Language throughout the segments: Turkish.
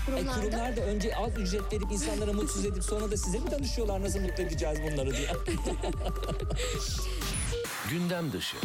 E, Kurumlarda kurumlar da önce az ücret verip insanlara mutsuz edip sonra da size mi danışıyorlar nasıl mutlu edeceğiz bunları diye. Gündem dışı.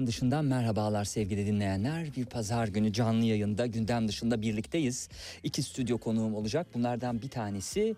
Gündem dışından merhabalar sevgili dinleyenler. Bir pazar günü canlı yayında gündem dışında birlikteyiz. İki stüdyo konuğum olacak. Bunlardan bir tanesi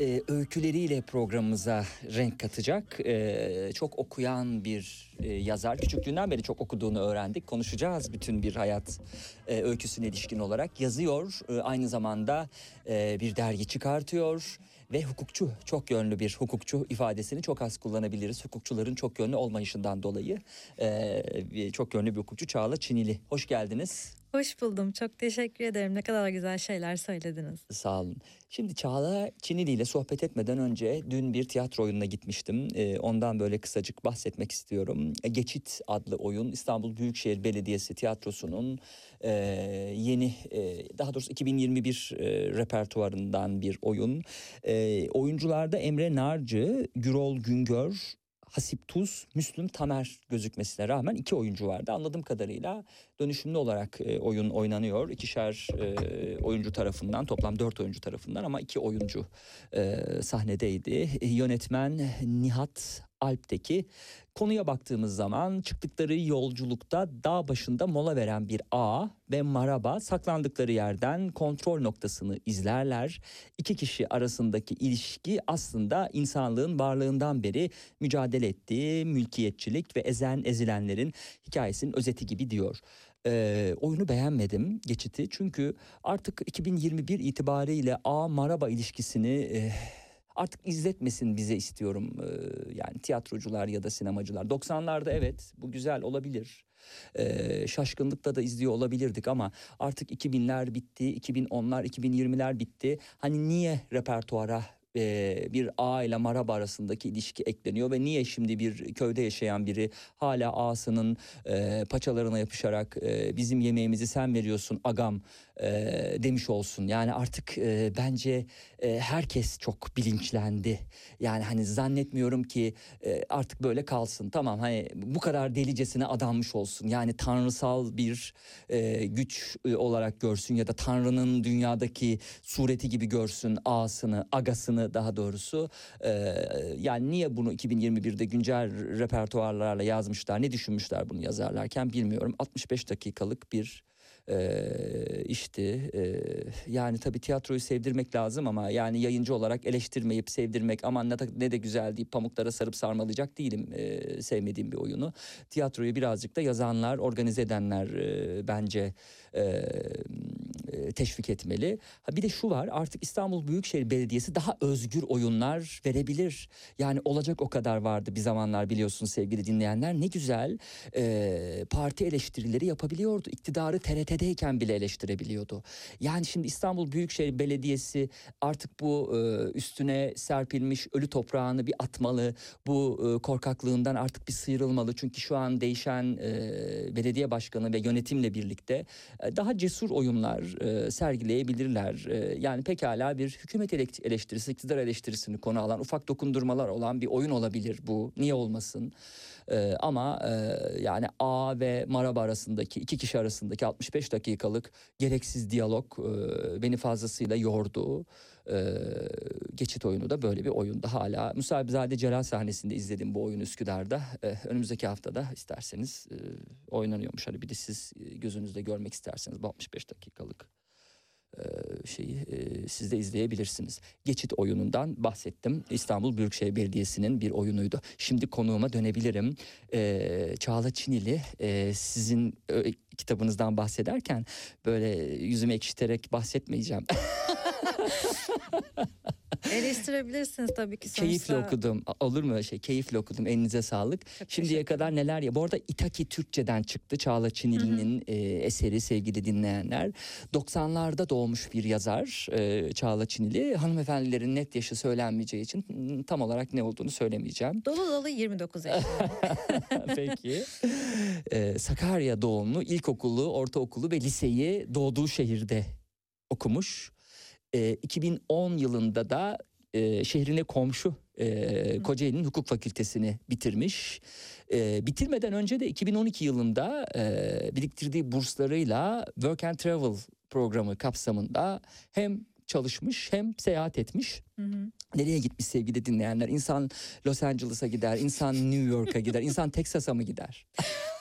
e, öyküleriyle programımıza renk katacak. E, çok okuyan bir e, yazar. Küçüklüğünden beri çok okuduğunu öğrendik. Konuşacağız bütün bir hayat e, öyküsüne ilişkin olarak. Yazıyor. E, aynı zamanda e, bir dergi çıkartıyor ve hukukçu, çok yönlü bir hukukçu ifadesini çok az kullanabiliriz. Hukukçuların çok yönlü olmayışından dolayı e, çok yönlü bir hukukçu Çağla Çinili. Hoş geldiniz. Hoş buldum. Çok teşekkür ederim. Ne kadar güzel şeyler söylediniz. Sağ olun. Şimdi Çağla Çinili ile sohbet etmeden önce dün bir tiyatro oyununa gitmiştim. Ee, ondan böyle kısacık bahsetmek istiyorum. E, Geçit adlı oyun İstanbul Büyükşehir Belediyesi tiyatrosunun e, yeni e, daha doğrusu 2021 e, repertuarından bir oyun. E, oyuncularda Emre Narcı, Gürol Güngör, Hasip Tuz, Müslüm Tamer gözükmesine rağmen iki oyuncu vardı. Anladığım kadarıyla dönüşümlü olarak e, oyun oynanıyor. İkişer e, oyuncu tarafından toplam dört oyuncu tarafından ama iki oyuncu e, sahnedeydi. Yönetmen Nihat Alp'teki konuya baktığımız zaman çıktıkları yolculukta dağ başında mola veren bir ağa ve maraba saklandıkları yerden kontrol noktasını izlerler. İki kişi arasındaki ilişki aslında insanlığın varlığından beri mücadele ettiği mülkiyetçilik ve ezen ezilenlerin hikayesinin özeti gibi diyor. Ee, oyunu beğenmedim geçiti çünkü artık 2021 itibariyle A maraba ilişkisini e, artık izletmesin bize istiyorum Ee, yani tiyatrocular ya da sinemacılar. 90'larda evet bu güzel olabilir. Ee, şaşkınlıkla da izliyor olabilirdik ama artık 2000'ler bitti 2010'lar 2020'ler bitti. Hani niye repertuara e, bir ağ ile maraba arasındaki ilişki ekleniyor ve niye şimdi bir köyde yaşayan biri hala ağasının e, paçalarına yapışarak e, bizim yemeğimizi sen veriyorsun agam e, demiş olsun. Yani artık e, bence e, herkes çok bilinçlendi. Yani hani zannetmiyorum ki e, artık böyle kalsın. Tamam hani bu kadar delicesine adanmış olsun. Yani tanrısal bir e, güç e, olarak görsün ya da Tanrı'nın dünyadaki sureti gibi görsün ağasını, agasını daha doğrusu. E, yani niye bunu 2021'de güncel repertuarlarla yazmışlar, ne düşünmüşler bunu yazarlarken bilmiyorum. 65 dakikalık bir e, işti. E, yani tabii tiyatroyu sevdirmek lazım ama yani yayıncı olarak eleştirmeyip sevdirmek aman ne ne de güzel deyip pamuklara sarıp sarmalayacak değilim e, sevmediğim bir oyunu. Tiyatroyu birazcık da yazanlar, organize edenler e, bence e, teşvik etmeli. Ha bir de şu var artık İstanbul Büyükşehir Belediyesi daha özgür oyunlar verebilir. Yani olacak o kadar vardı bir zamanlar biliyorsunuz sevgili dinleyenler. Ne güzel e, parti eleştirileri yapabiliyordu. İktidarı TRT'deyken bile eleştirebiliyordu. Yani şimdi İstanbul Büyükşehir Belediyesi artık bu e, üstüne serpilmiş ölü toprağını bir atmalı. Bu e, korkaklığından artık bir sıyrılmalı. Çünkü şu an değişen e, belediye başkanı ve yönetimle birlikte e, daha cesur oyunlar e, sergileyebilirler. E, yani pekala bir hükümet eleştirisi, iktidar eleştirisini konu alan ufak dokundurmalar olan bir oyun olabilir bu. Niye olmasın? E, ama e, yani A ve Maraba arasındaki iki kişi arasındaki 65 dakikalık gereksiz diyalog e, beni fazlasıyla yordu. E, geçit oyunu da böyle bir oyunda hala Musabizade Celal sahnesinde izledim bu oyunu Üsküdar'da. E, önümüzdeki haftada isterseniz e, oynanıyormuş. Hani bir de siz e, gözünüzde görmek isterseniz bu 65 dakikalık şeyi e, siz de izleyebilirsiniz. Geçit oyunundan bahsettim. İstanbul Büyükşehir Belediyesi'nin bir oyunuydu. Şimdi konuğuma dönebilirim. E, Çağla Çinili e, sizin e, kitabınızdan bahsederken böyle yüzümü ekşiterek bahsetmeyeceğim. Eleştirebilirsiniz tabii ki sonuçta. Keyifle okudum. Olur mu öyle şey? Keyifle okudum. Elinize sağlık. Çok Şimdiye kadar neler ya. Bu arada İtaki Türkçe'den çıktı. Çağla Çinili'nin e, eseri sevgili dinleyenler. 90'larda doğmuş bir yazar e, Çağla Çinili. Hanımefendilerin net yaşı söylenmeyeceği için hmm, tam olarak ne olduğunu söylemeyeceğim. Dolu dolu 29 yaşında. Peki. Ee, Sakarya doğumlu ilkokulu, ortaokulu ve liseyi doğduğu şehirde okumuş. Ee, 2010 yılında da e, şehrine komşu e, Kocaeli'nin hukuk fakültesini bitirmiş. E, bitirmeden önce de 2012 yılında e, biriktirdiği burslarıyla Work and Travel programı kapsamında hem çalışmış hem seyahat etmiş. Hı hı. Nereye gitmiş sevgili dinleyenler? İnsan Los Angeles'a gider, insan New York'a gider, insan Texas'a mı gider?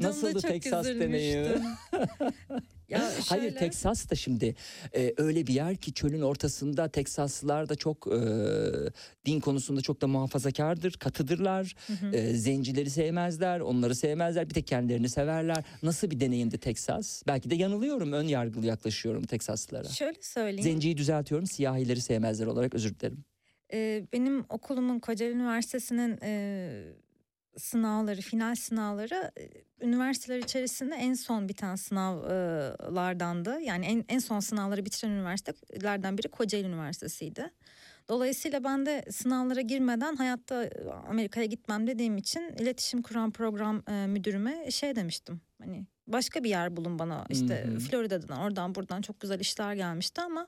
Nasıldı Texas deneyimi? ya Hayır şöyle, Texas da şimdi e, öyle bir yer ki çölün ortasında Teksaslılar da çok e, din konusunda çok da muhafazakardır, katıdırlar. E, zencileri sevmezler, onları sevmezler. Bir tek kendilerini severler. Nasıl bir deneyimdi Texas? Belki de yanılıyorum, ön yargılı yaklaşıyorum Teksaslılara. Şöyle söyleyeyim. Zenciyi düzeltiyorum, siyahileri sevmezler olarak özür dilerim. Ee, benim okulumun Kocaeli Üniversitesi'nin e, sınavları, final sınavları e, üniversiteler içerisinde en son biten sınavlardandı. Yani en, en son sınavları bitiren üniversitelerden biri Kocaeli Üniversitesi'ydi. Dolayısıyla ben de sınavlara girmeden hayatta Amerika'ya gitmem dediğim için iletişim kuran program e, müdürüme şey demiştim. Hani başka bir yer bulun bana işte. Florida'dan oradan buradan çok güzel işler gelmişti ama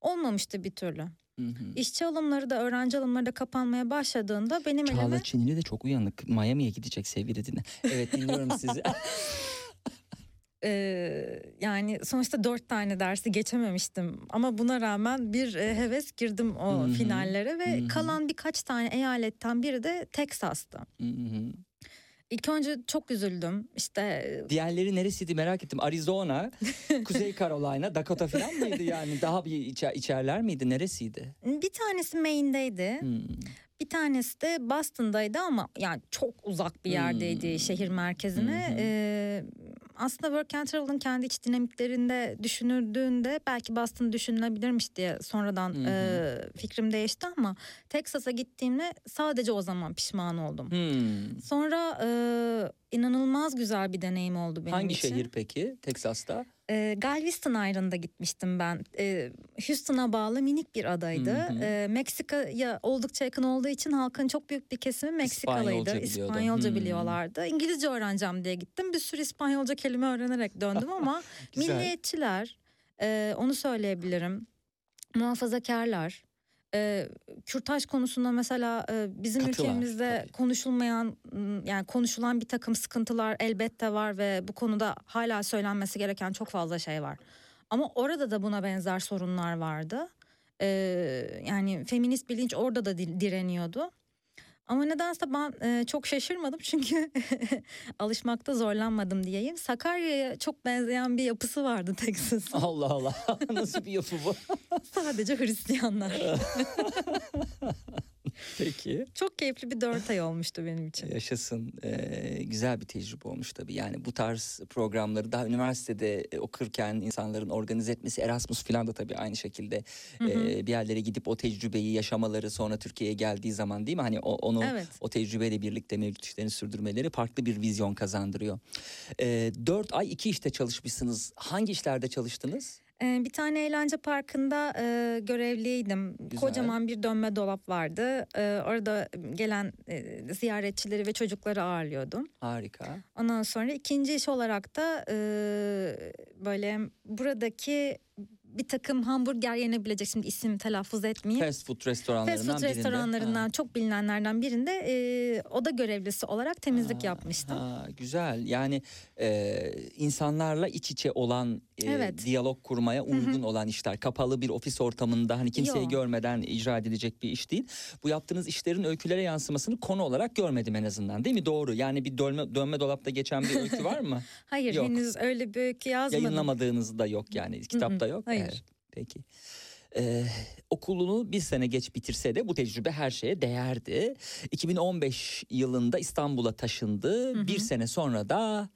olmamıştı bir türlü. Hı hı. İşçi alımları da öğrenci alımları da kapanmaya başladığında benim elime Çağla Çinili de çok uyanık. Miami'ye gidecek sevgili dinle. Evet dinliyorum sizi. Ee, yani sonuçta dört tane dersi geçememiştim ama buna rağmen bir e, heves girdim o Hı hı, finallere ve hı hı. kalan birkaç tane eyaletten biri de Teksas'tı. Hı hı. İlk önce çok üzüldüm işte Diğerleri neresiydi merak ettim. Arizona, Kuzey Carolina, Dakota falan mıydı yani? Daha bir içer, içerler miydi? Neresiydi? bir tanesi Maine'deydi Hmm. bir tanesi de Boston'daydı ama yani çok uzak bir yerdeydi Hmm. şehir merkezine. Ee, aslında Work and Travel'ın kendi iç dinamiklerinde düşünüldüğünde belki Boston düşünülebilirmiş diye sonradan Hı hı. e, fikrim değişti ama Texas'a gittiğimde sadece o zaman pişman oldum. Hmm. Sonra e, inanılmaz güzel bir deneyim oldu benim Hangi için. şehir peki? Teksas'ta? E, Galveston Island'a gitmiştim ben. E, Houston'a bağlı minik bir adaydı. Hı hı. E, Meksika'ya oldukça yakın olduğu için halkın çok büyük bir kesimi Meksikalıydı. İspanyolca. İspanyolca Hmm. biliyorlardı. İngilizce öğreneceğim diye gittim. Bir sürü İspanyolca kelime öğrenerek döndüm ama milliyetçiler e, onu söyleyebilirim. Muhafazakarlar. E, kürtaj konusunda mesela e, bizim Katılar, ülkemizde tabii. konuşulmayan yani konuşulan bir takım sıkıntılar elbette var ve bu konuda hala söylenmesi gereken çok fazla şey var. Ama orada da buna benzer sorunlar vardı. E, yani feminist bilinç orada da di- direniyordu. Ama nedense ben e, çok şaşırmadım çünkü alışmakta zorlanmadım diyeyim. Sakarya'ya çok benzeyen bir yapısı vardı Texas'ın. Allah Allah. Nasıl bir yapı bu? Sadece Hristiyanlar. Peki. Çok keyifli bir dört ay olmuştu benim için. Yaşasın. Ee, güzel bir tecrübe olmuş tabii. Yani bu tarz programları daha üniversitede e, okurken insanların organize etmesi Erasmus falan da tabii aynı şekilde e, bir yerlere gidip o tecrübeyi yaşamaları sonra Türkiye'ye geldiği zaman değil mi? Hani o, onu Evet. o tecrübeyle birlikte mevcut işlerini sürdürmeleri farklı bir vizyon kazandırıyor. Ee, dört ay iki işte çalışmışsınız. Hangi işlerde çalıştınız? Ee, bir tane eğlence parkında e, görevliydim. Güzel. Kocaman bir dönme dolap vardı. Ee, orada gelen e, ziyaretçileri ve çocukları ağırlıyordum. Harika. Ondan sonra ikinci iş olarak da e, böyle buradaki bir takım hamburger yenebilecek şimdi isim telaffuz etmeyeyim. Fast food restoranlarından Fast food birinde. restoranlarından Ha. çok bilinenlerden birinde e, oda görevlisi olarak temizlik Ha, yapmıştım. ha, güzel yani e, insanlarla iç içe olan e, Evet. diyalog kurmaya uygun olan işler kapalı bir ofis ortamında hani kimseyi Yok. görmeden icra edilecek bir iş değil. Bu yaptığınız işlerin öykülere yansımasını konu olarak görmedim en azından değil mi doğru yani bir dönme, dönme dolapta geçen bir öykü var mı? Hayır Yok. henüz öyle bir öykü yazmadım. Yayınlamadığınız da yok yani kitapta yok. hayır. Evet, peki. Ee, okulunu bir sene geç bitirse de bu tecrübe her şeye değerdi. 2015 yılında İstanbul'a taşındı. Bir sene sonra da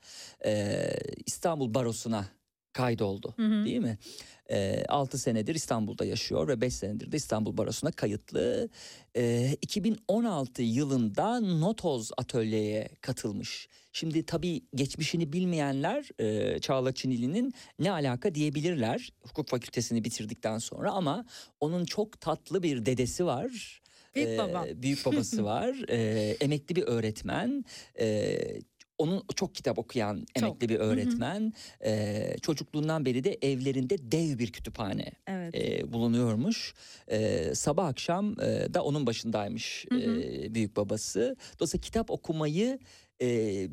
e, İstanbul Barosu'na kaydoldu Hı hı. değil mi? 6 senedir İstanbul'da yaşıyor ve 5 senedir de İstanbul Barosu'na kayıtlı. Ee, 2016 yılında Notoz Atölye'ye katılmış. Şimdi tabii geçmişini bilmeyenler e, Çağla Çinili'nin ne alaka diyebilirler hukuk fakültesini bitirdikten sonra ama onun çok tatlı bir dedesi var. Büyük Ee, baba. büyük babası var. Ee, emekli bir öğretmen. Ee, onun çok kitap okuyan emekli bir öğretmen. Ee, çocukluğundan beri de evlerinde dev bir kütüphane Evet. e, bulunuyormuş. E, sabah akşam e, da onun başındaymış Hı hı. e, büyük babası. Dolayısıyla kitap okumayı e,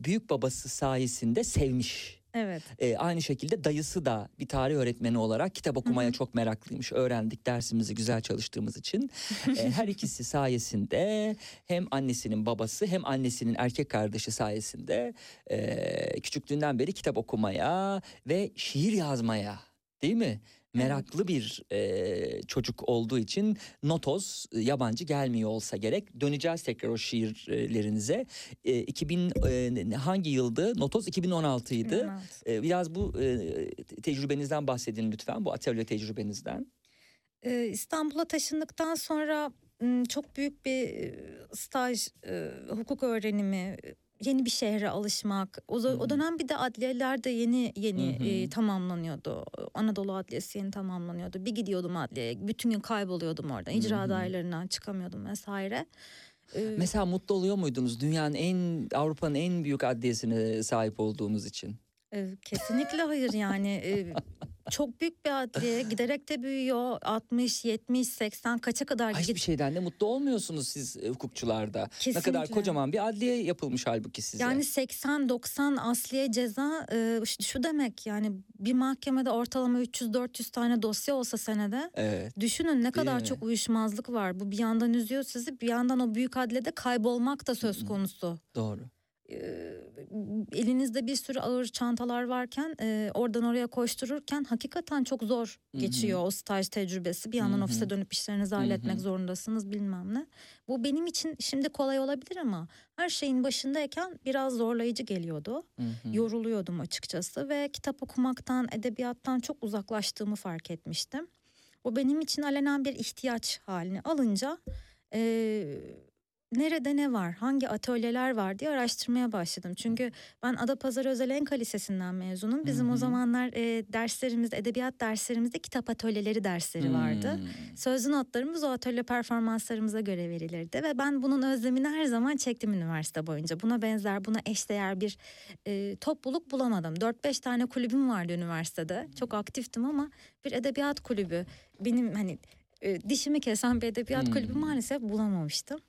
büyük babası sayesinde sevmiş. Evet. E, aynı şekilde dayısı da bir tarih öğretmeni olarak kitap okumaya Hı hı. çok meraklıymış. Öğrendik dersimizi güzel çalıştığımız için. E, her ikisi sayesinde hem annesinin babası hem annesinin erkek kardeşi sayesinde e, küçüklüğünden beri kitap okumaya ve şiir yazmaya değil mi? Meraklı bir e, çocuk olduğu için notoz e, yabancı gelmiyor olsa gerek. Döneceğiz tekrar o şiirlerinize. E, 2000 e, hangi yıldı? Notoz 2016 idi. 2016. E, biraz bu e, tecrübenizden bahsedin lütfen. Bu atölye tecrübenizden. İstanbul'a taşındıktan sonra çok büyük bir staj, hukuk öğrenimi, yeni bir şehre alışmak. O, Hı. o dönem bir de adliyeler de yeni yeni hı. e, tamamlanıyordu. Anadolu Adliyesi yeni tamamlanıyordu. Bir gidiyordum adliyeye, bütün gün kayboluyordum orada. İcra hı. dairelerinden çıkamıyordum vesaire. Ee, Mesela mutlu oluyor muydunuz dünyanın en Avrupa'nın en büyük adliyesine sahip olduğunuz için? E, kesinlikle hayır yani. E, çok büyük bir adliye giderek de büyüyor 60 70 80 kaça kadar Ay, Hiçbir şeyden de mutlu olmuyorsunuz siz e, hukukçularda. Ne kadar Kesinlikle. kocaman bir adliye yapılmış halbuki size. Yani 80-90 asliye ceza e, şu- demek yani bir mahkemede ortalama 300-400 tane dosya olsa senede Evet. düşünün ne kadar mi? çok uyuşmazlık var. Bu bir yandan üzüyor sizi bir yandan o büyük adliyede kaybolmak da söz konusu. Doğru. E, elinizde bir sürü ağır çantalar varken e, oradan oraya koştururken hakikaten çok zor geçiyor o staj tecrübesi. Bir yandan Hı hı. ofise dönüp işlerinizi halletmek hı. zorundasınız bilmem ne. Bu benim için şimdi kolay olabilir ama her şeyin başındayken biraz zorlayıcı geliyordu. Hı hı. Yoruluyordum açıkçası ve kitap okumaktan, edebiyattan çok uzaklaştığımı fark etmiştim. O benim için alenen bir ihtiyaç haline alınca eee, nerede ne var, hangi atölyeler var diye araştırmaya başladım. Çünkü ben Adapazarı Özel Enka Lisesi'nden mezunum. Bizim Hı o zamanlar eee derslerimizde, edebiyat derslerimizde kitap atölyeleri dersleri vardı. Hmm. Sözlü notlarımız o atölye performanslarımıza göre verilirdi ve ben bunun özlemini her zaman çektim üniversite boyunca. Buna benzer, buna eşdeğer bir e, topluluk bulamadım. 4-5 tane kulübüm vardı üniversitede. Çok aktiftim ama bir edebiyat kulübü, benim hani e, dişimi kesen bir edebiyat kulübü Hmm. maalesef bulamamıştım.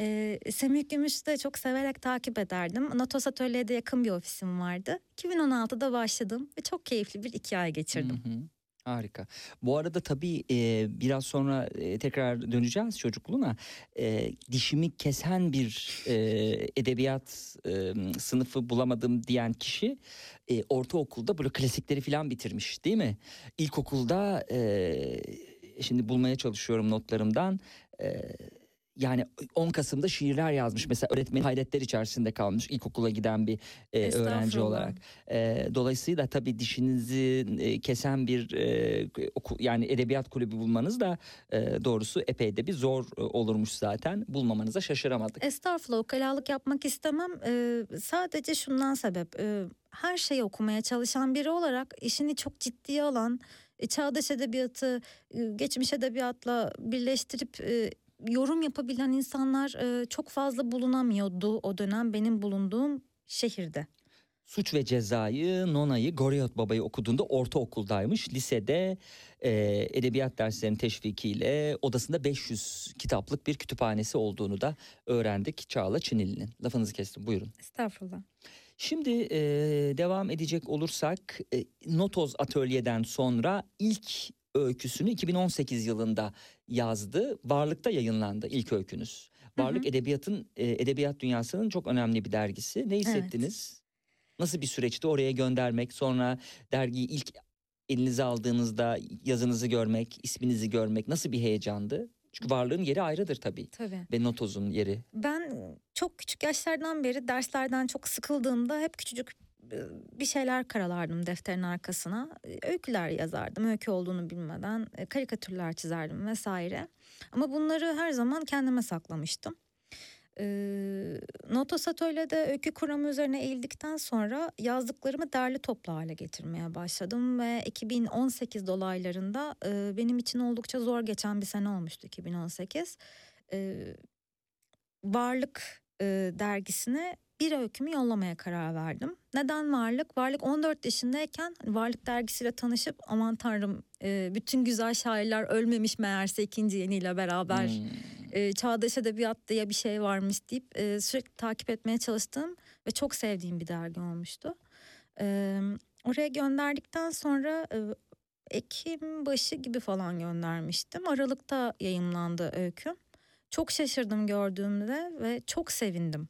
E, Semih Gümüş'ü de çok severek takip ederdim. Natos Atölye'de yakın bir ofisim vardı. 2016'da başladım ve çok keyifli bir iki ay geçirdim. Hı hı. Harika. Bu arada tabii e, biraz sonra e, tekrar döneceğiz çocukluğuna. E, dişimi kesen bir e, edebiyat e, sınıfı bulamadım diyen kişi e, ortaokulda böyle klasikleri falan bitirmiş değil mi? İlkokulda e, şimdi bulmaya çalışıyorum notlarımdan. Yani 10 Kasım'da şiirler yazmış. Mesela öğretmen hayretler içerisinde kalmış ilkokula giden bir e, öğrenci olarak. E, dolayısıyla tabii dişinizi e, kesen bir e, oku, yani edebiyat kulübü bulmanız da e, doğrusu epey de bir zor e, olurmuş zaten. Bulmamanıza şaşıramadık. Estağfurullah ukalalık yapmak istemem. Ee, sadece şundan sebep. e, her şeyi okumaya çalışan biri olarak işini çok ciddiye alan, e, çağdaş edebiyatı e, geçmiş edebiyatla birleştirip e, yorum yapabilen insanlar e, çok fazla bulunamıyordu o dönem benim bulunduğum şehirde. Suç ve Ceza'yı, Nona'yı, Goriyot Baba'yı okuduğunda ortaokuldaymış. Lisede e, edebiyat derslerinin teşvikiyle odasında 500 kitaplık bir kütüphanesi olduğunu da öğrendik Çağla Çinili'nin. Lafınızı kestim buyurun. Estağfurullah. Şimdi e, devam edecek olursak e, Notoz Atölye'den sonra ilk öyküsünü 2018 yılında yazdı. Varlık'ta yayınlandı ilk öykünüz. Hı hı. Varlık edebiyatın e, edebiyat dünyasının çok önemli bir dergisi. Ne hissettiniz? Nasıl bir süreçti oraya göndermek, sonra dergiyi ilk elinize aldığınızda yazınızı görmek, isminizi görmek nasıl bir heyecandı? Çünkü varlığın yeri ayrıdır tabii Tabii. ve Notoz'un yeri. Ben çok küçük yaşlardan beri derslerden çok sıkıldığımda hep küçücük bir şeyler karalardım defterin arkasına. E, Öyküler yazardım öykü olduğunu bilmeden. e, Karikatürler çizerdim vesaire. Ama bunları her zaman kendime saklamıştım. Ee, Notos Atölye'de öykü kuramı üzerine eğildikten sonra yazdıklarımı derli toplu hale getirmeye başladım ve 2018 dolaylarında e, benim için oldukça zor geçen bir sene olmuştu 2018. Ee, Varlık e, dergisine bir öykümü yollamaya karar verdim. Neden Varlık? Varlık 14 yaşındayken Varlık dergisiyle tanışıp aman tanrım e, bütün güzel şairler ölmemiş meğerse ikinci yeniyle beraber Hmm. e, çağdaş edebiyat diye bir şey varmış deyip e, sürekli takip etmeye çalıştığım ve çok sevdiğim bir dergi olmuştu. E, oraya gönderdikten sonra e, Ekim başı gibi falan göndermiştim. Aralıkta yayımlandı öyküm. Çok şaşırdım gördüğümde ve çok sevindim.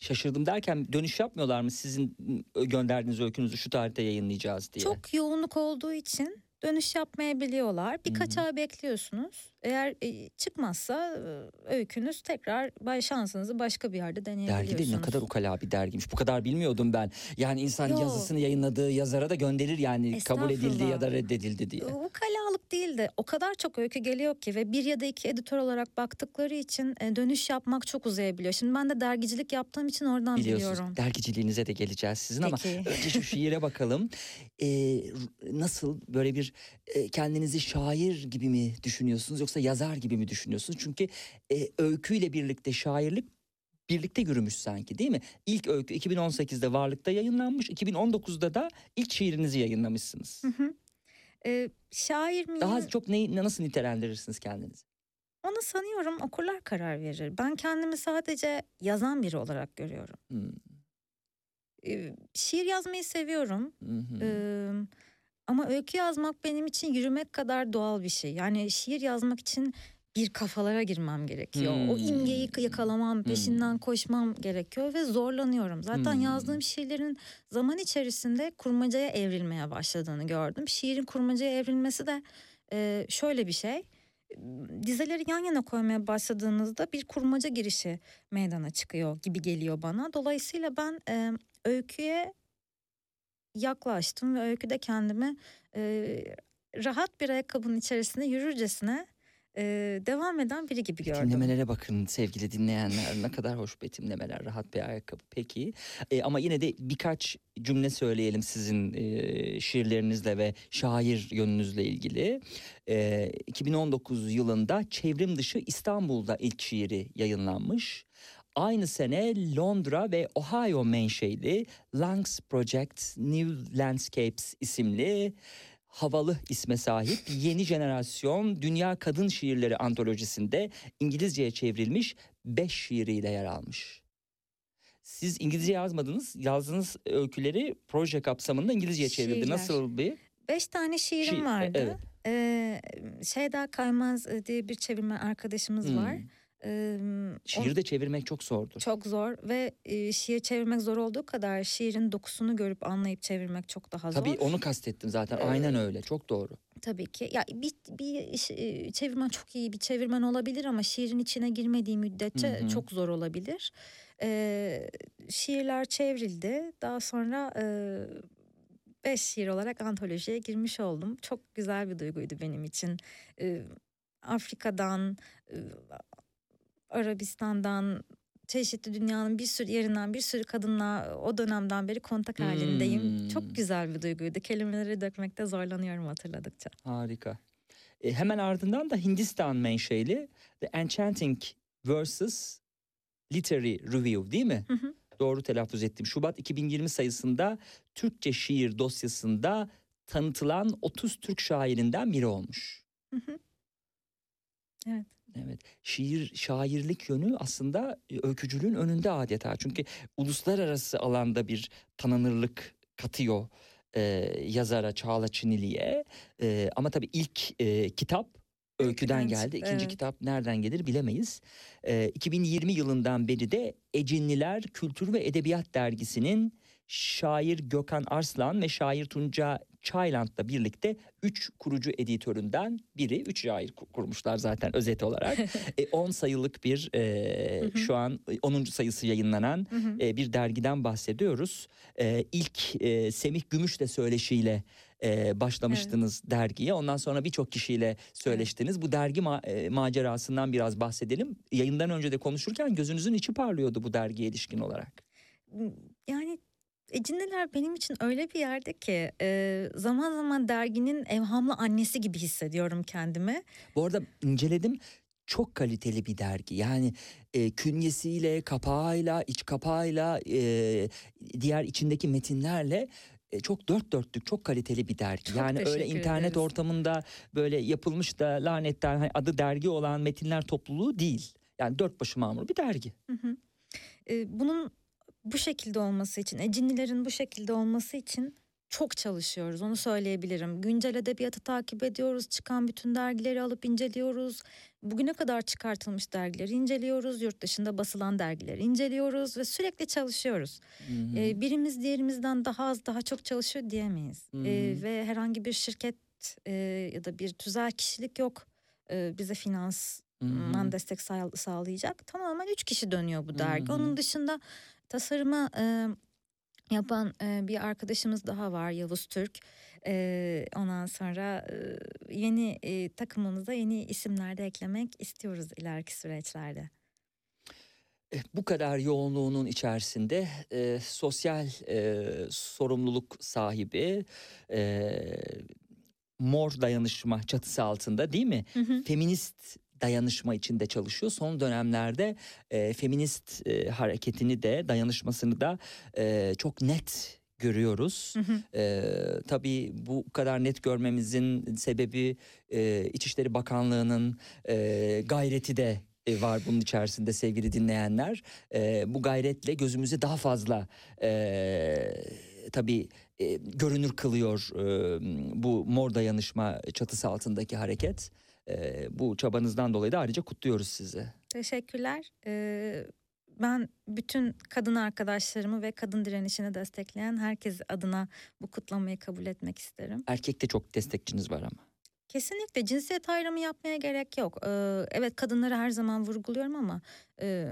Şaşırdım derken dönüş yapmıyorlar mı sizin ı, gönderdiğiniz öykünüzü şu tarihte yayınlayacağız diye? Çok yoğunluk olduğu için dönüş yapmayabiliyorlar. Birkaç Hı ay bekliyorsunuz. Eğer e, çıkmazsa e, öykünüz tekrar bay şansınızı başka bir yerde Dergi deneyebiliyorsunuz. de ne kadar ukala bir dergiymiş. Bu kadar bilmiyordum ben. Yani insan Yo. yazısını yayınladığı yazara da gönderir yani kabul edildi ya da reddedildi diye. Ukalalık değil de o kadar çok öykü geliyor ki ve bir ya da iki editör olarak baktıkları için e, dönüş yapmak çok uzayabiliyor. Şimdi ben de dergicilik yaptığım için oradan Biliyorsunuz biliyorum. dergiciliğinize de geleceğiz sizin ama Peki. önce şu şiire bakalım. Ee, nasıl böyle bir e, kendinizi şair gibi mi düşünüyorsunuz yoksa yazar gibi mi düşünüyorsunuz? Çünkü e, öyküyle birlikte şairlik birlikte yürümüş sanki değil mi? İlk öykü 2018'de Varlık'ta yayınlanmış. 2019'da da ilk şiirinizi yayınlamışsınız. Hı hı. E, şair miyim? Daha çok neyi, nasıl nitelendirirsiniz kendinizi? Onu sanıyorum okurlar karar verir. Ben kendimi sadece yazan biri olarak görüyorum. Hmm, E, şiir yazmayı seviyorum. hı. Ee, ama öykü yazmak benim için yürümek kadar doğal bir şey. Yani şiir yazmak için bir kafalara girmem gerekiyor. O Hmm. imgeyi yakalamam, peşinden koşmam gerekiyor ve zorlanıyorum. Zaten Hmm. yazdığım şiirlerin zaman içerisinde kurmacaya evrilmeye başladığını gördüm. Şiirin kurmacaya evrilmesi de e, şöyle bir şey. Dizeleri yan yana koymaya başladığınızda bir kurmaca girişi meydana çıkıyor gibi geliyor bana. Dolayısıyla ben e, öyküye yaklaştım ve öyküde kendimi e, rahat bir ayakkabının içerisinde yürürcesine e, devam eden biri gibi gördüm. Betimlemelere bakın sevgili dinleyenler. Ne kadar hoş betimlemeler rahat bir ayakkabı. Peki E, ama yine de birkaç cümle söyleyelim sizin e, şiirlerinizle ve şair yönünüzle ilgili. E, 2019 yılında çevrim dışı İstanbul'da ilk şiiri yayınlanmış Aynı sene Londra ve Ohio menşeli Langs Project New Landscapes isimli havalı isme sahip yeni jenerasyon Dünya Kadın Şiirleri antolojisinde İngilizceye çevrilmiş 5 şiiriyle yer almış. Siz İngilizce yazmadınız, yazdığınız öyküleri proje kapsamında İngilizceye çevrildi. Şiirler. Nasıl bir? Beş tane şiirim Şiir, e, vardı. evet. Ee, Şeyda Kaymaz e, diye bir çevirmen arkadaşımız Hmm. var. Ee, Şiir de çevirmek çok zordur. çok zor ve e, şiir çevirmek zor olduğu kadar şiirin dokusunu görüp anlayıp çevirmek çok daha zor. Tabii onu kastettim zaten. Ee, Aynen öyle. Çok doğru. Tabii ki. Ya bir, bir e, çevirmen çok iyi bir çevirmen olabilir ama şiirin içine girmediği müddetçe Hı hı. çok zor olabilir. Ee, şiirler çevrildi. Daha sonra e, beş şiir olarak antolojiye girmiş oldum. Çok güzel bir duyguydu benim için. Ee, Afrika'dan, Arabistan'dan, çeşitli dünyanın bir sürü yerinden bir sürü kadınla o dönemden beri kontak halindeyim. Hmm. Çok güzel bir duyguydu. Kelimeleri dökmekte zorlanıyorum hatırladıkça. Harika. E, hemen ardından da Hindistan menşeli The Enchanting Verses Literary Review değil mi? Hı hı. Doğru telaffuz ettim. Şubat 2020 sayısında Türkçe şiir dosyasında tanıtılan 30 Türk şairinden biri olmuş. Hı hı. Evet. Evet. Şiir, şairlik yönü aslında e, öykücülüğün önünde adeta. Çünkü uluslararası alanda bir tanınırlık katıyor e, yazara Çağla Çinili'ye. E, ama tabii ilk e, kitap öyküden geldi. İkinci evet. kitap nereden gelir bilemeyiz. E, 2020 yılından beri de Ecinliler Kültür ve Edebiyat Dergisi'nin şair Gökhan Arslan ve şair Tunca Çayland'la birlikte üç kurucu editöründen biri. Üç şair ku- kurmuşlar zaten özet olarak. E, 10 sayılık bir e, Hı hı. şu an 10. sayısı yayınlanan Hı hı. e, bir dergiden bahsediyoruz. E, ilk e, Semih Gümüş'le söyleşiyle e, başlamıştınız dergiye. Ondan sonra birçok kişiyle söyleştiniz. Bu dergi ma- e, macerasından biraz bahsedelim. Yayından önce de konuşurken gözünüzün içi parlıyordu bu dergiye ilişkin olarak. Yani Ecinliler benim için öyle bir yerde ki e, zaman zaman derginin evhamlı annesi gibi hissediyorum kendimi. Bu arada inceledim. Çok kaliteli bir dergi. Yani e, künyesiyle, kapağıyla, iç kapağıyla, e, diğer içindeki metinlerle e, çok dört dörtlük, çok kaliteli bir dergi. Çok yani öyle internet ederiz. ortamında böyle yapılmış da lanetten hani adı dergi olan metinler topluluğu değil. Yani dört başı mamur bir dergi. Hı hı. E, bunun bu şekilde olması için, Ecinlilerin bu şekilde olması için çok çalışıyoruz onu söyleyebilirim. Güncel edebiyatı takip ediyoruz, çıkan bütün dergileri alıp inceliyoruz. Bugüne kadar çıkartılmış dergileri inceliyoruz, yurt dışında basılan dergileri inceliyoruz ve sürekli çalışıyoruz. Hı hı. Ee, birimiz diğerimizden daha az daha çok çalışıyor diyemeyiz. Hı Ee, ve herhangi bir şirket e, ya da bir tüzel kişilik yok e, bize finansman Hı hı. destek sağ- sağlayacak. Tamamen üç kişi dönüyor bu dergi. Hı hı. Onun dışında tasarımı e, yapan e, bir arkadaşımız daha var Yavuz Türk. E, ondan sonra e, yeni e, takımımıza yeni isimler de eklemek istiyoruz ileriki süreçlerde. Eh, bu kadar yoğunluğunun içerisinde e, sosyal e, sorumluluk sahibi e, mor dayanışma çatısı altında değil mi? Hı hı. Feminist dayanışma içinde çalışıyor. Son dönemlerde e, feminist e, hareketini de dayanışmasını da e, çok net görüyoruz. Hı hı. Ee, tabii bu kadar net görmemizin sebebi e, İçişleri Bakanlığı'nın e, gayreti de e, var bunun içerisinde sevgili dinleyenler. E, bu gayretle gözümüze daha fazla e, tabii e, görünür kılıyor e, bu mor dayanışma çatısı altındaki hareket. E, bu çabanızdan dolayı da ayrıca kutluyoruz sizi. Teşekkürler. Ee, ben bütün kadın arkadaşlarımı ve kadın direnişini destekleyen herkes adına bu kutlamayı kabul etmek isterim. Erkekte çok destekçiniz var ama. Kesinlikle cinsiyet ayrımı yapmaya gerek yok. Ee, evet kadınları her zaman vurguluyorum ama e,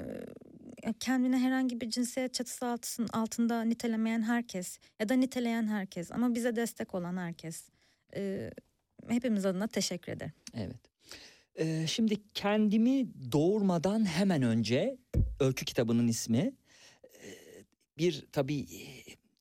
kendine herhangi bir cinsiyet çatısı altısın- altında nitelemeyen herkes ya da niteleyen herkes ama bize destek olan herkes. e, hepimiz adına teşekkür ederim. Evet. Ee, şimdi kendimi doğurmadan hemen önce öykü kitabının ismi Ee, bir tabii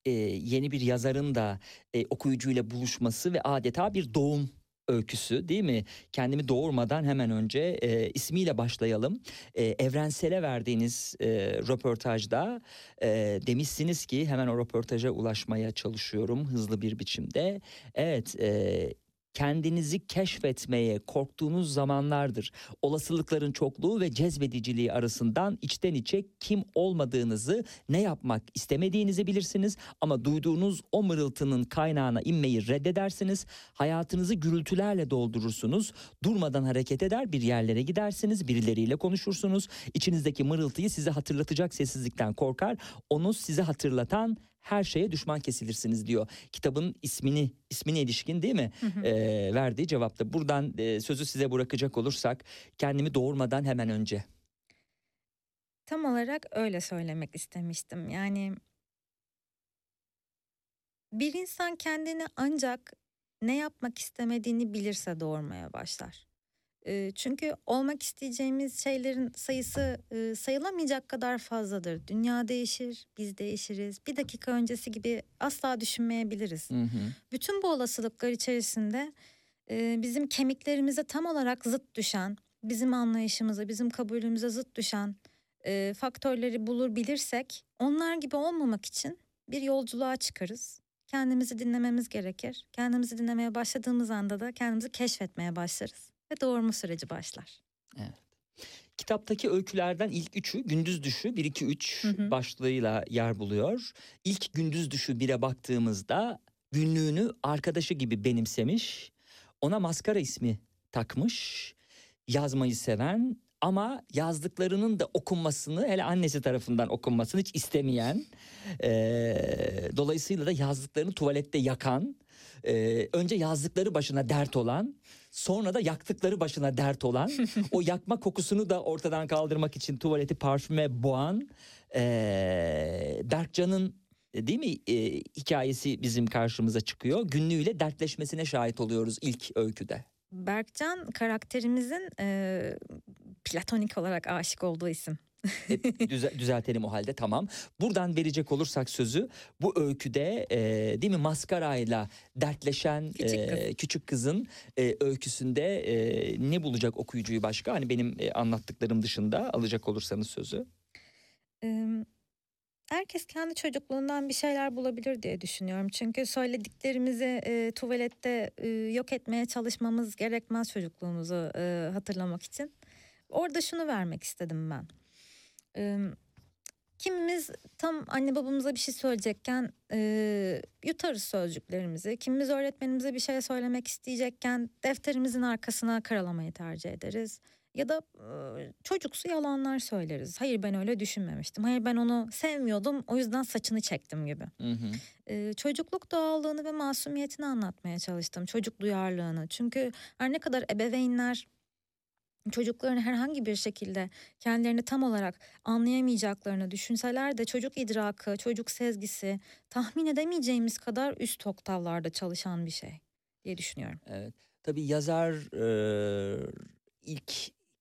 e, yeni bir yazarın da e, okuyucuyla buluşması ve adeta bir doğum öyküsü değil mi? Kendimi doğurmadan hemen önce e, ismiyle başlayalım. E, evrensele verdiğiniz e, röportajda e, demişsiniz ki hemen o röportaja ulaşmaya çalışıyorum hızlı bir biçimde. Evet e, kendinizi keşfetmeye korktuğunuz zamanlardır. Olasılıkların çokluğu ve cezbediciliği arasından içten içe kim olmadığınızı, ne yapmak istemediğinizi bilirsiniz ama duyduğunuz o mırıltının kaynağına inmeyi reddedersiniz. Hayatınızı gürültülerle doldurursunuz. Durmadan hareket eder, bir yerlere gidersiniz, birileriyle konuşursunuz. İçinizdeki mırıltıyı size hatırlatacak sessizlikten korkar. Onu size hatırlatan her şeye düşman kesilirsiniz diyor. Kitabın ismini ismine ilişkin değil mi? Ee, verdiği cevapta. Buradan e, sözü size bırakacak olursak kendimi doğurmadan hemen önce. Tam olarak öyle söylemek istemiştim. Yani bir insan kendini ancak ne yapmak istemediğini bilirse doğurmaya başlar. Çünkü olmak isteyeceğimiz şeylerin sayısı e, sayılamayacak kadar fazladır. Dünya değişir, biz değişiriz. Bir dakika öncesi gibi asla düşünmeyebiliriz. Hı hı. Bütün bu olasılıklar içerisinde e, bizim kemiklerimize tam olarak zıt düşen, bizim anlayışımıza, bizim kabulümüze zıt düşen e, faktörleri bulur bilirsek onlar gibi olmamak için bir yolculuğa çıkarız. Kendimizi dinlememiz gerekir. Kendimizi dinlemeye başladığımız anda da kendimizi keşfetmeye başlarız ve doğurma süreci başlar. Kitaptaki öykülerden ilk üçü gündüz düşü 1 2 3 Hı hı. başlığıyla yer buluyor. İlk gündüz düşü bire baktığımızda günlüğünü arkadaşı gibi benimsemiş. Ona maskara ismi takmış. Yazmayı seven ama yazdıklarının da okunmasını hele annesi tarafından okunmasını hiç istemeyen. eee, dolayısıyla da yazdıklarını tuvalette yakan. Eee, önce yazdıkları başına dert olan sonra da yaktıkları başına dert olan o yakma kokusunu da ortadan kaldırmak için tuvaleti parfüme boğan eee Berkcan'ın e, değil mi e, hikayesi bizim karşımıza çıkıyor. Günlüğüyle dertleşmesine şahit oluyoruz ilk öyküde. Berkcan karakterimizin e, platonik olarak aşık olduğu isim. E, düze- düzeltelim o halde tamam. Buradan verecek olursak sözü bu öyküde e, değil mi maskarayla dertleşen Küçük kız. e, küçük kızın e, öyküsünde e, ne bulacak okuyucuyu başka? Hani benim e, anlattıklarım dışında alacak olursanız sözü. Ee, Herkes kendi çocukluğundan bir şeyler bulabilir diye düşünüyorum. Çünkü söylediklerimizi e, tuvalette e, yok etmeye çalışmamız gerekmez çocukluğumuzu e, hatırlamak için. Orada şunu vermek istedim ben. Ee, kimimiz tam anne babamıza bir şey söyleyecekken e, yutarız sözcüklerimizi. Kimimiz öğretmenimize bir şey söylemek isteyecekken defterimizin arkasına karalamayı tercih ederiz. Ya da e, çocuksu yalanlar söyleriz. Hayır ben öyle düşünmemiştim. Hayır ben onu sevmiyordum o yüzden saçını çektim gibi. Hı hı. Ee, çocukluk doğallığını ve masumiyetini anlatmaya çalıştım. Çocuk duyarlılığını. Çünkü her ne kadar ebeveynler çocukların herhangi bir şekilde kendilerini tam olarak anlayamayacaklarını düşünseler de çocuk idrakı, çocuk sezgisi tahmin edemeyeceğimiz kadar üst oktavlarda çalışan bir şey diye düşünüyorum. Evet. Tabii yazar e, ilk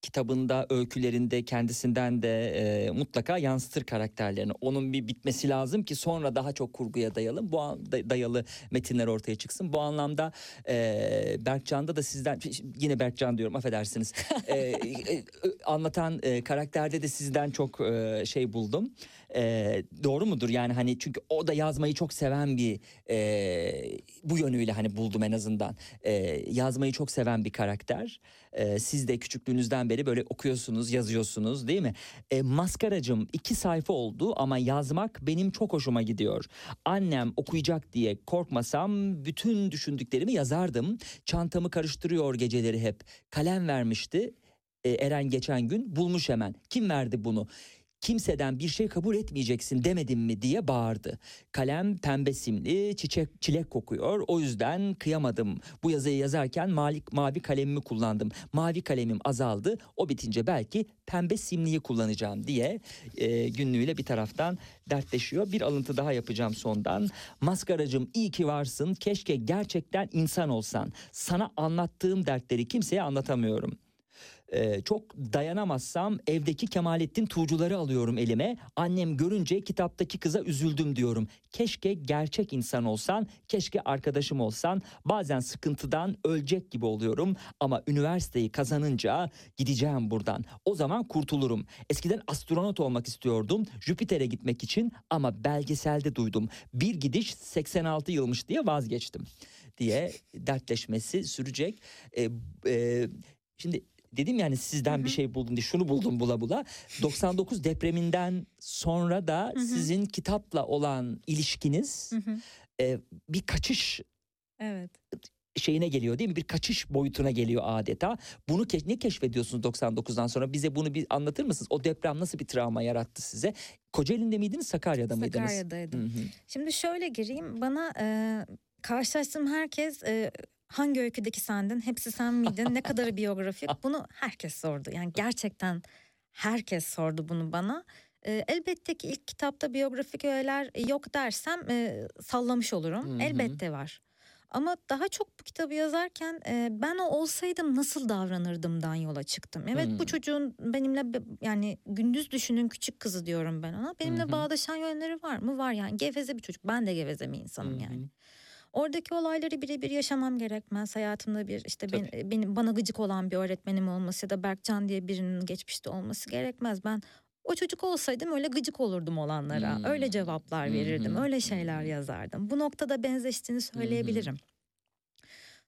kitabında, öykülerinde kendisinden de e, mutlaka yansıtır karakterlerini. Onun bir bitmesi lazım ki sonra daha çok kurguya dayalı, bu dayalı metinler ortaya çıksın. Bu anlamda e, Berkcan'da da sizden yine Berkcan diyorum affedersiniz. E, e, anlatan e, karakterde de sizden çok e, şey buldum. E, doğru mudur? Yani hani çünkü o da yazmayı çok seven bir e, bu yönüyle hani buldum en azından. E, yazmayı çok seven bir karakter. E, siz de küçüklüğünüzden beri böyle okuyorsunuz yazıyorsunuz değil mi? E, maskaracım iki sayfa oldu ama yazmak benim çok hoşuma gidiyor. Annem okuyacak diye korkmasam bütün düşündüklerimi yazardım. Çantamı karıştırıyor geceleri hep. Kalem vermişti. E, Eren geçen gün bulmuş hemen. Kim verdi bunu kimseden bir şey kabul etmeyeceksin demedim mi diye bağırdı. Kalem pembe simli, çiçek çilek kokuyor. O yüzden kıyamadım. Bu yazıyı yazarken mavi, mavi kalemimi kullandım. Mavi kalemim azaldı. O bitince belki pembe simliyi kullanacağım diye e, günlüğüyle bir taraftan dertleşiyor. Bir alıntı daha yapacağım sondan. Maskaracım iyi ki varsın. Keşke gerçekten insan olsan. Sana anlattığım dertleri kimseye anlatamıyorum. Ee, çok dayanamazsam evdeki Kemalettin Tuğcuları alıyorum elime. Annem görünce kitaptaki kıza üzüldüm diyorum. Keşke gerçek insan olsan, keşke arkadaşım olsan. Bazen sıkıntıdan ölecek gibi oluyorum ama üniversiteyi kazanınca gideceğim buradan. O zaman kurtulurum. Eskiden astronot olmak istiyordum Jüpiter'e gitmek için ama belgeselde duydum. Bir gidiş 86 yılmış diye vazgeçtim diye dertleşmesi sürecek. E, e, şimdi dedim yani sizden bir şey buldum diye şunu buldum bula bula. 99 depreminden sonra da Hı hı. sizin kitapla olan ilişkiniz e, bir kaçış Evet. şeyine geliyor değil mi? Bir kaçış boyutuna geliyor adeta. Bunu ke- ne keşfediyorsunuz 99'dan sonra? Bize bunu bir anlatır mısınız? O deprem nasıl bir travma yarattı size? Kocaeli'nde miydiniz, Sakarya'da mıydınız? Sakarya'daydım. Hı hı. Şimdi şöyle gireyim. Bana e, karşılaştığım herkes e, hangi öyküdeki sendin? Hepsi sen miydin? Ne kadar biyografik? Bunu herkes sordu. Yani gerçekten herkes sordu bunu bana. E, elbette ki ilk kitapta biyografik öğeler yok dersem e, sallamış olurum. Hı hı. Elbette var. Ama daha çok bu kitabı yazarken e, ben o olsaydım nasıl davranırdımdan yola çıktım. Evet Hmm. bu çocuğun benimle be- yani gündüz düşünün küçük kızı diyorum ben ona. Benimle hı. bağdaşan yönleri var mı? Var yani geveze bir çocuk. Ben de geveze bir insanım hı. yani. Oradaki olayları birebir yaşamam gerekmez. Hayatımda bir işte ben, benim bana gıcık olan bir öğretmenim olması ya da Berkcan diye birinin geçmişte olması gerekmez. Ben o çocuk olsaydım öyle gıcık olurdum olanlara. Hmm. Öyle cevaplar verirdim. hı. Öyle şeyler yazardım. Bu noktada benzeştiğini söyleyebilirim.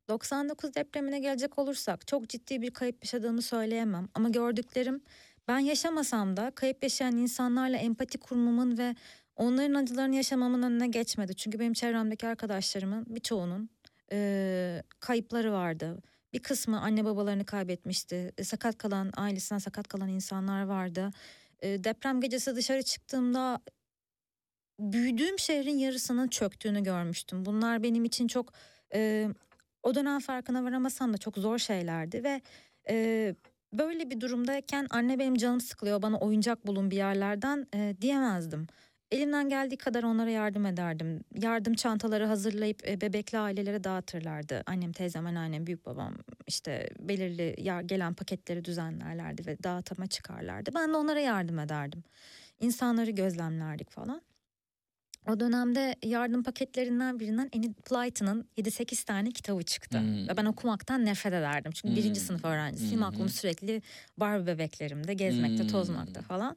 99 depremine gelecek olursak çok ciddi bir kayıp yaşadığımı söyleyemem ama gördüklerim ben yaşamasam da kayıp yaşayan insanlarla empati kurmamın ve onların acılarını yaşamamın önüne geçmedi. Çünkü benim çevremdeki arkadaşlarımın birçoğunun eee, kayıpları vardı. Bir kısmı anne babalarını kaybetmişti. E, Sakat kalan ailesinden sakat kalan insanlar vardı. E, deprem gecesi dışarı çıktığımda büyüdüğüm şehrin yarısının çöktüğünü görmüştüm. Bunlar benim için çok e, o dönem farkına varamasam da çok zor şeylerdi ve e, böyle bir durumdayken anne benim canım sıkılıyor bana oyuncak bulun bir yerlerden e, diyemezdim. Elimden geldiği kadar onlara yardım ederdim. Yardım çantaları hazırlayıp e, bebekli ailelere dağıtırlardı. Annem, teyzem, anneannem, büyük babam işte belirli gelen paketleri düzenlerlerdi ve dağıtıma çıkarlardı. Ben de onlara yardım ederdim. İnsanları gözlemlerdik falan. O dönemde yardım paketlerinden birinden Enid Blyton'ın 7-8 tane kitabı çıktı. Hmm. Ve ben okumaktan nefret ederdim. Çünkü birinci Hmm. sınıf öğrencisiyim. Hı. Aklım sürekli Barbie bebeklerimde, gezmekte, Hmm. tozmakta falan.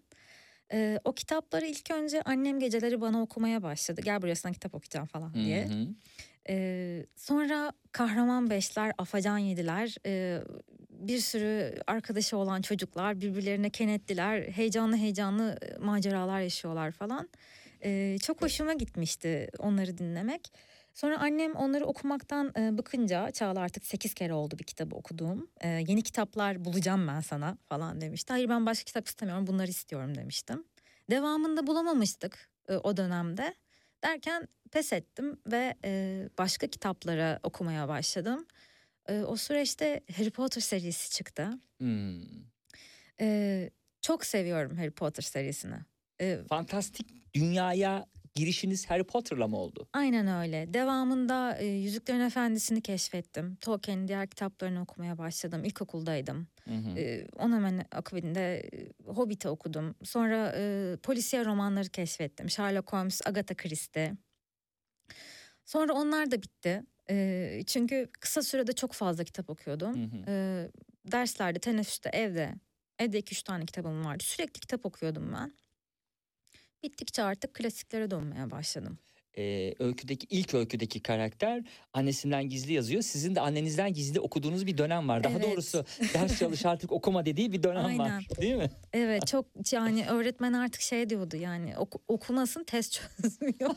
Ee, o kitapları ilk önce annem geceleri bana okumaya başladı. Gel buraya sana kitap okuyacağım falan diye. Hı hı. Ee, sonra Kahraman Beşler, Afacan Yediler, e, bir sürü arkadaşı olan çocuklar birbirlerine kenetliler, heyecanlı heyecanlı maceralar yaşıyorlar falan. Ee, çok hoşuma gitmişti onları dinlemek. Sonra annem onları okumaktan e, bıkınca Çağla artık 8 kere oldu bir kitabı okuduğum. E, yeni kitaplar bulacağım ben sana falan demişti. Hayır ben başka kitap istemiyorum bunları istiyorum demiştim. Devamında bulamamıştık e, o dönemde. Derken pes ettim ve e, başka kitapları okumaya başladım. E, o süreçte Harry Potter serisi çıktı. Hmm. E, çok seviyorum Harry Potter serisini. E, Fantastik dünyaya girişiniz Harry Potter'la mı oldu? Aynen öyle. Devamında e, Yüzüklerin Efendisi'ni keşfettim. Tolkien'in diğer kitaplarını okumaya başladım. İlkokuldaydım. Hı hı. E, onun hemen akabinde e, Hobbit'i okudum. Sonra e, polisiye romanları keşfettim. Sherlock Holmes, Agatha Christie. Sonra onlar da bitti. E, çünkü kısa sürede çok fazla kitap okuyordum. Hı hı. E, derslerde, teneffüste, evde. Evde iki üç tane kitabım vardı. Sürekli kitap okuyordum ben. Bittikçe artık klasiklere dönmeye başladım. Ee, öyküdeki ilk öyküdeki karakter annesinden gizli yazıyor. Sizin de annenizden gizli okuduğunuz bir dönem var. Daha Evet. doğrusu ders çalış artık okuma dediği bir dönem Aynen. var. Değil mi? Evet çok yani öğretmen artık şey diyordu yani oku- okumasın test çözmüyor.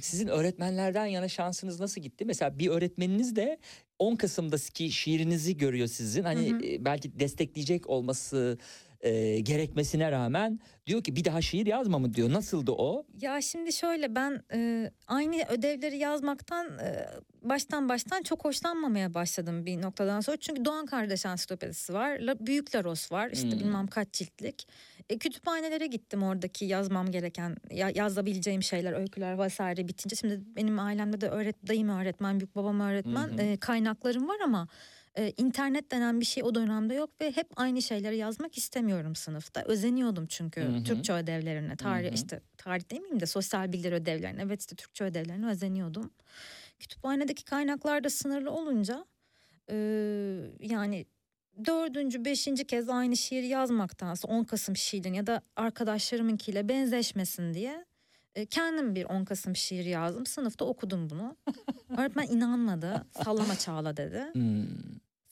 Sizin öğretmenlerden yana şansınız nasıl gitti? Mesela bir öğretmeniniz de 10 Kasım'daki şiirinizi görüyor sizin. Hani Hı hı. belki destekleyecek olması e, gerekmesine rağmen diyor ki bir daha şiir yazma mı diyor. Nasıldı o? ya şimdi şöyle ben e, aynı ödevleri yazmaktan e, baştan baştan çok hoşlanmamaya başladım bir noktadan sonra. Çünkü Doğan Kardeş Ansiklopedisi var. La, Büyük Laros var işte Hmm. bilmem kaç ciltlik. E, kütüphanelere gittim oradaki yazmam gereken ya, yazabileceğim şeyler öyküler vesaire bitince. Şimdi benim ailemde de öğret, dayım öğretmen büyük babam öğretmen hı. e, kaynaklarım var ama e, internet denen bir şey o dönemde yok ve hep aynı şeyleri yazmak istemiyorum sınıfta. Özeniyordum çünkü Hı hı. Türkçe ödevlerine, tarih işte tarih demeyeyim de sosyal bilgiler ödevlerine. Evet işte Türkçe ödevlerine özeniyordum. Kütüphanedeki kaynaklar da sınırlı olunca e, yani dördüncü, beşinci kez aynı şiir yazmaktansa 10 Kasım şiirin ya da arkadaşlarımınkiyle benzeşmesin diye E, kendim bir 10 Kasım şiiri yazdım. Sınıfta okudum bunu. Öğretmen inanmadı. Sallama Çağla dedi. Hmm.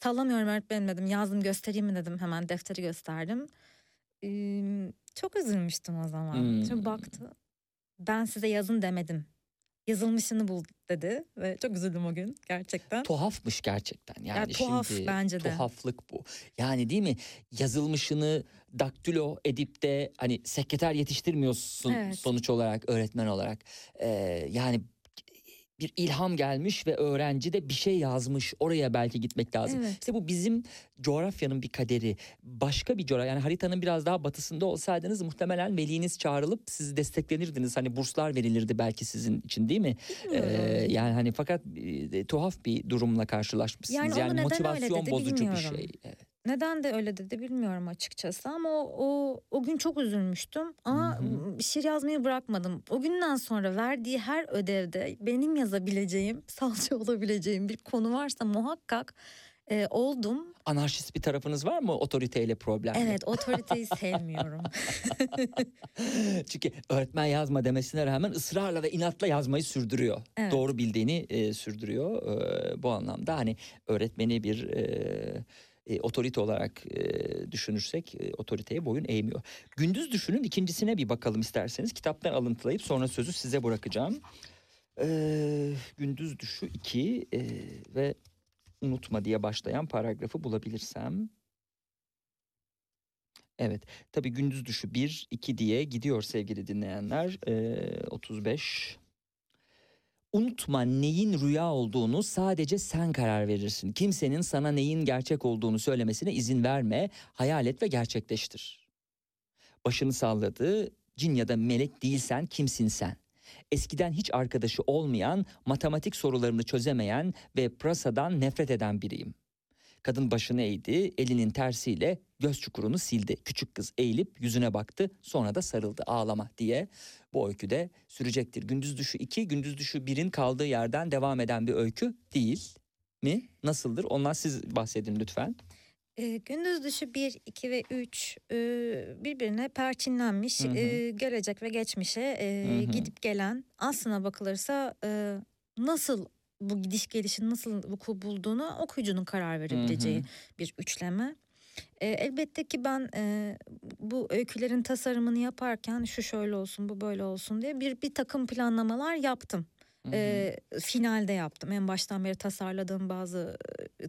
Sallamıyorum öğretmenim dedim. Yazdım göstereyim mi dedim. Hemen defteri gösterdim. Ee, çok üzülmüştüm o zaman. Hmm. Çok baktı. Ben size yazın demedim. Yazılmışını bul dedi ve çok üzüldüm o gün gerçekten. Tuhafmış gerçekten. Yani Ya tuhaf şimdi bence de. Tuhaflık bu. Yani değil mi? Yazılmışını daktilo edip de hani sekreter yetiştirmiyorsun Evet. sonuç olarak öğretmen olarak. Ee, yani bir ilham gelmiş ve öğrenci de bir şey yazmış. Oraya belki gitmek lazım. Evet. İşte bu bizim coğrafyanın bir kaderi. Başka bir coğrafya yani haritanın biraz daha batısında olsaydınız muhtemelen veliniz çağrılıp sizi desteklenirdiniz. Hani burslar verilirdi belki sizin için değil mi? Ee, yani hani fakat e, tuhaf bir durumla karşılaşmışsınız. Yani Yani, motivasyon bozucu bir şey. Evet. Neden de öyle dedi bilmiyorum açıkçası ama o, o, o gün çok üzülmüştüm ama Hı hı. şiir yazmayı bırakmadım. O günden sonra verdiği her ödevde benim yazabileceğim, salça olabileceğim bir konu varsa muhakkak e, oldum. Anarşist bir tarafınız var mı otoriteyle problemli? Evet otoriteyi sevmiyorum. Çünkü öğretmen yazma demesine rağmen ısrarla ve inatla yazmayı sürdürüyor. Evet. Doğru bildiğini e, sürdürüyor. E, bu anlamda hani öğretmeni bir e, e, otorite olarak e, düşünürsek e, otoriteye boyun eğmiyor. Gündüz düşünün ikincisine bir bakalım isterseniz. Kitaptan alıntılayıp sonra sözü size bırakacağım. E, gündüz düşü 2 e, ve unutma diye başlayan paragrafı bulabilirsem. Evet tabii gündüz düşü 1 2 diye gidiyor sevgili dinleyenler. E, 35 Unutma neyin rüya olduğunu sadece sen karar verirsin. Kimsenin sana neyin gerçek olduğunu söylemesine izin verme, hayal et ve gerçekleştir. Başını salladı, cin ya da melek değilsen kimsin sen? Eskiden hiç arkadaşı olmayan, matematik sorularını çözemeyen ve prasadan nefret eden biriyim. Kadın başını eğdi, elinin tersiyle göz çukurunu sildi. Küçük kız eğilip yüzüne baktı, sonra da sarıldı ağlama diye bu öykü de sürecektir. Gündüz düşü 2, gündüz düşü 1'in kaldığı yerden devam eden bir öykü değil mi? Nasıldır? Ondan siz bahsedin lütfen. E, gündüz dışı 1, 2 ve 3 e, birbirine perçinlenmiş Hı hı. e, gelecek ve geçmişe e, Hı hı. gidip gelen aslına bakılırsa e, nasıl bu gidiş gelişin nasıl vuku bulduğunu okuyucunun karar verebileceği bir üçleme. E, elbette ki ben e, bu öykülerin tasarımını yaparken şu şöyle olsun bu böyle olsun diye bir bir takım planlamalar yaptım. Hı hı. E, finalde yaptım. En baştan beri tasarladığım bazı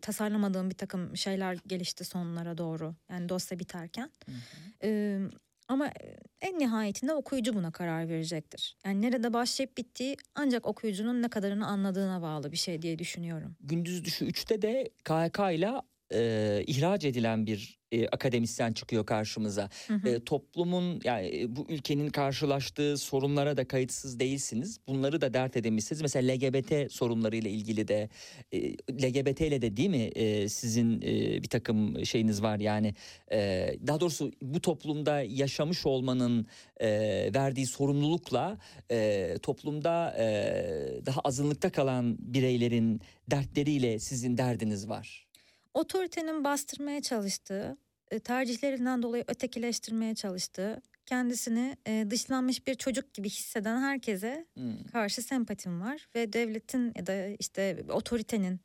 tasarlamadığım bir takım şeyler gelişti sonlara doğru. Yani dosya biterken. Hı hı. E, ama en nihayetinde okuyucu buna karar verecektir. Yani nerede başlayıp bittiği ancak okuyucunun ne kadarını anladığına bağlı bir şey diye düşünüyorum. Gündüz düşü 3'te de KHK ile e, ihraç edilen bir e, akademisyen çıkıyor karşımıza. Hı hı. E, toplumun yani bu ülkenin karşılaştığı sorunlara da kayıtsız değilsiniz. Bunları da dert edemişsiniz. Mesela LGBT sorunlarıyla ilgili de e, LGBT ile de değil mi e, sizin e, bir takım şeyiniz var yani e, daha doğrusu bu toplumda yaşamış olmanın e, verdiği sorumlulukla e, toplumda e, daha azınlıkta kalan bireylerin dertleriyle sizin derdiniz var. Otoritenin bastırmaya çalıştığı, e, tercihlerinden dolayı ötekileştirmeye çalıştığı, kendisini e, dışlanmış bir çocuk gibi hisseden herkese Hmm. karşı sempatim var ve devletin ya da işte otoritenin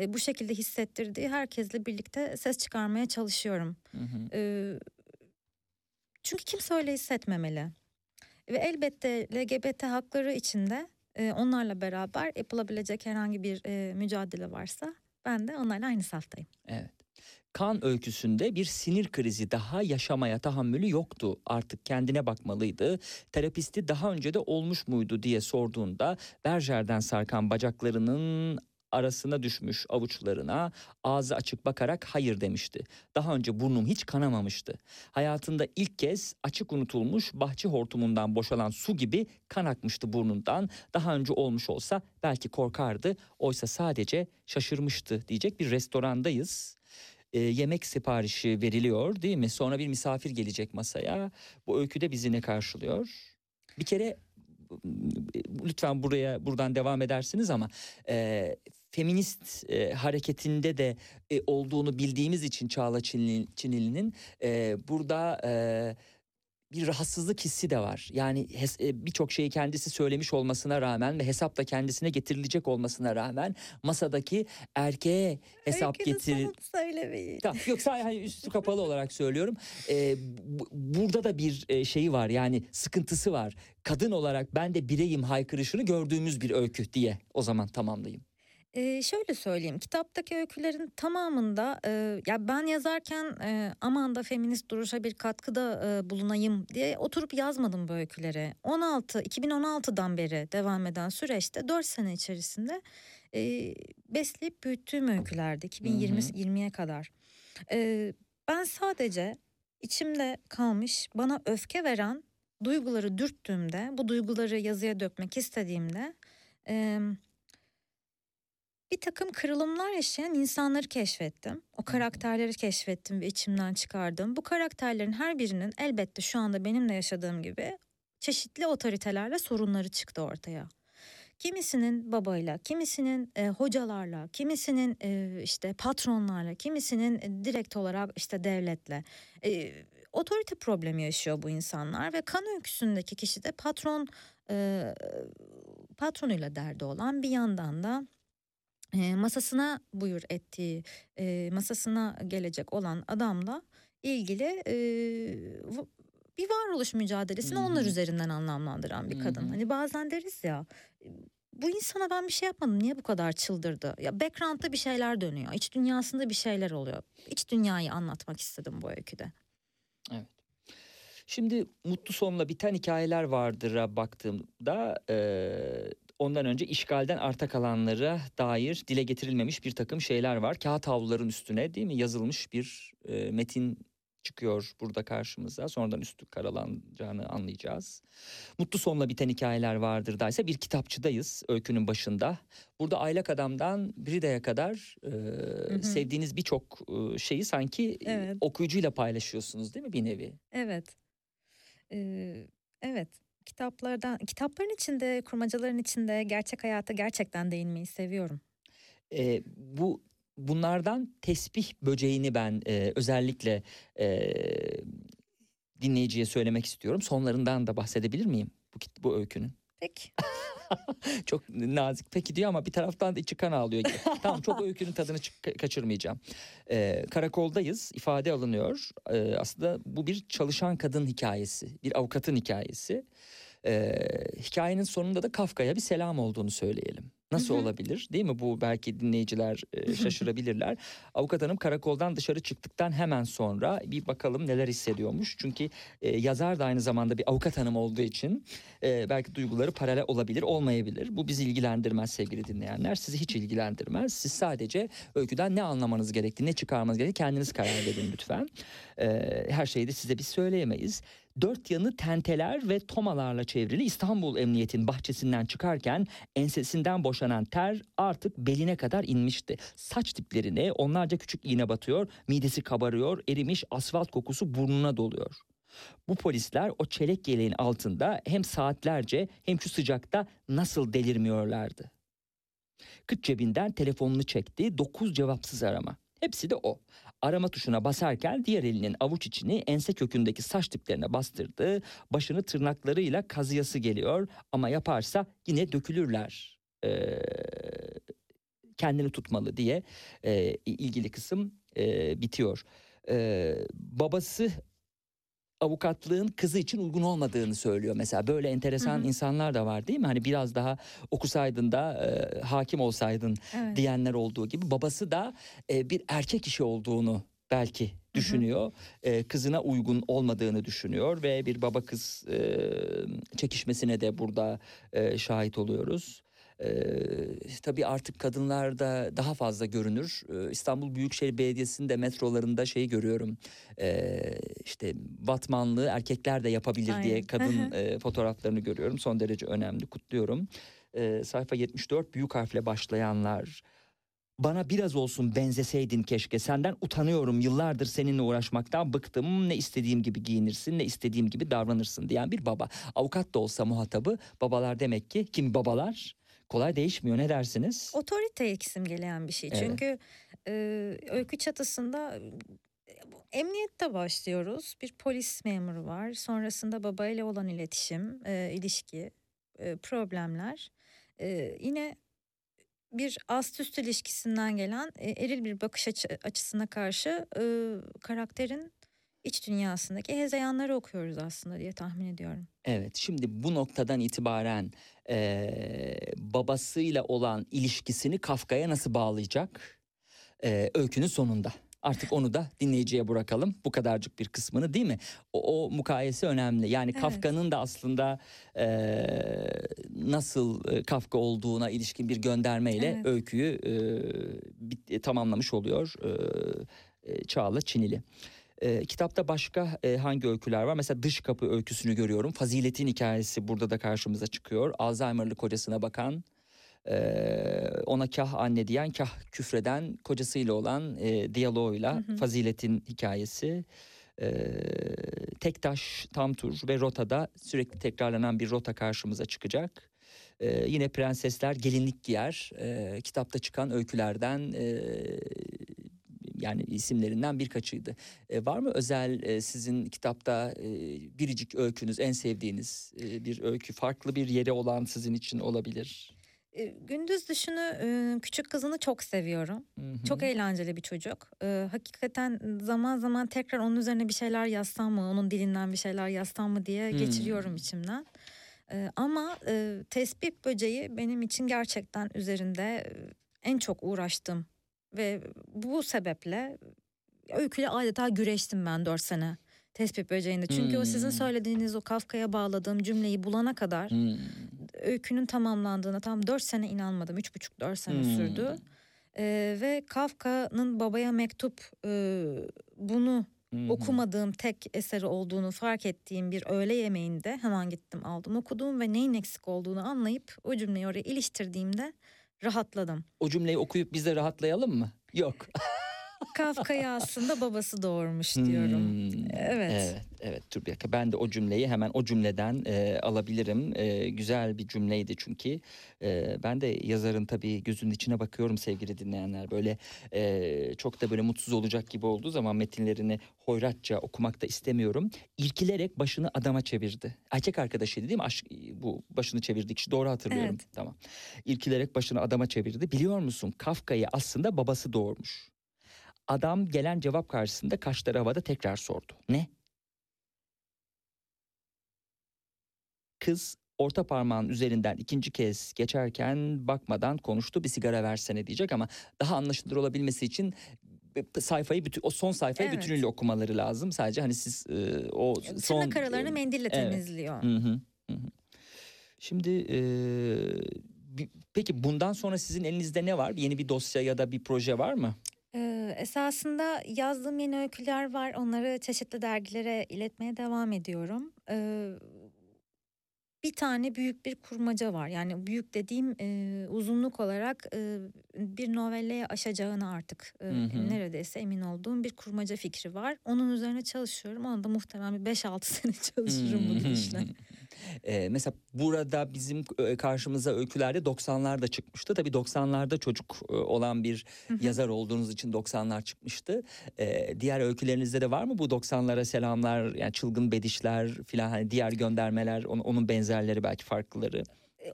e, bu şekilde hissettirdiği herkesle birlikte ses çıkarmaya çalışıyorum. Çünkü kimse öyle hissetmemeli. Ve elbette LGBT hakları içinde onlarla beraber yapılabilecek herhangi bir mücadele varsa ben de onlarla aynı saftayım. Evet. Kan öyküsünde bir sinir krizi daha yaşamaya tahammülü yoktu. Artık kendine bakmalıydı. Terapisti daha önce de olmuş muydu diye sorduğunda Berger'den sarkan bacaklarının arasına düşmüş avuçlarına ağzı açık bakarak hayır demişti. Daha önce burnum hiç kanamamıştı. Hayatında ilk kez açık unutulmuş bahçe hortumundan boşalan su gibi kan akmıştı burnundan. Daha önce olmuş olsa belki korkardı. Oysa sadece şaşırmıştı diyecek bir restorandayız. Ee, yemek siparişi veriliyor değil mi? Sonra bir misafir gelecek masaya. Bu öyküde bizi ne karşılıyor? Bir kere lütfen buraya buradan devam edersiniz ama e, feminist e, hareketinde de e, olduğunu bildiğimiz için Çağla Çinli- Çinili'nin e, burada e, bir rahatsızlık hissi de var. Yani e, birçok şeyi kendisi söylemiş olmasına rağmen ve hesap da kendisine getirilecek olmasına rağmen masadaki erkeğe hesap Öykünün getir söylemeyin. Tamam, yok hani üstü kapalı olarak söylüyorum. Ee, bu- burada da bir e, şeyi var yani sıkıntısı var. Kadın olarak ben de bireyim haykırışını gördüğümüz bir öykü diye o zaman tamamlayayım. Ee, şöyle söyleyeyim kitaptaki öykülerin tamamında e, ya ben yazarken e, aman da feminist duruşa bir katkıda e, bulunayım diye oturup yazmadım bu öyküleri. 16 2016'dan beri devam eden süreçte 4 sene içerisinde e, besleyip büyüttüğüm öykülerdi 2020 20'ye kadar. E, ben sadece içimde kalmış bana öfke veren duyguları dürttüğümde bu duyguları yazıya dökmek istediğimde e, bir takım kırılımlar yaşayan insanları keşfettim. O karakterleri keşfettim ve içimden çıkardım. Bu karakterlerin her birinin elbette şu anda benim de yaşadığım gibi çeşitli otoritelerle sorunları çıktı ortaya. Kimisinin babayla, kimisinin e, hocalarla, kimisinin e, işte patronlarla, kimisinin e, direkt olarak işte devletle. E, otorite problemi yaşıyor bu insanlar ve kan öyküsündeki kişi de patron e, patronuyla derdi olan bir yandan da masasına buyur ettiği masasına gelecek olan adamla ilgili bir varoluş mücadelesini hı. onlar üzerinden anlamlandıran bir kadın. hı. Hani bazen deriz ya e, bu insana ben bir şey yapmadım niye bu kadar çıldırdı? Ya background'da bir şeyler dönüyor. iç dünyasında bir şeyler oluyor. İç dünyayı anlatmak istedim bu öyküde. Şimdi mutlu sonla biten hikayeler vardır'a baktığımda e, ondan önce işgalden arta kalanlara dair dile getirilmemiş bir takım şeyler var. Kağıt havluların üstüne değil mi yazılmış bir e, metin çıkıyor burada karşımıza. Sonradan üstü karalanacağını anlayacağız. Mutlu sonla biten hikayeler vardır da ise bir kitapçıdayız öykünün başında. Burada Aylak Adam'dan Brida'ya kadar e, hı. sevdiğiniz birçok e, şeyi sanki e, Evet. okuyucuyla paylaşıyorsunuz değil mi bir nevi? Evet. Ee, evet. Kitaplardan, kitapların içinde, kurmacaların içinde gerçek hayata gerçekten değinmeyi seviyorum. E, bu bunlardan tesbih böceğini ben e, özellikle e, dinleyiciye söylemek istiyorum. Sonlarından da bahsedebilir miyim bu bu öykünün? Peki. Çok nazik peki diyor ama bir taraftan da içi kan ağlıyor tamam çok öykünün tadını kaçırmayacağım. Ee, karakoldayız ifade alınıyor. Ee, aslında bu bir çalışan kadın hikayesi. Bir avukatın hikayesi. Ee, hikayenin sonunda da Kafka'ya bir selam olduğunu söyleyelim. Nasıl olabilir değil mi? Bu belki dinleyiciler e, şaşırabilirler. Avukat hanım karakoldan dışarı çıktıktan hemen sonra bir bakalım neler hissediyormuş. Çünkü e, yazar da aynı zamanda bir avukat hanım olduğu için e, belki duyguları paralel olabilir, olmayabilir. Bu bizi ilgilendirmez sevgili dinleyenler. Sizi hiç ilgilendirmez. Siz sadece öyküden ne anlamanız gerektiğini, ne çıkarmanız gerektiğini kendiniz karar verin lütfen. Her şeyi de size biz söyleyemeyiz. Dört yanı tenteler ve tomalarla çevrili İstanbul Emniyet'in bahçesinden çıkarken ensesinden boşanan ter artık beline kadar inmişti. Saç diplerine onlarca küçük iğne batıyor, midesi kabarıyor, erimiş asfalt kokusu burnuna doluyor. Bu polisler o çelek yeleğin altında hem saatlerce hem şu sıcakta nasıl delirmiyorlardı. Kıç cebinden telefonunu çekti. Dokuz cevapsız arama. Hepsi de o. Arama tuşuna basarken diğer elinin avuç içini ense kökündeki saç diplerine bastırdı. Başını tırnaklarıyla kazıyası geliyor ama yaparsa yine dökülürler. Ee, kendini tutmalı diye e, ilgili kısım e, bitiyor. Ee, babası avukatlığın kızı için uygun olmadığını söylüyor mesela. Böyle enteresan Hı hı. insanlar da var değil mi? Hani biraz daha okusaydın da e, hakim olsaydın Evet. diyenler olduğu gibi babası da e, bir erkek işi olduğunu belki düşünüyor. E, kızına uygun olmadığını düşünüyor ve bir baba kız e, çekişmesine de burada e, şahit oluyoruz. Ee, tabii artık kadınlarda daha fazla görünür. Ee, İstanbul Büyükşehir Belediyesi'nde metrolarında şey görüyorum. Ee, işte batmanlığı erkekler de yapabilir diye Aynen. kadın e, fotoğraflarını görüyorum. Son derece önemli. Kutluyorum. Ee, sayfa 74 büyük harfle başlayanlar. Bana biraz olsun benzeseydin keşke. Senden utanıyorum. Yıllardır seninle uğraşmaktan bıktım. Ne istediğim gibi giyinirsin, ne istediğim gibi davranırsın diyen bir baba. Avukat da olsa muhatabı babalar demek ki kim babalar kolay değişmiyor. Ne dersiniz? Otorite simgeleyen bir şey. Evet. Çünkü e, öykü çatısında Emniyette başlıyoruz. Bir polis memuru var. Sonrasında babayla olan iletişim, e, ilişki, e, problemler. E, yine bir ast üst ilişkisinden gelen e, eril bir bakış açı, açısına karşı e, karakterin iç dünyasındaki hezeyanları okuyoruz aslında diye tahmin ediyorum. Evet şimdi bu noktadan itibaren eee, babasıyla olan ilişkisini Kafka'ya nasıl bağlayacak? Eee, öykünün sonunda. Artık onu da dinleyiciye bırakalım. Bu kadarcık bir kısmını değil mi? O, o mukayese önemli. Yani Evet. Kafka'nın da aslında eee, nasıl e, Kafka olduğuna ilişkin bir göndermeyle Evet. öyküyü e, bit- tamamlamış oluyor e, e, Çağla Çinili. E, kitapta başka e, hangi öyküler var? Mesela Dış Kapı öyküsünü görüyorum. Fazilet'in hikayesi burada da karşımıza çıkıyor. Alzheimer'lı kocasına bakan, e, ona kah anne diyen, kah küfreden kocasıyla olan e, diyaloğuyla Hı hı. Fazilet'in hikayesi. E, Tektaş, Tamtur ve Rota'da sürekli tekrarlanan bir rota karşımıza çıkacak. E, yine prensesler gelinlik giyer. E, kitapta çıkan öykülerden e, yani isimlerinden birkaçıydı. E, var mı özel e, sizin kitapta e, biricik öykünüz, en sevdiğiniz e, bir öykü, farklı bir yeri olan sizin için olabilir? E, Gündüz Düşünü e, küçük kızını çok seviyorum. Hı hı. Çok eğlenceli bir çocuk. Ee, hakikaten zaman zaman tekrar onun üzerine bir şeyler yazsam mı, onun dilinden bir şeyler yazsam mı diye Hmm. geçiriyorum içimden. Ama e, tespih böceği benim için gerçekten üzerinde e, en çok uğraştım. Ve bu sebeple öyküyle adeta güreştim ben dört sene tespih böceğinde. Çünkü o sizin Hmm. söylediğiniz o Kafka'ya bağladığım cümleyi bulana kadar Hmm. öykünün tamamlandığına tam dört sene inanmadım. Üç buçuk dört sene Hmm. sürdü. Ee, ve Kafka'nın babaya mektup e, bunu hı. okumadığım tek eseri olduğunu fark ettiğim bir öğle yemeğinde hemen gittim aldım okudum ve neyin eksik olduğunu anlayıp o cümleyi oraya iliştirdiğimde rahatladım. O cümleyi okuyup biz de rahatlayalım mı? Yok. Kafka'yı aslında babası doğurmuş diyorum. Hmm, Evet. Evet, evet. Dakika. Ben de o cümleyi hemen o cümleden e, alabilirim. E, güzel bir cümleydi çünkü. E, ben de yazarın tabii gözünün içine bakıyorum sevgili dinleyenler. Böyle e, çok da böyle mutsuz olacak gibi olduğu zaman metinlerini hoyratça okumak da istemiyorum. İrkilerek başını adama çevirdi. Erkek arkadaşıydı değil mi? Aşk, bu başını çevirdiği kişi doğru hatırlıyorum. Evet. Tamam. İrkilerek başını adama çevirdi. Biliyor musun? Kafka'yı aslında babası doğurmuş. Adam gelen cevap karşısında kaşları havada tekrar sordu. Ne? Kız orta parmağın üzerinden ikinci kez geçerken bakmadan konuştu bir sigara versene diyecek ama daha anlaşılır olabilmesi için sayfayı bütün o son sayfayı Evet. bütünüyle okumaları lazım. Sadece hani siz e, o son Tırnak aralarını e, mendille evet. temizliyor. Hı hı, hı. Şimdi e, peki bundan sonra sizin elinizde ne var? Yeni bir dosya ya da bir proje var mı? Ee, esasında yazdığım yeni öyküler var. Onları çeşitli dergilere iletmeye devam ediyorum. Ee, bir tane büyük bir kurmaca var. Yani büyük dediğim e, uzunluk olarak e, bir novelleye aşacağını artık Hı hı. neredeyse emin olduğum bir kurmaca fikri var. Onun üzerine çalışıyorum. Onu da muhtemelen bir 5-6 sene çalışırım bu gidişle. Ee, mesela burada bizim e, karşımıza öykülerde 90'lar da çıkmıştı. Tabii 90'larda çocuk e, olan bir Hı hı. yazar olduğunuz için 90'lar çıkmıştı. Ee, diğer öykülerinizde de var mı bu 90'lara selamlar, yani çılgın bedişler filan hani diğer göndermeler, onun benzerleri belki farklıları.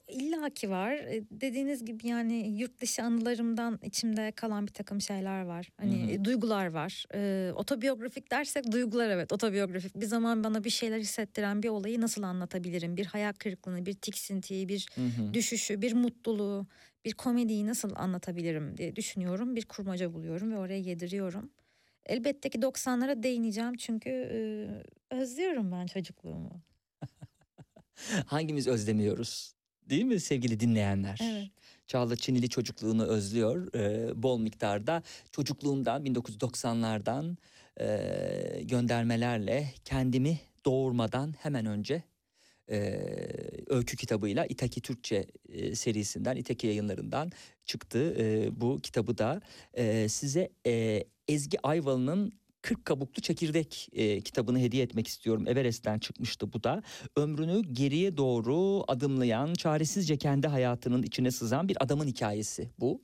İlla ki var. Dediğiniz gibi yani yurt dışı anılarımdan içimde kalan bir takım şeyler var. Hani Hı hı. duygular var. E, otobiyografik dersek duygular evet otobiyografik. Bir zaman bana bir şeyler hissettiren bir olayı nasıl anlatabilirim? Bir hayal kırıklığını, bir tiksintiyi, bir Hı hı. düşüşü, bir mutluluğu, bir komediyi nasıl anlatabilirim diye düşünüyorum. Bir kurmaca buluyorum ve oraya yediriyorum. Elbette ki 90'lara değineceğim çünkü e, özlüyorum ben çocukluğumu. Hangimiz özlemiyoruz? Değil mi sevgili dinleyenler? Evet. Çağla Çinili çocukluğunu özlüyor. Ee, bol miktarda çocukluğumdan 1990'lardan e, göndermelerle kendimi doğurmadan hemen önce e, öykü kitabıyla İtaki Türkçe e, serisinden, İtaki yayınlarından çıktı e, bu kitabı da. E, size e, Ezgi Ayvalı'nın 40 kabuklu çekirdek e, kitabını hediye etmek istiyorum. Everest'ten çıkmıştı bu da. Ömrünü geriye doğru adımlayan, çaresizce kendi hayatının içine sızan bir adamın hikayesi bu.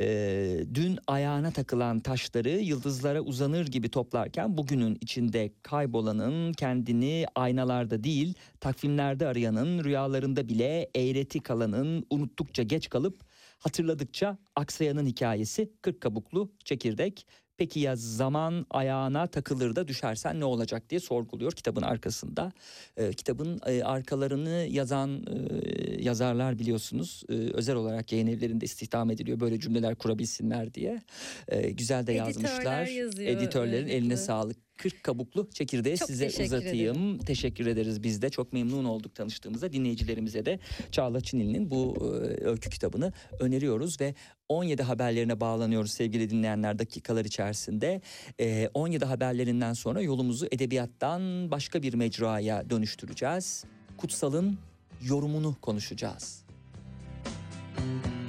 Ee, dün ayağına takılan taşları yıldızlara uzanır gibi toplarken bugünün içinde kaybolanın kendini aynalarda değil takvimlerde arayanın rüyalarında bile eğreti kalanın unuttukça geç kalıp hatırladıkça aksayanın hikayesi kırk kabuklu çekirdek. Peki ya zaman ayağına takılır da düşersen ne olacak diye sorguluyor kitabın arkasında. Ee, kitabın e, arkalarını yazan e, yazarlar biliyorsunuz e, özel olarak yayın evlerinde istihdam ediliyor böyle cümleler kurabilsinler diye. E, güzel de Editörler yazmışlar. yazıyor, Editörlerin evet, eline evet. sağlık. 40 kabuklu çekirdeği Çok size teşekkür uzatayım. Teşekkür ederiz biz de. Çok memnun olduk tanıştığımızda. Dinleyicilerimize de Çağla Çinil'in bu e, öykü kitabını öneriyoruz ve 17 haberlerine bağlanıyoruz sevgili dinleyenler dakikalar içerisinde. E, 17 haberlerinden sonra yolumuzu edebiyattan başka bir mecraya dönüştüreceğiz. Kutsal'ın yorumunu konuşacağız. Someone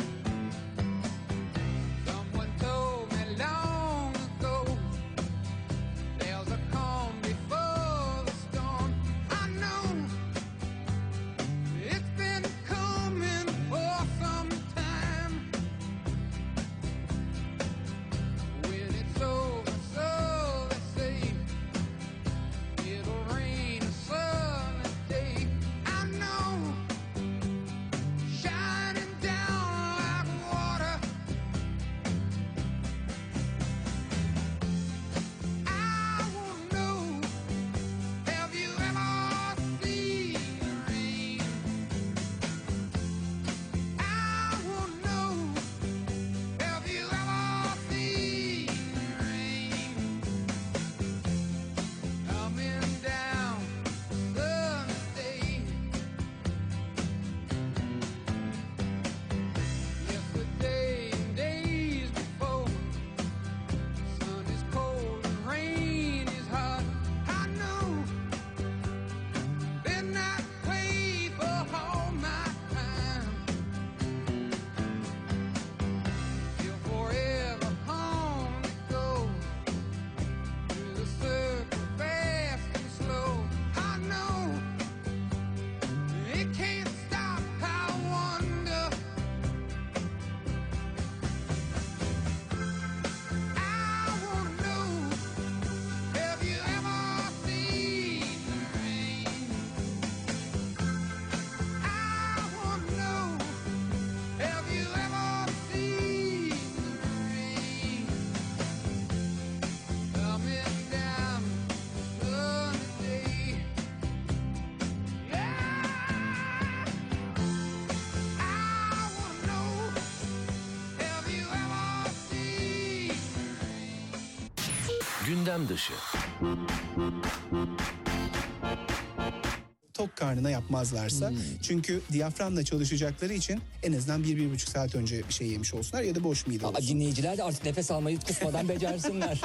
karnına yapmazlarsa. Hmm. Çünkü diyaframla çalışacakları için en azından bir, bir buçuk saat önce bir şey yemiş olsunlar ya da boş mide Aa, olsun. dinleyiciler de artık nefes almayı kısmadan becersinler.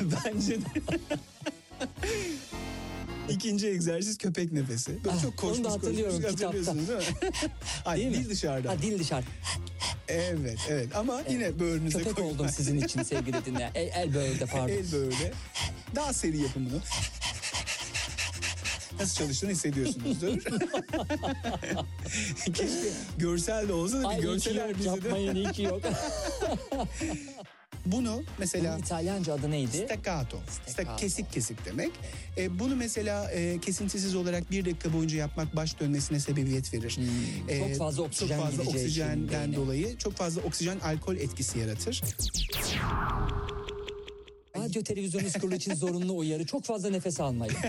Bence de. İkinci egzersiz köpek nefesi. Böyle Ah, çok koşmuş onu da hatırlıyorum koşmuş, hatırlıyorsunuz değil mi? Ay, Değil mi? dil dışarıda. ha, dil dışarı. Evet evet ama yine böğrünüze Köpek koyun. oldum sizin için sevgili dinleyen. El, el böyle pardon. El böyle. Daha seri yapın bunu. Nasıl çalıştığını hissediyorsunuzdur. Keşke görsel de olsa da bir görseler bizi de. yapmayın iyi ki yok. Bunu mesela Bunun İtalyanca adı neydi? Staccato. Staccato. Kesik kesik demek. E, bunu mesela e, kesintisiz olarak bir dakika boyunca yapmak baş dönmesine sebebiyet verir. E, Hmm, çok fazla oksijen Çok fazla oksijenden dolayı çok fazla oksijen alkol etkisi yaratır. Radyo televizyon kurulu için zorunlu uyarı. Çok fazla nefes almayın.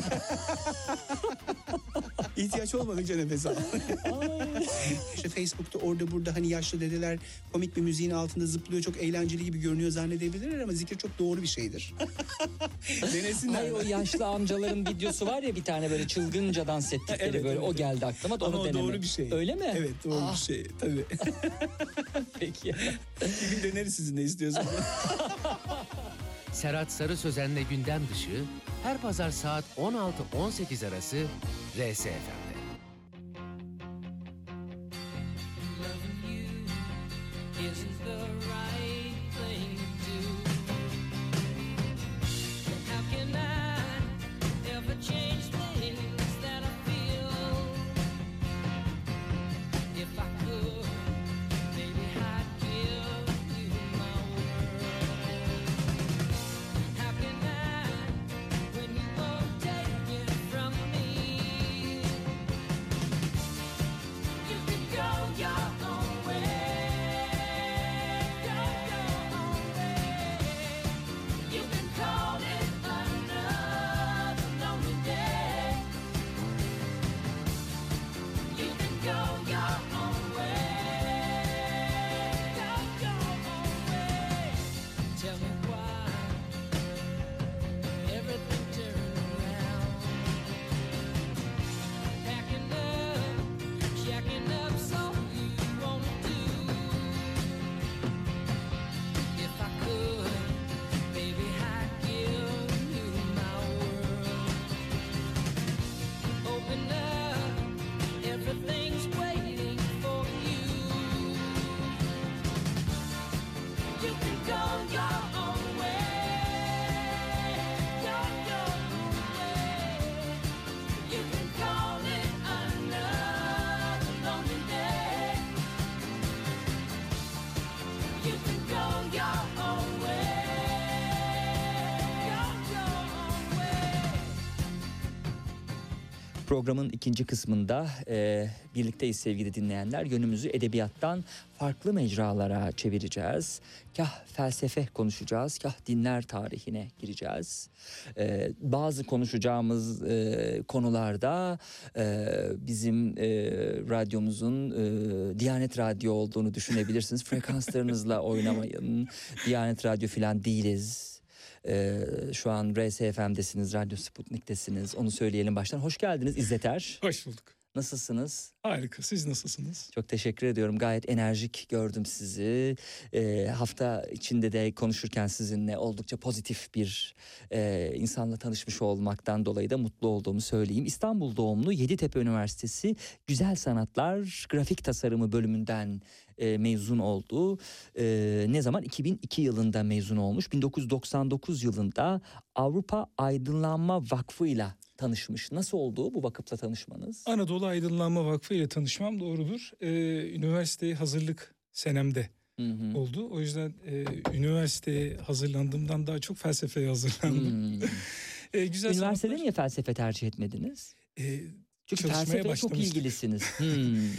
İhtiyaç olmadıkça nefes al. işte Facebook'ta orada burada hani yaşlı dedeler komik bir müziğin altında zıplıyor çok eğlenceli gibi görünüyor zannedebilirler ama zikir çok doğru bir şeydir. Denesinler. Hayır o yaşlı amcaların videosu var ya bir tane böyle çılgınca dans ettikleri Evet, böyle evet. o geldi aklıma da Ama onu o denemek. doğru bir şey. Öyle mi? Evet doğru Ah, bir şey tabii. Peki. bir gün deneriz sizin ne istiyorsanız. Serhat Sarı Sözen'le gündem dışı her pazar saat 16-18 arası RSFM'de. isn't the right Programın ikinci kısmında e, birlikteyiz sevgili dinleyenler. Yönümüzü edebiyattan farklı mecralara çevireceğiz. Kah felsefe konuşacağız, kah dinler tarihine gireceğiz. E, bazı konuşacağımız e, konularda e, bizim e, radyomuzun e, Diyanet Radyo olduğunu düşünebilirsiniz. Frekanslarınızla oynamayın. Diyanet Radyo falan değiliz. Ee, şu an RSFM'desiniz, Radyo Sputnik'tesiniz. Onu söyleyelim baştan. Hoş geldiniz İzzeter. Hoş bulduk. Nasılsınız? Harika. Siz nasılsınız? Çok teşekkür ediyorum. Gayet enerjik gördüm sizi. Ee, hafta içinde de konuşurken sizinle oldukça pozitif bir e, insanla tanışmış olmaktan dolayı da mutlu olduğumu söyleyeyim. İstanbul doğumlu Yeditepe Üniversitesi Güzel Sanatlar Grafik Tasarımı bölümünden e, mezun oldu. E, ne zaman? 2002 yılında mezun olmuş. 1999 yılında Avrupa Aydınlanma Vakfı ile tanışmış. Nasıl oldu bu vakıfla tanışmanız? Anadolu Aydınlanma Vakfı ile tanışmam doğrudur. Ee, üniversiteye hazırlık senemde Hı hı. oldu. O yüzden e, üniversiteye hazırlandığımdan daha çok felsefeye hazırlandım. Hmm. Ee, güzel Üniversitede sanatlar- niye felsefe tercih etmediniz? Ee, Çünkü felsefeye çok ilgilisiniz. Hmm.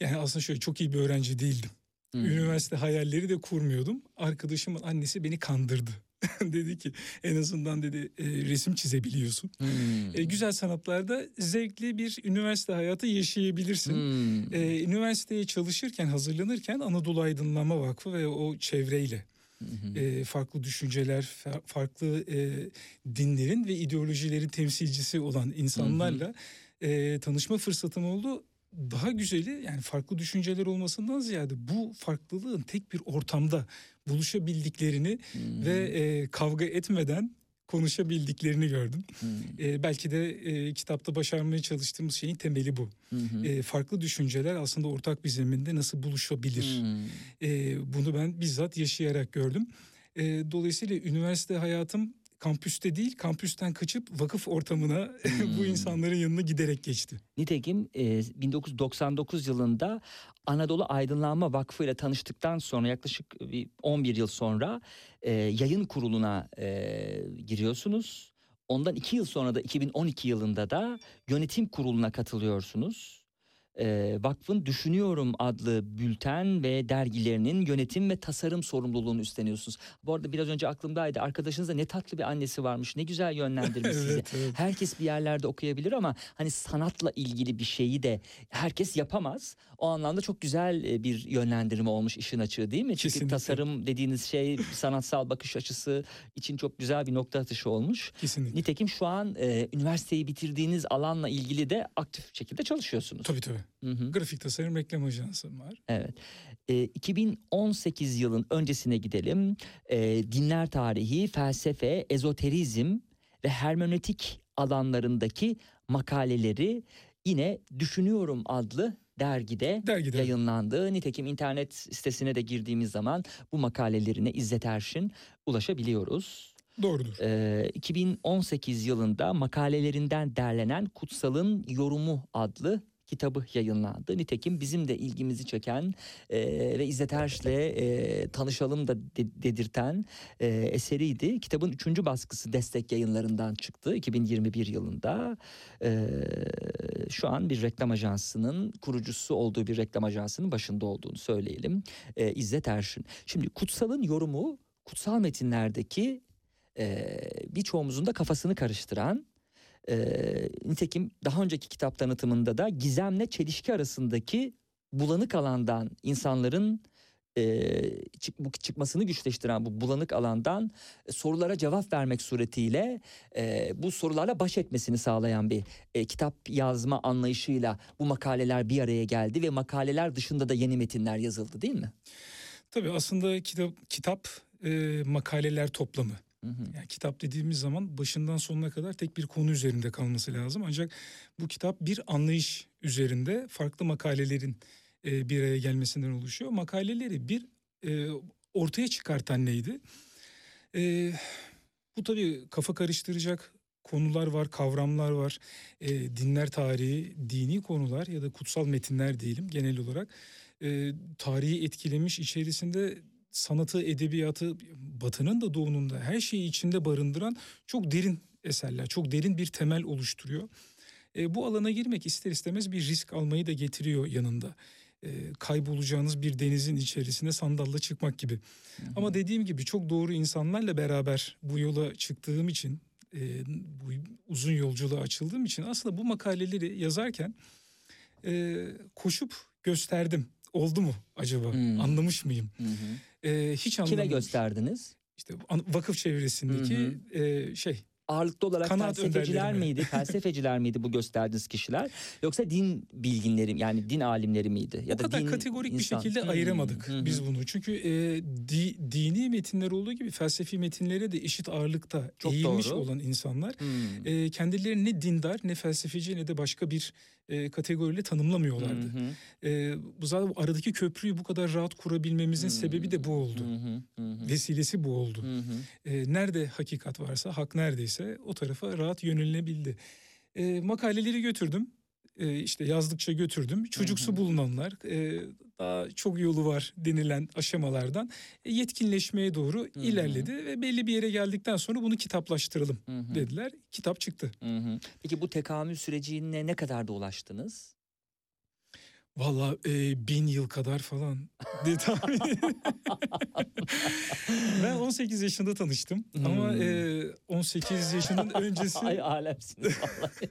Yani aslında şöyle çok iyi bir öğrenci değildim. Hmm. Üniversite hayalleri de kurmuyordum. Arkadaşımın annesi beni kandırdı. dedi ki en azından dedi e, resim çizebiliyorsun. Hmm. E, güzel sanatlarda zevkli bir üniversite hayatı yaşayabilirsin. Hmm. Ee, üniversiteye çalışırken, hazırlanırken Anadolu Aydınlanma Vakfı ve o çevreyle Hı e, farklı düşünceler, fa- farklı e, dinlerin ve ideolojilerin temsilcisi olan insanlarla e, tanışma fırsatım oldu. Daha güzeli yani farklı düşünceler olmasından ziyade bu farklılığın tek bir ortamda buluşabildiklerini Hmm. ve e, kavga etmeden konuşabildiklerini gördüm. Hmm. E, belki de e, kitapta başarmaya çalıştığımız şeyin temeli bu hı. e, farklı düşünceler aslında ortak bir zeminde nasıl buluşabilir? Hmm. E, bunu ben bizzat yaşayarak gördüm. E, dolayısıyla üniversite hayatım kampüste değil, kampüsten kaçıp vakıf ortamına bu Hmm. insanların yanına giderek geçti. Nitekim e, 1999 yılında Anadolu Aydınlanma Vakfı ile tanıştıktan sonra yaklaşık bir 11 yıl sonra e, yayın kuruluna e, giriyorsunuz. Ondan 2 yıl sonra da 2012 yılında da yönetim kuruluna katılıyorsunuz. E, vakfın Düşünüyorum adlı bülten ve dergilerinin yönetim ve tasarım sorumluluğunu üstleniyorsunuz. Bu arada biraz önce aklımdaydı. Arkadaşınızda ne tatlı bir annesi varmış. Ne güzel yönlendirmiş sizi. evet, evet. Herkes bir yerlerde okuyabilir ama hani sanatla ilgili bir şeyi de herkes yapamaz. O anlamda çok güzel bir yönlendirme olmuş işin açığı değil mi? Çünkü Kesinlikle. tasarım dediğiniz şey sanatsal bakış açısı için çok güzel bir nokta atışı olmuş. Kesinlikle. Nitekim şu an e, üniversiteyi bitirdiğiniz alanla ilgili de aktif şekilde çalışıyorsunuz. Tabii tabii. Hı hı. Grafik tasarım reklam ajansım var. Evet. E, 2018 yılın öncesine gidelim. E, dinler tarihi, felsefe, ezoterizm ve hermenötik alanlarındaki makaleleri yine Düşünüyorum adlı dergide Dergide. yayınlandı. Nitekim internet sitesine de girdiğimiz zaman bu makalelerine İzzet Erşin ulaşabiliyoruz. Doğrudur. Ee, 2018 yılında makalelerinden derlenen Kutsal'ın Yorumu adlı kitabı yayınlandı. Nitekim bizim de ilgimizi çeken e, ve İzzet Erş'le e, tanışalım da de- dedirten e, eseriydi. Kitabın üçüncü baskısı destek yayınlarından çıktı 2021 yılında. E, şu an bir reklam ajansının kurucusu olduğu bir reklam ajansının başında olduğunu söyleyelim. E, İzzet Erşin. Şimdi Kutsal'ın yorumu kutsal metinlerdeki e, birçoğumuzun da kafasını karıştıran e, nitekim daha önceki kitap tanıtımında da gizemle çelişki arasındaki bulanık alandan insanların e, çık, bu çıkmasını güçleştiren bu bulanık alandan e, sorulara cevap vermek suretiyle e, bu sorularla baş etmesini sağlayan bir e, kitap yazma anlayışıyla bu makaleler bir araya geldi ve makaleler dışında da yeni metinler yazıldı değil mi? Tabii aslında kitap kitap e, makaleler toplamı. Hı hı. Yani kitap dediğimiz zaman başından sonuna kadar tek bir konu üzerinde kalması lazım. Ancak bu kitap bir anlayış üzerinde farklı makalelerin e, bir araya gelmesinden oluşuyor. Makaleleri bir e, ortaya çıkartan neydi? E, bu tabii kafa karıştıracak konular var, kavramlar var. E, dinler tarihi, dini konular ya da kutsal metinler diyelim genel olarak. E, tarihi etkilemiş içerisinde sanatı, edebiyatı, batının da doğunun da her şeyi içinde barındıran çok derin eserler, çok derin bir temel oluşturuyor. E, bu alana girmek ister istemez bir risk almayı da getiriyor yanında. E, kaybolacağınız bir denizin içerisine sandalla çıkmak gibi. Ama dediğim gibi çok doğru insanlarla beraber bu yola çıktığım için, e, bu uzun yolculuğa açıldığım için aslında bu makaleleri yazarken e, koşup gösterdim. Oldu mu acaba? Hmm. Anlamış mıyım? Hı hı. E, hiç Kime anlamamış. gösterdiniz? İşte vakıf çevresindeki Hı e, şey Ağırlıklı olarak Kanaat felsefeciler miydi, felsefeciler miydi bu gösterdiğiniz kişiler? Yoksa din bilginleri yani din alimleri miydi? Ya o kadar din kategorik bir insan- şekilde Hmm, ayıramadık hı. biz bunu. Çünkü e, di- dini metinler olduğu gibi felsefi metinlere de eşit ağırlıkta Çok eğilmiş doğru. olan insanlar Hmm. e, kendilerini ne dindar ne felsefeci ne de başka bir e, kategoriyle tanımlamıyorlardı. Hı hı. E, bu zaten aradaki köprüyü bu kadar rahat kurabilmemizin Hmm. sebebi de bu oldu. Hı hı, hı hı. Vesilesi bu oldu. Hı hı. E, nerede hakikat varsa, hak neredeyse o tarafa rahat yönelinebildi. E, makaleleri götürdüm. E, işte yazdıkça götürdüm. Çocuksu bulunanlar, e, daha çok yolu var denilen aşamalardan e, yetkinleşmeye doğru hı. ilerledi ve belli bir yere geldikten sonra bunu kitaplaştıralım Hı hı. dediler. Kitap çıktı. Hı hı. Peki bu tekamül sürecine ne kadar da ulaştınız? Vallahi e, bin yıl kadar falan diye tahmin ben 18 yaşında tanıştım ama Hmm. e, 18 yaşının öncesi Ay alemsiniz vallahi.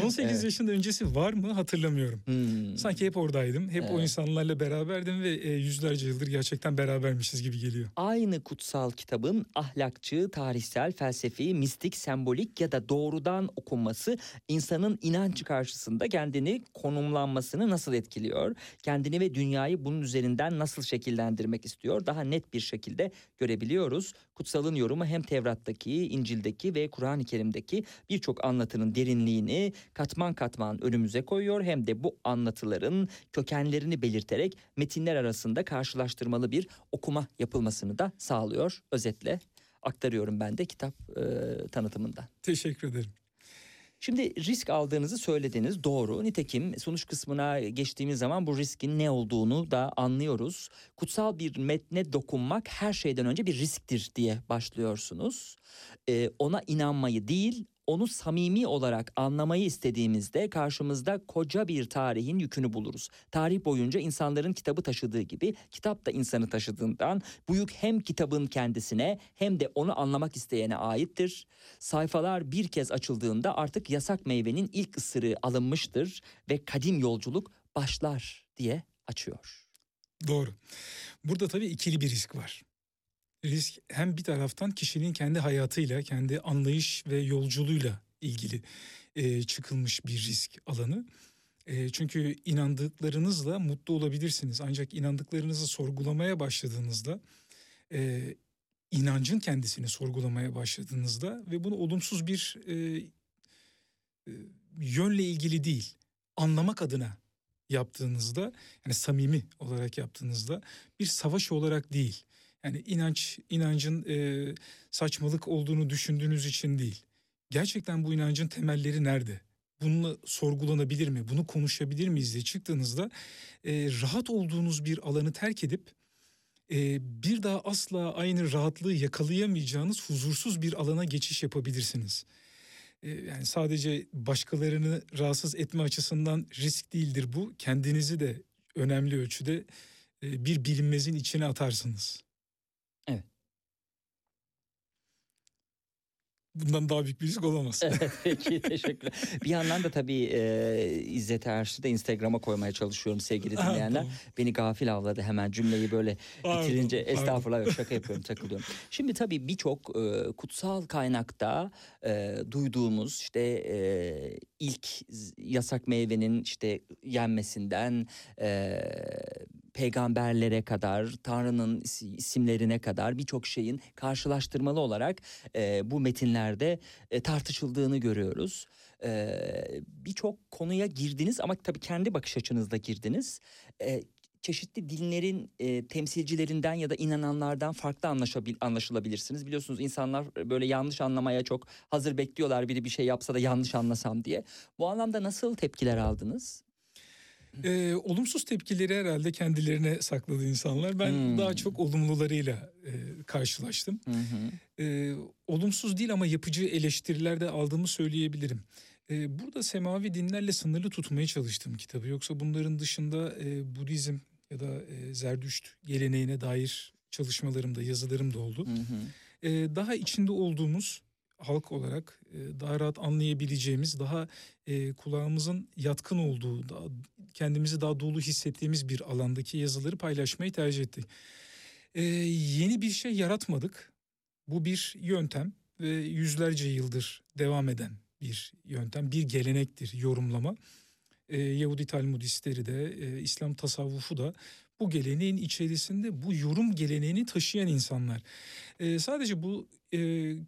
18 Evet. yaşında öncesi var mı hatırlamıyorum. Hmm. Sanki hep oradaydım. Hep o Evet. insanlarla beraberdim ve e, yüzlerce yıldır gerçekten berabermişiz gibi geliyor. Aynı kutsal kitabın ahlakçı, tarihsel, felsefi, mistik, sembolik ya da doğrudan okunması insanın inanç karşısında kendini konumlanmasını nasıl etkiliyor? Kendini ve dünyayı bunun üzerinden nasıl şekillendirmek istiyor? Daha net bir şekilde görebiliyoruz. Kutsalın yorumu hem Tevrat'taki, İncil'deki ve Kur'an-ı Kerim'deki birçok anlatının derinliğini katman katman önümüze koyuyor. Hem de bu anlatıların kökenlerini belirterek metinler arasında karşılaştırmalı bir okuma yapılmasını da sağlıyor. Özetle aktarıyorum ben de kitap e, tanıtımından. Teşekkür ederim. Şimdi risk aldığınızı söylediniz doğru. Nitekim sonuç kısmına geçtiğimiz zaman bu riskin ne olduğunu da anlıyoruz. Kutsal bir metne dokunmak her şeyden önce bir risktir diye başlıyorsunuz. Ee, ona inanmayı değil onu samimi olarak anlamayı istediğimizde karşımızda koca bir tarihin yükünü buluruz. Tarih boyunca insanların kitabı taşıdığı gibi kitap da insanı taşıdığından bu yük hem kitabın kendisine hem de onu anlamak isteyene aittir. Sayfalar bir kez açıldığında artık yasak meyvenin ilk ısırığı alınmıştır ve kadim yolculuk başlar diye açıyor. Doğru. Burada tabii ikili bir risk var. Risk hem bir taraftan kişinin kendi hayatıyla, kendi anlayış ve yolculuğuyla ilgili e, çıkılmış bir risk alanı. E, çünkü inandıklarınızla mutlu olabilirsiniz. Ancak inandıklarınızı sorgulamaya başladığınızda, e, inancın kendisini sorgulamaya başladığınızda ve bunu olumsuz bir e, e, yönle ilgili değil, anlamak adına yaptığınızda yani samimi olarak yaptığınızda bir savaş olarak değil. Yani inanç inancın e, saçmalık olduğunu düşündüğünüz için değil. Gerçekten bu inancın temelleri nerede? Bununla sorgulanabilir mi? Bunu konuşabilir miyiz diye çıktığınızda e, rahat olduğunuz bir alanı terk edip e, bir daha asla aynı rahatlığı yakalayamayacağınız huzursuz bir alana geçiş yapabilirsiniz. Yani sadece başkalarını rahatsız etme açısından risk değildir bu. Kendinizi de önemli ölçüde bir bilinmezin içine atarsınız. Evet. Bundan daha büyük bir risk olamaz. Evet, peki teşekkürler. Bir yandan da tabii e, İzzet Erşi de Instagram'a koymaya çalışıyorum sevgili Ha, dinleyenler. tamam. Beni gafil avladı hemen cümleyi böyle Pardon, bitirince pardon. estağfurullah yok, şaka yapıyorum takılıyorum. Şimdi tabii birçok e, kutsal kaynakta e, duyduğumuz işte e, ilk yasak meyvenin işte yenmesinden e, peygamberlere kadar Tanrı'nın is- isimlerine kadar birçok şeyin karşılaştırmalı olarak e, bu metinlerde e, tartışıldığını görüyoruz. E, birçok konuya girdiniz ama tabii kendi bakış açınızla girdiniz. E, çeşitli dinlerin e, temsilcilerinden ya da inananlardan farklı anlaşabil, anlaşılabilirsiniz. Biliyorsunuz insanlar böyle yanlış anlamaya çok hazır bekliyorlar biri bir şey yapsa da yanlış anlasam diye. Bu anlamda nasıl tepkiler aldınız? E, olumsuz tepkileri herhalde kendilerine sakladı insanlar. Ben Hmm. daha çok olumlularıyla e, karşılaştım. Hı hı. E, olumsuz değil ama yapıcı eleştiriler de aldığımı söyleyebilirim. E, burada semavi dinlerle sınırlı tutmaya çalıştım kitabı. Yoksa bunların dışında e, Budizm ya da e, Zerdüşt geleneğine dair çalışmalarım da yazılarım da oldu. Hı hı. E, daha içinde olduğumuz halk olarak e, daha rahat anlayabileceğimiz, daha e, kulağımızın yatkın olduğu, daha, kendimizi daha dolu hissettiğimiz bir alandaki yazıları paylaşmayı tercih ettik. E, yeni bir şey yaratmadık. Bu bir yöntem ve yüzlerce yıldır devam eden bir yöntem, bir gelenektir yorumlama. E, Yahudi Talmudistleri de, İslam tasavvufu da bu geleneğin içerisinde bu yorum geleneğini taşıyan insanlar. E, sadece bu e,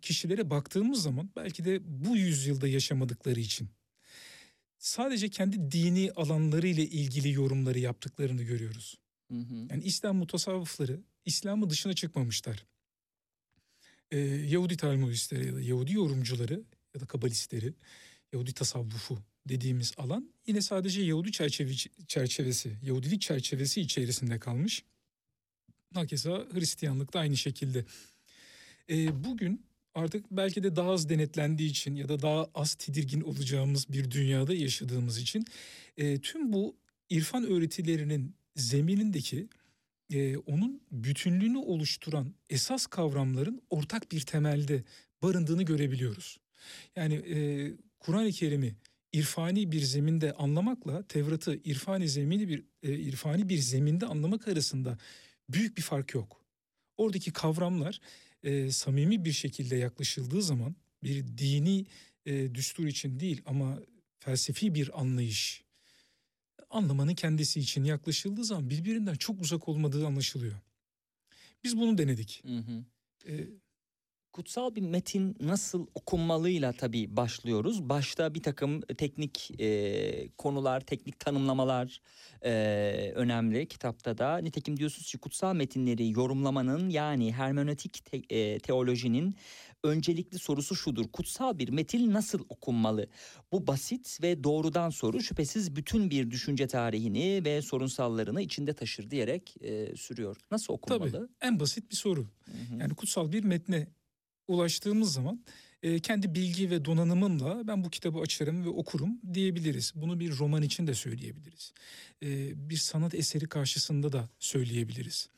kişilere baktığımız zaman belki de bu yüzyılda yaşamadıkları için sadece kendi dini alanları ile ilgili yorumları yaptıklarını görüyoruz. Hı hı. Yani İslam mutasavvıfları İslam'ı dışına çıkmamışlar. Ee, Yahudi Talmudistleri ya da Yahudi yorumcuları ya da kabalistleri, Yahudi tasavvufu dediğimiz alan yine sadece Yahudi çerçeve, çerçevesi, Yahudilik çerçevesi içerisinde kalmış. Hakeza Hristiyanlık da aynı şekilde. Ee, bugün artık belki de daha az denetlendiği için ya da daha az tedirgin olacağımız bir dünyada yaşadığımız için e, tüm bu irfan öğretilerinin zeminindeki e, onun bütünlüğünü oluşturan esas kavramların ortak bir temelde barındığını görebiliyoruz. Yani e, Kur'an-ı Kerim'i irfani bir zeminde anlamakla Tevrat'ı irfani zemini bir e, irfani bir zeminde anlamak arasında büyük bir fark yok. Oradaki kavramlar e, samimi bir şekilde yaklaşıldığı zaman bir dini e, düstur için değil ama felsefi bir anlayış anlamanın kendisi için yaklaşıldığı zaman birbirinden çok uzak olmadığı anlaşılıyor. Biz bunu denedik. Hı hı. E, Kutsal bir metin nasıl okunmalıyla tabii başlıyoruz. Başta bir takım teknik e, konular, teknik tanımlamalar e, önemli kitapta da. Nitekim diyorsunuz ki kutsal metinleri yorumlamanın yani hermenötik te- e, teolojinin öncelikli sorusu şudur. Kutsal bir metin nasıl okunmalı? Bu basit ve doğrudan soru şüphesiz bütün bir düşünce tarihini ve sorunsallarını içinde taşır diyerek e, sürüyor. Nasıl okunmalı? tabii en basit bir soru. Hı hı. Yani kutsal bir metne ulaştığımız zaman e, kendi bilgi ve donanımımla ben bu kitabı açarım ve okurum diyebiliriz. Bunu bir roman için de söyleyebiliriz. E, bir sanat eseri karşısında da söyleyebiliriz.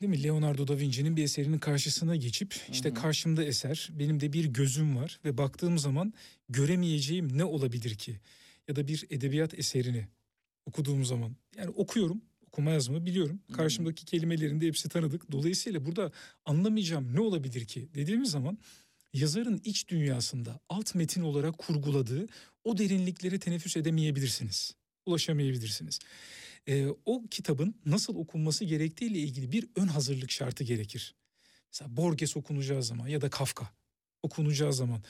Değil mi? Leonardo da Vinci'nin bir eserinin karşısına geçip işte Hı hı. karşımda eser, benim de bir gözüm var ve baktığım zaman göremeyeceğim ne olabilir ki? Ya da bir edebiyat eserini okuduğum zaman yani okuyorum, okuma yazma biliyorum. Karşımdaki kelimelerin de hepsi tanıdık. Dolayısıyla burada anlamayacağım ne olabilir ki dediğimiz zaman yazarın iç dünyasında alt metin olarak kurguladığı o derinliklere teneffüs edemeyebilirsiniz. Ulaşamayabilirsiniz. Ee, o kitabın nasıl okunması gerektiğiyle ilgili bir ön hazırlık şartı gerekir. Mesela Borges okunacağı zaman ya da Kafka okunacağı zaman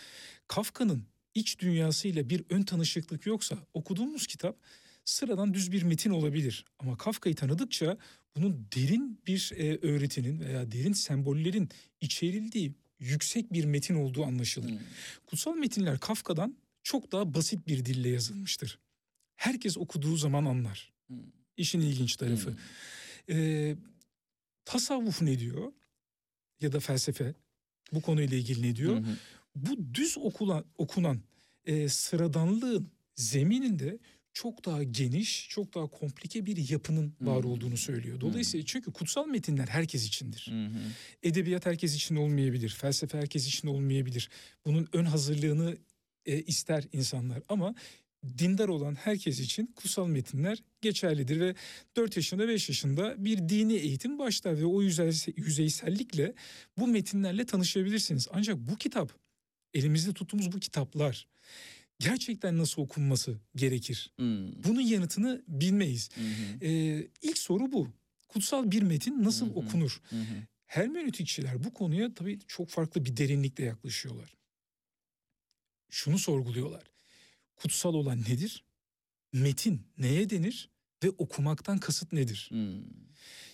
Kafka'nın iç dünyasıyla bir ön tanışıklık yoksa okuduğumuz kitap sıradan düz bir metin olabilir. Ama Kafka'yı tanıdıkça bunun derin bir e, öğretinin veya derin sembollerin içerildiği yüksek bir metin olduğu anlaşılır. Hı. Kutsal metinler Kafka'dan çok daha basit bir dille yazılmıştır. Herkes okuduğu zaman anlar. Hı. İşin ilginç tarafı. Hı. Ee, tasavvuf ne diyor? Ya da felsefe bu konuyla ilgili ne diyor? Hı. Bu düz okulan, okunan e, sıradanlığın zemininde çok daha geniş, çok daha komplike bir yapının var Hmm. olduğunu söylüyor. Dolayısıyla çünkü kutsal metinler herkes içindir. Hı. Edebiyat herkes için olmayabilir, felsefe herkes için olmayabilir. Bunun ön hazırlığını e, ister insanlar ama dindar olan herkes için kutsal metinler geçerlidir ve 4 yaşında 5 yaşında bir dini eğitim başlar ve o yüzey- yüzeysellikle bu metinlerle tanışabilirsiniz. Ancak bu kitap elimizde tuttuğumuz bu kitaplar gerçekten nasıl okunması gerekir? Hı. Bunun yanıtını bilmeyiz. Hı. Ee, ilk soru bu. Kutsal bir metin nasıl hı. okunur? Hı. Hermenötikçiler bu konuya tabii çok farklı bir derinlikle yaklaşıyorlar. Şunu sorguluyorlar. Kutsal olan nedir? Metin neye denir? Ve okumaktan kasıt nedir? Hı.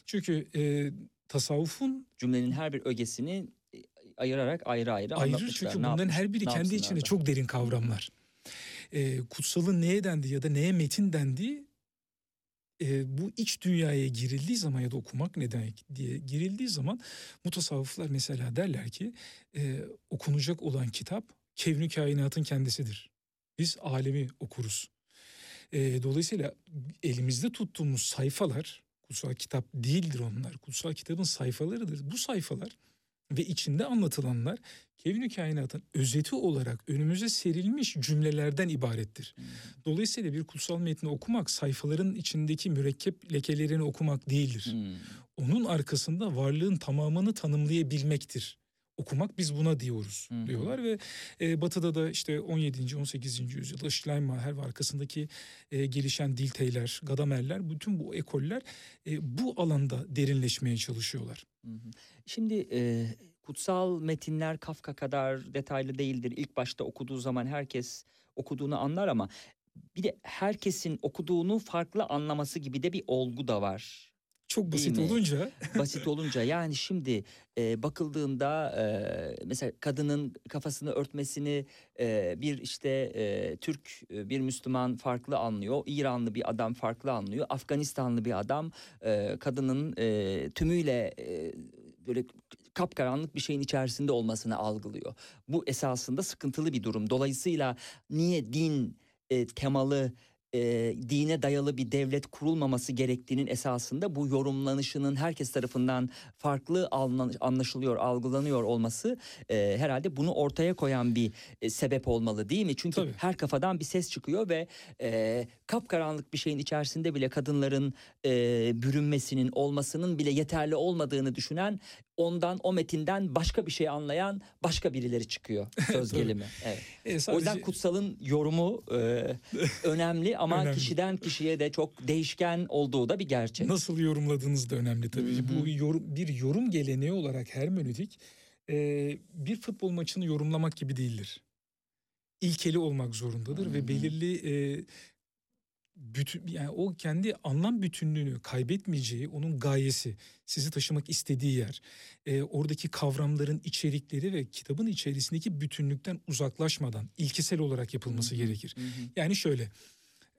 Çünkü e, tasavvufun Cümlenin her bir ögesini e, ayırarak ayrı ayrı anlatmışlar. çünkü bunların her biri kendi içinde çok derin kavramlar. E, kutsalın neye dendi ya da neye metin dendiği e, bu iç dünyaya girildiği zaman ya da okumak neden diye girildiği zaman mutasavvıflar mesela derler ki e, okunacak olan kitap kevni kainatın kendisidir. Biz alemi okuruz. Ee, dolayısıyla elimizde tuttuğumuz sayfalar kutsal kitap değildir onlar. Kutsal kitabın sayfalarıdır. Bu sayfalar ve içinde anlatılanlar kevni kainatın özeti olarak önümüze serilmiş cümlelerden ibarettir. Dolayısıyla bir kutsal metni okumak sayfaların içindeki mürekkep lekelerini okumak değildir. Hmm. Onun arkasında varlığın tamamını tanımlayabilmektir. Okumak biz buna diyoruz Hı hı. diyorlar ve e, Batı'da da işte 17. 18. yüzyılda Schleiermacher ve arkasındaki e, gelişen Diltheyler, Gadamerler bütün bu ekoller e, bu alanda derinleşmeye çalışıyorlar. Hı hı. Şimdi e, kutsal metinler Kafka kadar detaylı değildir. İlk başta okuduğu zaman herkes okuduğunu anlar ama bir de herkesin okuduğunu farklı anlaması gibi de bir olgu da var. Çok basit mi? olunca Basit olunca yani şimdi e, bakıldığında e, mesela kadının kafasını örtmesini e, bir işte e, Türk e, bir Müslüman farklı anlıyor, İranlı bir adam farklı anlıyor, Afganistanlı bir adam e, kadının e, tümüyle e, böyle kapkaranlık bir şeyin içerisinde olmasını algılıyor. Bu esasında sıkıntılı bir durum. Dolayısıyla niye din e, temalı e, dine dayalı bir devlet kurulmaması gerektiğinin esasında bu yorumlanışının herkes tarafından farklı anla- anlaşılıyor, algılanıyor olması e, herhalde bunu ortaya koyan bir e, sebep olmalı değil mi? Çünkü Tabii. her kafadan bir ses çıkıyor ve e, kapkaranlık bir şeyin içerisinde bile kadınların e, bürünmesinin olmasının bile yeterli olmadığını düşünen ondan o metinden başka bir şey anlayan başka birileri çıkıyor söz gelimi. Evet. e, O yüzden sadece- kutsalın yorumu e, önemli ama Önemli. kişiden kişiye de çok değişken olduğu da bir gerçek. Nasıl yorumladığınız da önemli tabii. Hı hı. Bu yorum, bir yorum geleneği olarak hermenötik e, bir futbol maçını yorumlamak gibi değildir. İlkeli olmak zorundadır Hı hı. ve belirli e, bütün yani o kendi anlam bütünlüğünü kaybetmeyeceği onun gayesi sizi taşımak istediği yer e, oradaki kavramların içerikleri ve kitabın içerisindeki bütünlükten uzaklaşmadan ilkesel olarak yapılması Hı hı. gerekir. Hı hı, Yani şöyle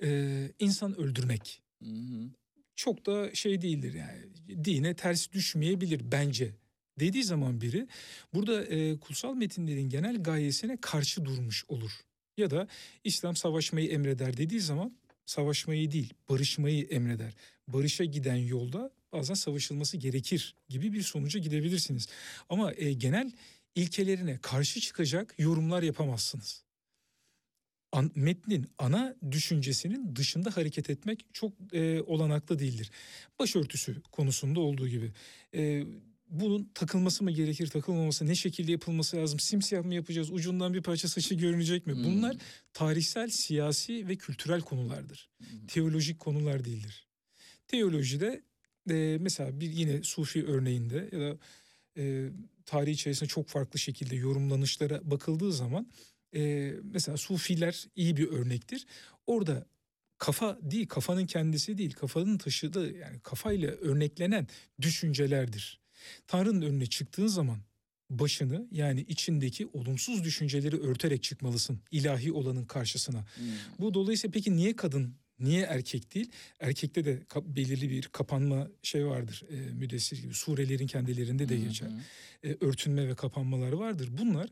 e, insan öldürmek hı hı. çok da şey değildir yani dine ters düşmeyebilir bence dediği zaman biri burada e, kutsal metinlerin genel gayesine karşı durmuş olur. Ya da İslam savaşmayı emreder dediği zaman savaşmayı değil barışmayı emreder. Barışa giden yolda bazen savaşılması gerekir gibi bir sonuca gidebilirsiniz. Ama e, genel ilkelerine karşı çıkacak yorumlar yapamazsınız. An- metnin ana düşüncesinin dışında hareket etmek çok e, olanaklı değildir. Başörtüsü konusunda olduğu gibi. E, bunun takılması mı gerekir, takılmaması, ne şekilde yapılması lazım, simsiyah mı yapacağız, ucundan bir parça saçı görünecek mi? Hmm. Bunlar tarihsel, siyasi ve kültürel konulardır. Teolojik konular değildir. Teolojide e, mesela bir yine Sufi örneğinde ya da e, tarih içerisinde çok farklı şekilde yorumlanışlara bakıldığı zaman e, mesela Sufiler iyi bir örnektir. Orada kafa değil, kafanın kendisi değil, kafanın taşıdığı yani kafayla örneklenen düşüncelerdir. Tanrı'nın önüne çıktığın zaman başını yani içindeki olumsuz düşünceleri örterek çıkmalısın ilahi olanın karşısına. Hmm. Bu dolayısıyla peki niye kadın, niye erkek değil? Erkekte de belirli bir kapanma şey vardır. E, müdessir gibi surelerin kendilerinde de Hı hı. geçer. E, örtünme ve kapanmalar vardır. Bunlar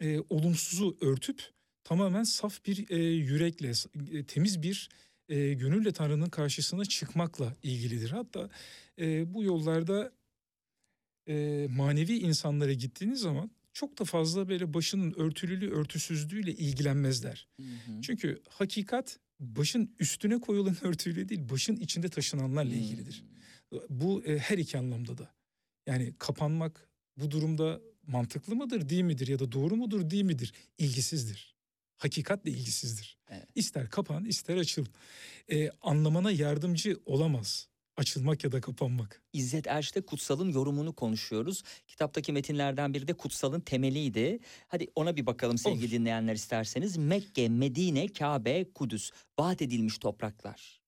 e, olumsuzu örtüp tamamen saf bir e, yürekle, e, temiz bir e, gönülle Tanrı'nın karşısına çıkmakla ilgilidir. Hatta e, bu yollarda e, manevi insanlara gittiğiniz zaman çok da fazla böyle başının örtülülüğü, örtüsüzlüğüyle ilgilenmezler. Hı hı. Çünkü hakikat başın üstüne koyulan örtüyle değil, başın içinde taşınanlarla Hmm. ilgilidir. Bu e, her iki anlamda da. Yani kapanmak bu durumda mantıklı mıdır, değil midir ya da doğru mudur, değil midir? İlgisizdir. Hakikatle ilgisizdir. Evet. İster kapan, ister açıl. E, anlamana yardımcı olamaz. Açılmak ya da kapanmak. İzzet Erç'te Kutsal'ın yorumunu konuşuyoruz. Kitaptaki metinlerden biri de Kutsal'ın temeliydi. Hadi ona bir bakalım sevgili Olur. dinleyenler isterseniz. Mekke, Medine, Kabe, Kudüs. Vaat edilmiş topraklar.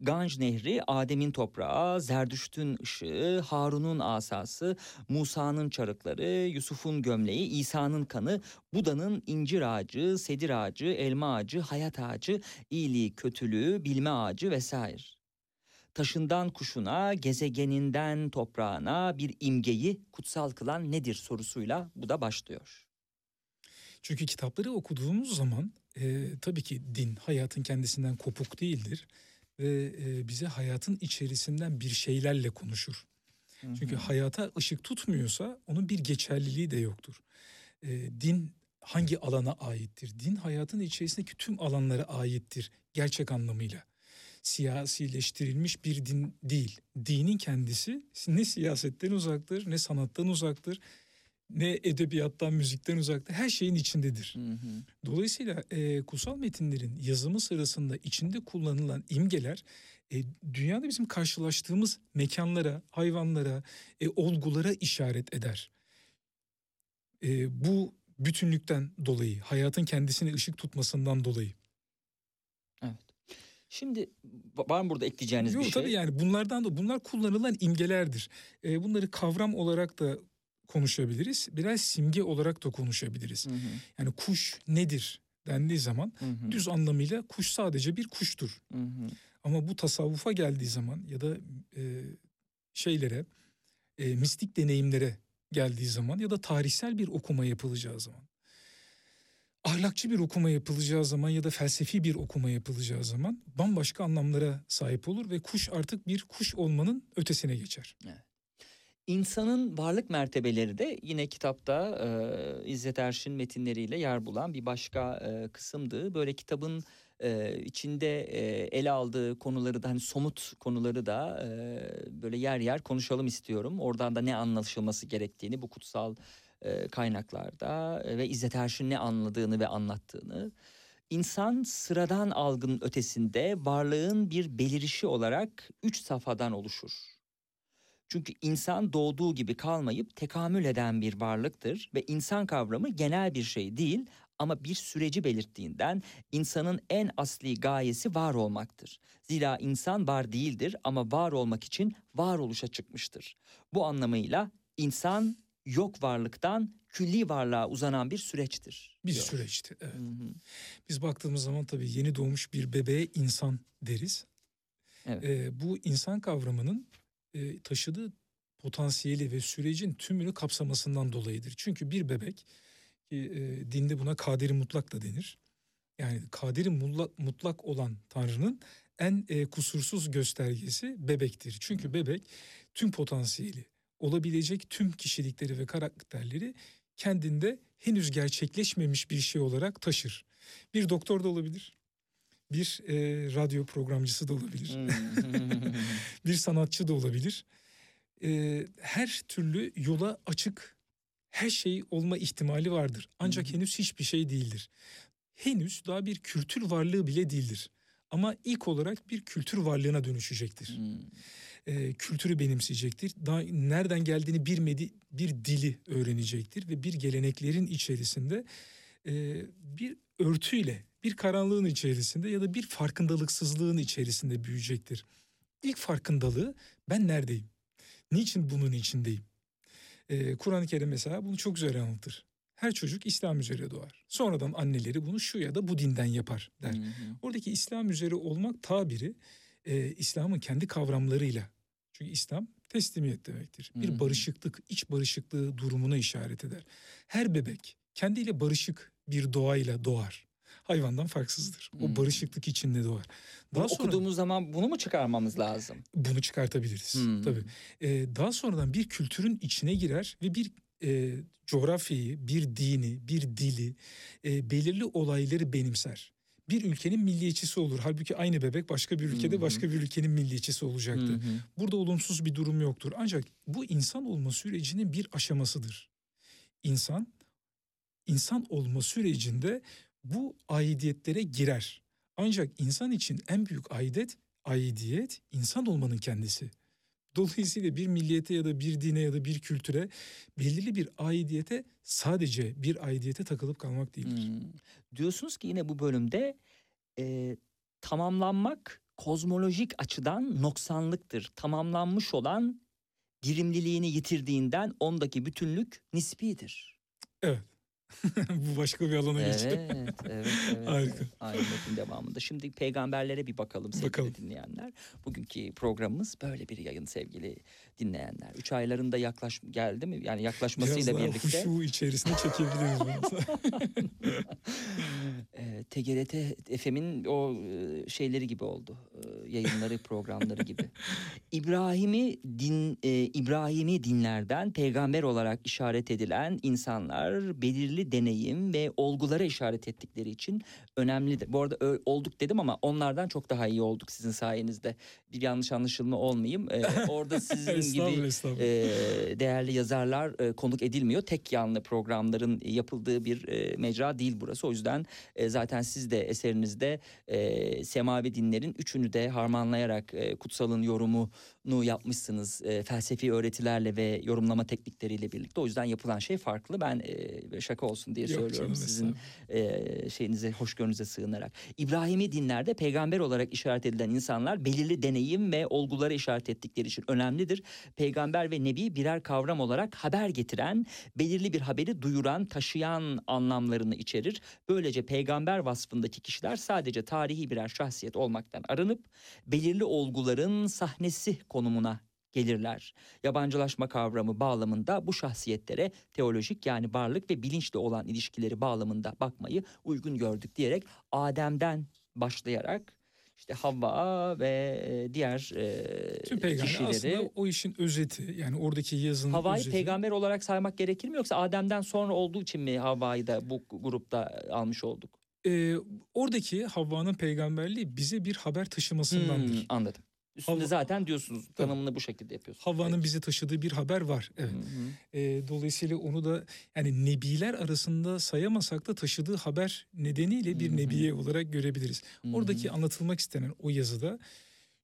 Ganj Nehri Adem'in toprağı, Zerdüşt'ün ışığı, Harun'un asası, Musa'nın çarıkları, Yusuf'un gömleği, İsa'nın kanı, Buda'nın incir ağacı, sedir ağacı, elma ağacı, hayat ağacı, iyiliği, kötülüğü, bilme ağacı vesaire taşından kuşuna, gezegeninden toprağına bir imgeyi kutsal kılan nedir sorusuyla bu da başlıyor. Çünkü kitapları okuduğumuz zaman e, tabii ki din hayatın kendisinden kopuk değildir ve e, bize hayatın içerisinden bir şeylerle konuşur. Çünkü hayata ışık tutmuyorsa onun bir geçerliliği de yoktur. E, din hangi alana aittir? Din hayatın içerisindeki tüm alanlara aittir gerçek anlamıyla. Siyasileştirilmiş bir din değil. Dinin kendisi ne siyasetten uzaktır, ne sanattan uzaktır, ne edebiyattan, müzikten uzaktır. Her şeyin içindedir. Dolayısıyla e, kutsal metinlerin yazımı sırasında içinde kullanılan imgeler e, dünyada bizim karşılaştığımız mekanlara, hayvanlara, e, olgulara işaret eder. E, bu bütünlükten dolayı, hayatın kendisine ışık tutmasından dolayı. Şimdi va- var mı burada ekleyeceğiniz Yok bir şey? tabii yani bunlardan da bunlar kullanılan imgelerdir. E, bunları kavram olarak da konuşabiliriz. Biraz simge olarak da konuşabiliriz. Hı hı, Yani kuş nedir dendiği zaman hı hı, düz anlamıyla kuş sadece bir kuştur. hı hı. Ama bu tasavvufa geldiği zaman ya da e, şeylere, e, mistik deneyimlere geldiği zaman ya da tarihsel bir okuma yapılacağı zaman, ahlakçı bir okuma yapılacağı zaman ya da felsefi bir okuma yapılacağı zaman bambaşka anlamlara sahip olur ve kuş artık bir kuş olmanın ötesine geçer. İnsanın varlık mertebeleri de yine kitapta e, İzzet Erşin metinleriyle yer bulan bir başka e, kısımdı. Böyle kitabın e, içinde e, ele aldığı konuları da hani somut konuları da e, böyle yer yer konuşalım istiyorum. Oradan da ne anlaşılması gerektiğini bu kutsal e, kaynaklarda e, ve İzzet Erşin ne anladığını ve anlattığını. İnsan sıradan algının ötesinde varlığın bir belirişi olarak üç safhadan oluşur. Çünkü insan doğduğu gibi kalmayıp tekamül eden bir varlıktır ve insan kavramı genel bir şey değil ama bir süreci belirttiğinden insanın en asli gayesi var olmaktır. Zira insan var değildir ama var olmak için varoluşa çıkmıştır. Bu anlamıyla insan yok varlıktan külli varlığa uzanan bir süreçtir. Bir diyor. süreçti. Evet. Hı hı. Biz baktığımız zaman tabii yeni doğmuş bir bebeğe insan deriz. Evet. Ee, bu insan kavramının e, taşıdığı potansiyeli ve sürecin tümünü kapsamasından dolayıdır. Çünkü bir bebek ki e, dinde buna kaderi mutlak da denir. Yani kaderi mutlak, mutlak olan Tanrı'nın en e, kusursuz göstergesi bebektir. Çünkü bebek tüm potansiyeli, olabilecek tüm kişilikleri ve karakterleri kendinde henüz gerçekleşmemiş bir şey olarak taşır. Bir doktor da olabilir. Bir e, radyo programcısı da olabilir. Hmm. bir sanatçı da olabilir. Ee, her türlü yola açık her şey olma ihtimali vardır. Ancak henüz hiçbir şey değildir. Henüz daha bir kültür varlığı bile değildir. Ama ilk olarak bir kültür varlığına dönüşecektir. Hmm. Ee, kültürü benimseyecektir. Daha nereden geldiğini bilmedi bir dili öğrenecektir ve bir geleneklerin içerisinde e, bir örtüyle, bir karanlığın içerisinde ya da bir farkındalıksızlığın içerisinde büyüyecektir. İlk farkındalığı ben neredeyim? Niçin bunun içindeyim? Ee, Kur'an-ı Kerim mesela bunu çok güzel anlatır. Her çocuk İslam üzere doğar. Sonradan anneleri bunu şu ya da bu dinden yapar der. Hı hı. Oradaki İslam üzere olmak tabiri e, İslam'ın kendi kavramlarıyla. Çünkü İslam teslimiyet demektir. Bir barışıklık, iç barışıklığı durumuna işaret eder. Her bebek kendiyle barışık bir doğayla doğar. Hayvandan farksızdır. O barışıklık içinde doğar. Bunu Daha sonra okuduğumuz zaman bunu mu çıkarmamız lazım? bunu çıkartabiliriz. Hmm. Tabii. Ee, daha sonradan bir kültürün içine girer ve bir e, coğrafyayı, bir dini, bir dili, e, belirli olayları benimser. Bir ülkenin milliyetçisi olur. Halbuki aynı bebek başka bir ülkede Hı hı. başka bir ülkenin milliyetçisi olacaktı. Hı hı. Burada olumsuz bir durum yoktur. Ancak bu insan olma sürecinin bir aşamasıdır. İnsan, insan olma sürecinde bu aidiyetlere girer. Ancak insan için en büyük aidet, aidiyet insan olmanın kendisi. Dolayısıyla bir milliyete ya da bir dine ya da bir kültüre belirli bir aidiyete sadece bir aidiyete takılıp kalmak değildir. Hmm. Diyorsunuz ki yine bu bölümde e, tamamlanmak kozmolojik açıdan noksanlıktır. Tamamlanmış olan dirimliliğini yitirdiğinden ondaki bütünlük nispidir. Evet. Bu başka bir alana. Evet, evet, evet. Harika. evet. Aynı metin devamında. Şimdi peygamberlere bir bakalım sevgili Bakalım. dinleyenler. Bugünkü programımız böyle bir yayın sevgili dinleyenler. Üç aylarında yaklaş geldi mi? Yani Biraz yaklaşmasıyla daha birlikte. huşu içerisine çekebiliriz bunu. e, TGRT FM'in o şeyleri gibi oldu. E, yayınları, programları gibi. İbrahim'i din e, İbrahim'i dinlerden peygamber olarak işaret edilen insanlar belirli deneyim ve olgulara işaret ettikleri için önemlidir. Bu arada olduk dedim ama onlardan çok daha iyi olduk sizin sayenizde. Bir yanlış anlaşılma olmayayım. E, orada sizin gibi e, değerli yazarlar e, konuk edilmiyor. Tek yanlı programların yapıldığı bir e, mecra değil burası. O yüzden e, zaten siz de eserinizde e, semavi dinlerin üçünü de harmanlayarak e, kutsalın yorumunu yapmışsınız. E, felsefi öğretilerle ve yorumlama teknikleriyle birlikte. O yüzden yapılan şey farklı. Ben e, şaka olsun diye Yok söylüyorum sizin e, şeyinize, hoşgörünüze sığınarak. İbrahimi dinlerde peygamber olarak işaret edilen insanlar belirli deneyim ve olgulara işaret ettikleri için önemlidir. Peygamber ve nebi birer kavram olarak haber getiren, belirli bir haberi duyuran, taşıyan anlamlarını içerir. Böylece peygamber vasfındaki kişiler sadece tarihi birer şahsiyet olmaktan arınıp belirli olguların sahnesi konumuna gelirler. Yabancılaşma kavramı bağlamında bu şahsiyetlere teolojik yani varlık ve bilinçle olan ilişkileri bağlamında bakmayı uygun gördük diyerek Adem'den başlayarak işte Havva ve e, diğer e, Tüm peygamber kişileri aslında o işin özeti yani oradaki yazının Havva'yı özeti. peygamber olarak saymak gerekir mi yoksa Adem'den sonra olduğu için mi Havva'yı da bu grupta almış olduk? Ee, oradaki Havva'nın peygamberliği bize bir haber taşımasındandır. Hmm, anladım. Üstünde Havva- zaten diyorsunuz tanımını bu şekilde yapıyorsunuz. Havva'nın Peki. bize taşıdığı bir haber var. Evet. Hı hı. Ee, dolayısıyla onu da yani nebiler arasında sayamasak da taşıdığı haber nedeniyle bir Hı hı. nebiye olarak görebiliriz. Hı hı. Oradaki anlatılmak istenen o yazıda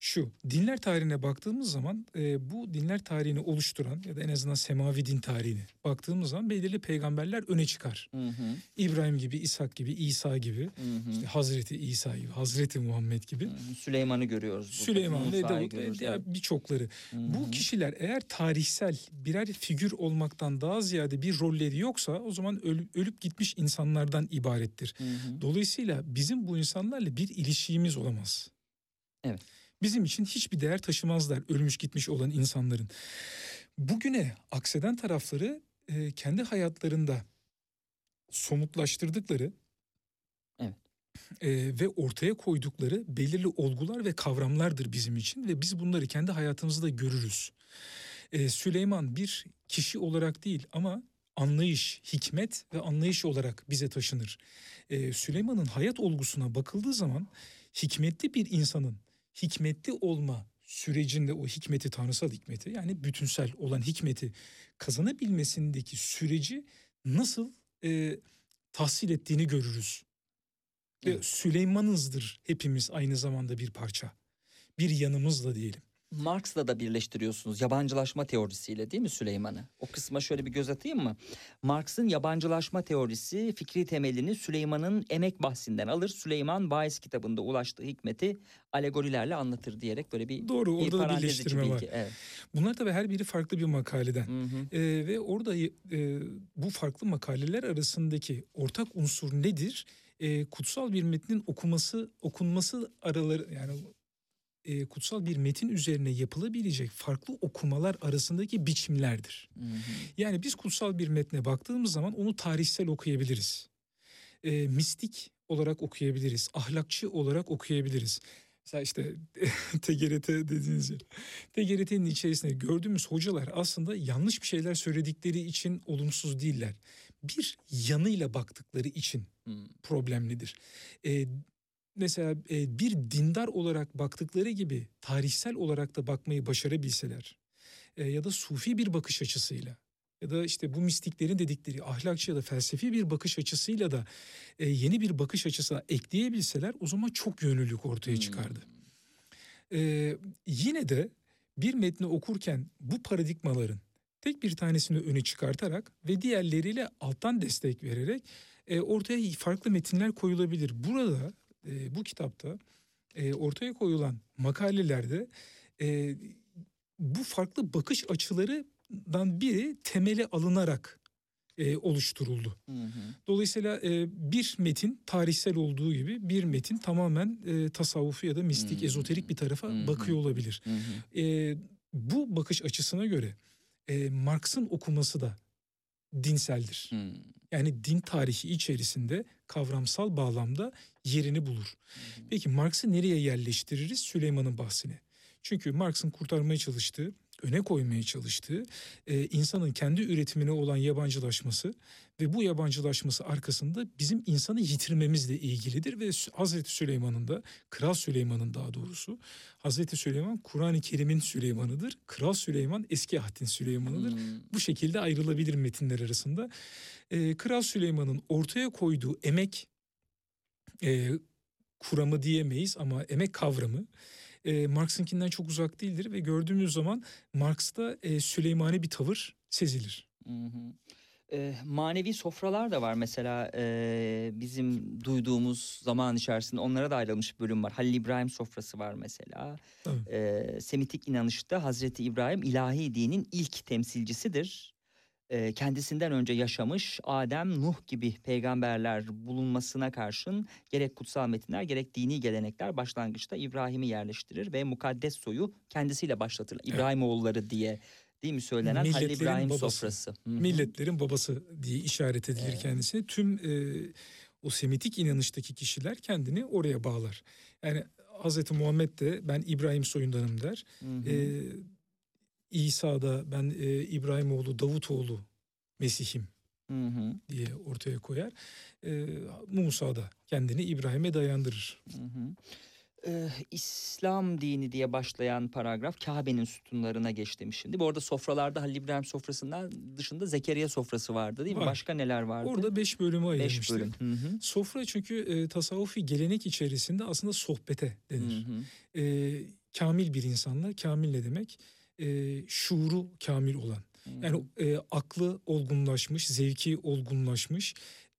şu dinler tarihine baktığımız zaman e, bu dinler tarihini oluşturan ya da en azından semavi din tarihine baktığımız zaman belirli peygamberler öne çıkar. Hı hı. İbrahim gibi, İshak gibi, İsa gibi, Hı hı. işte Hazreti İsa gibi, Hazreti Muhammed gibi. Hı. Süleyman'ı görüyoruz. Süleyman ve Davut ve diğer birçokları. Bu kişiler eğer tarihsel birer figür olmaktan daha ziyade bir rolleri yoksa o zaman ölüp, ölüp gitmiş insanlardan ibarettir. Hı hı. Dolayısıyla bizim bu insanlarla bir ilişkimiz olamaz. Evet. Bizim için hiçbir değer taşımazlar ölmüş gitmiş olan insanların. Bugüne akseden tarafları e, kendi hayatlarında somutlaştırdıkları Evet. e, ve ortaya koydukları belirli olgular ve kavramlardır bizim için ve biz bunları kendi hayatımızda görürüz. E, Süleyman bir kişi olarak değil ama anlayış, hikmet ve anlayış olarak bize taşınır. E, Süleyman'ın hayat olgusuna bakıldığı zaman hikmetli bir insanın hikmetli olma sürecinde o hikmeti tanrısal hikmeti yani bütünsel olan hikmeti kazanabilmesindeki süreci nasıl e, tahsil ettiğini görürüz. Ve Evet. Süleyman'ızdır hepimiz aynı zamanda bir parça. Bir yanımızla diyelim. Marx'la da birleştiriyorsunuz yabancılaşma teorisiyle değil mi Süleyman'ı? O kısma şöyle bir göz atayım mı? Marx'ın yabancılaşma teorisi fikri temelini Süleyman'ın emek bahsinden alır. Süleyman Bayes kitabında ulaştığı hikmeti alegorilerle anlatır diyerek böyle bir, Doğru bir orada da birleştirme var. bilgi. Evet. Bunlar tabii her biri farklı bir makaleden. Hı hı. Ee, ve orada e, bu farklı makaleler arasındaki ortak unsur nedir? Ee, kutsal bir metnin okuması, okunması araları yani e, kutsal bir metin üzerine yapılabilecek farklı okumalar arasındaki biçimlerdir. Hı hı. Yani biz kutsal bir metne baktığımız zaman onu tarihsel okuyabiliriz. Ee, mistik olarak okuyabiliriz. Ahlakçı olarak okuyabiliriz. Mesela işte TGRT dediğiniz yer. TGRT'nin içerisinde gördüğümüz hocalar aslında yanlış bir şeyler söyledikleri için olumsuz değiller. Bir yanıyla baktıkları için Hı. problemlidir. Ee, mesela e, bir dindar olarak baktıkları gibi tarihsel olarak da bakmayı başarabilseler e, ya da sufi bir bakış açısıyla ya da işte bu mistiklerin dedikleri ahlakçı ya da felsefi bir bakış açısıyla da e, yeni bir bakış açısı ekleyebilseler o zaman çok yönlülük ortaya çıkardı. E, yine de bir metni okurken bu paradigmaların tek bir tanesini öne çıkartarak ve diğerleriyle alttan destek vererek e, ortaya farklı metinler koyulabilir. Burada e, bu kitapta e, ortaya koyulan makalelerde e, bu farklı bakış açılarından biri temeli alınarak e, oluşturuldu. Hı hı. Dolayısıyla e, bir metin tarihsel olduğu gibi bir metin tamamen e, tasavvufi ya da mistik, Hmm. ezoterik bir tarafa Hı hı. bakıyor olabilir. Hı hı. E, bu bakış açısına göre e, Marx'ın okuması da dinseldir. Hı. Yani din tarihi içerisinde kavramsal bağlamda yerini bulur. Peki Marx'ı nereye yerleştiririz? Süleyman'ın bahsine. Çünkü Marx'ın kurtarmaya çalıştığı, öne koymaya çalıştığı e, insanın kendi üretimine olan yabancılaşması ve bu yabancılaşması arkasında bizim insanı yitirmemizle ilgilidir ve Hazreti Süleyman'ın da Kral Süleyman'ın daha doğrusu Hazreti Süleyman Kur'an-ı Kerim'in Süleyman'ıdır. Kral Süleyman eski ahdin Süleyman'ıdır. Hı. Bu şekilde ayrılabilir metinler arasında. Ee, Kral Süleyman'ın ortaya koyduğu emek e, kuramı diyemeyiz ama emek kavramı e, Marx'ınkinden çok uzak değildir ve gördüğümüz zaman Marx'ta e, Süleymani bir tavır sezilir. Hı hı. Ee, manevi sofralar da var mesela ee, bizim duyduğumuz zaman içerisinde onlara da ayrılmış bölüm var. Halil İbrahim sofrası var mesela. Tabii. Ee, Semitik inanışta Hazreti İbrahim ilahi dinin ilk temsilcisidir. Kendisinden önce yaşamış Adem, Nuh gibi peygamberler bulunmasına karşın gerek kutsal metinler gerek dini gelenekler başlangıçta İbrahim'i yerleştirir ve mukaddes soyu kendisiyle başlatır. İbrahim oğulları diye değil mi söylenen Halil İbrahim babası. sofrası. Milletlerin babası diye işaret edilir Evet. kendisine. Tüm e, o Semitik inanıştaki kişiler kendini oraya bağlar. Yani Hazreti Muhammed de ben İbrahim soyundanım der. Hı hı. Ee, İsa da ben e, İbrahimoğlu Davutoğlu Mesih'im Hı hı. diye ortaya koyar. Ee, Musa da kendini İbrahim'e dayandırır. Hı hı. Ee, İslam dini diye başlayan paragraf Kabe'nin sütunlarına geç demiş şimdi. Bu arada sofralarda Halil İbrahim sofrasından dışında Zekeriya sofrası vardı değil mi? Var. Başka neler vardı? Orada beş bölümü Beş ayırmıştır. bölüm. Hı hı. Sofra çünkü e, tasavvufi gelenek içerisinde aslında sohbete Hı denir. hı. E, kamil bir insanla, kamil ne demek? E, şuuru kamil olan. Yani e, aklı olgunlaşmış, zevki olgunlaşmış,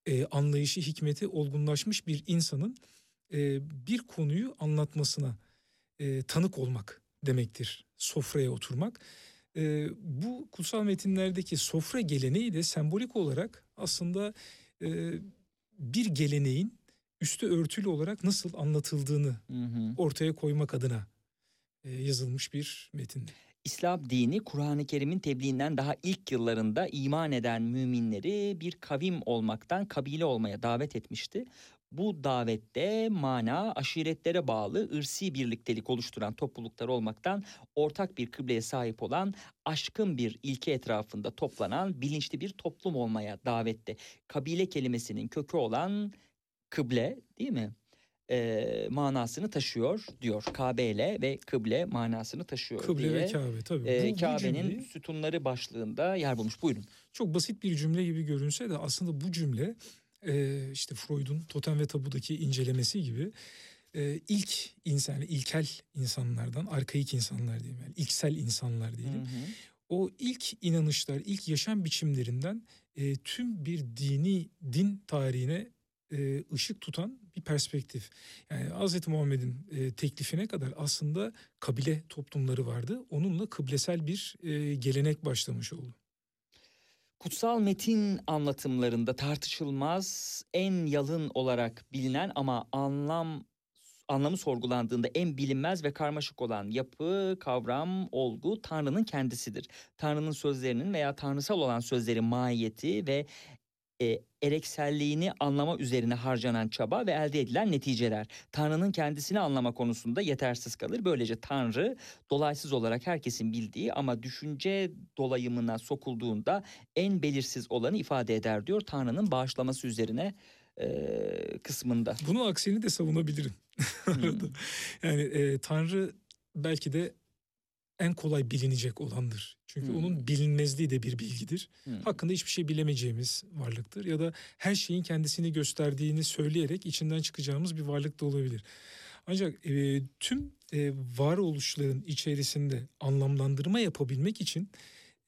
e, anlayışı, hikmeti olgunlaşmış bir insanın e, bir konuyu anlatmasına e, tanık olmak demektir. Sofraya oturmak. E, bu kutsal metinlerdeki sofra geleneği de sembolik olarak aslında e, bir geleneğin üstü örtülü olarak nasıl anlatıldığını Hı hı. ortaya koymak adına e, yazılmış bir metin. İslam dini Kur'an-ı Kerim'in tebliğinden daha ilk yıllarında iman eden müminleri bir kavim olmaktan kabile olmaya davet etmişti. Bu davette mana aşiretlere bağlı ırsi birliktelik oluşturan topluluklar olmaktan ortak bir kıbleye sahip olan aşkın bir ilke etrafında toplanan bilinçli bir toplum olmaya davette. Kabile kelimesinin kökü olan kıble değil mi? Ee, manasını taşıyor diyor. İle ve kıble manasını taşıyor Kıble diye. ve Kabe tabii. Bu- bu Kabe'nin cümleyi- sütunları başlığında yer bulmuş. Buyurun. çok basit bir cümle gibi görünse de aslında bu cümle e, işte Freud'un Totem ve Tabu'daki incelemesi gibi e, ilk insan, ilkel insanlardan, arkaik insanlar diyelim yani ilksel insanlar diyelim. O ilk inanışlar, ilk yaşam biçimlerinden e, tüm bir dini din tarihine e, ışık tutan bir perspektif. Yani Hz. Muhammed'in e, teklifine kadar aslında kabile toplumları vardı. Onunla kıblesel bir e, gelenek başlamış oldu. Kutsal metin anlatımlarında tartışılmaz en yalın olarak bilinen ama anlam anlamı sorgulandığında en bilinmez ve karmaşık olan yapı, kavram, olgu Tanrı'nın kendisidir. Tanrı'nın sözlerinin veya tanrısal olan sözlerin mahiyeti ve e, erekselliğini anlama üzerine harcanan çaba ve elde edilen neticeler. Tanrı'nın kendisini anlama konusunda yetersiz kalır. Böylece Tanrı dolaysız olarak herkesin bildiği ama düşünce dolayımına sokulduğunda en belirsiz olanı ifade eder diyor Tanrı'nın bağışlaması üzerine e, kısmında. Bunun aksini de savunabilirim. arada. Yani e, Tanrı belki de en kolay bilinecek olandır. Çünkü Hmm. onun bilinmezliği de bir bilgidir. Hmm. Hakkında hiçbir şey bilemeyeceğimiz varlıktır. Ya da her şeyin kendisini gösterdiğini söyleyerek içinden çıkacağımız bir varlık da olabilir. Ancak e, tüm e, varoluşların içerisinde anlamlandırma yapabilmek için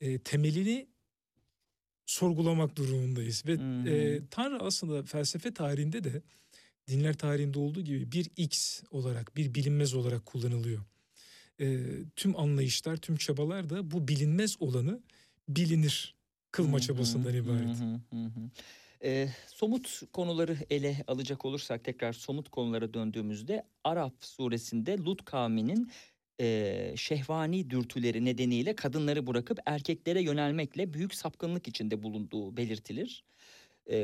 e, temelini sorgulamak durumundayız. Ve Hı hı. e, Tanrı aslında felsefe tarihinde de dinler tarihinde olduğu gibi bir X olarak, bir bilinmez olarak kullanılıyor. E, tüm anlayışlar, tüm çabalar da bu bilinmez olanı bilinir kılma Hı çabasından hı ibaret. hı, hı hı. Ee, somut konuları ele alacak olursak tekrar somut konulara döndüğümüzde Araf suresinde Lut kavminin e, şehvani dürtüleri nedeniyle kadınları bırakıp erkeklere yönelmekle büyük sapkınlık içinde bulunduğu belirtilir.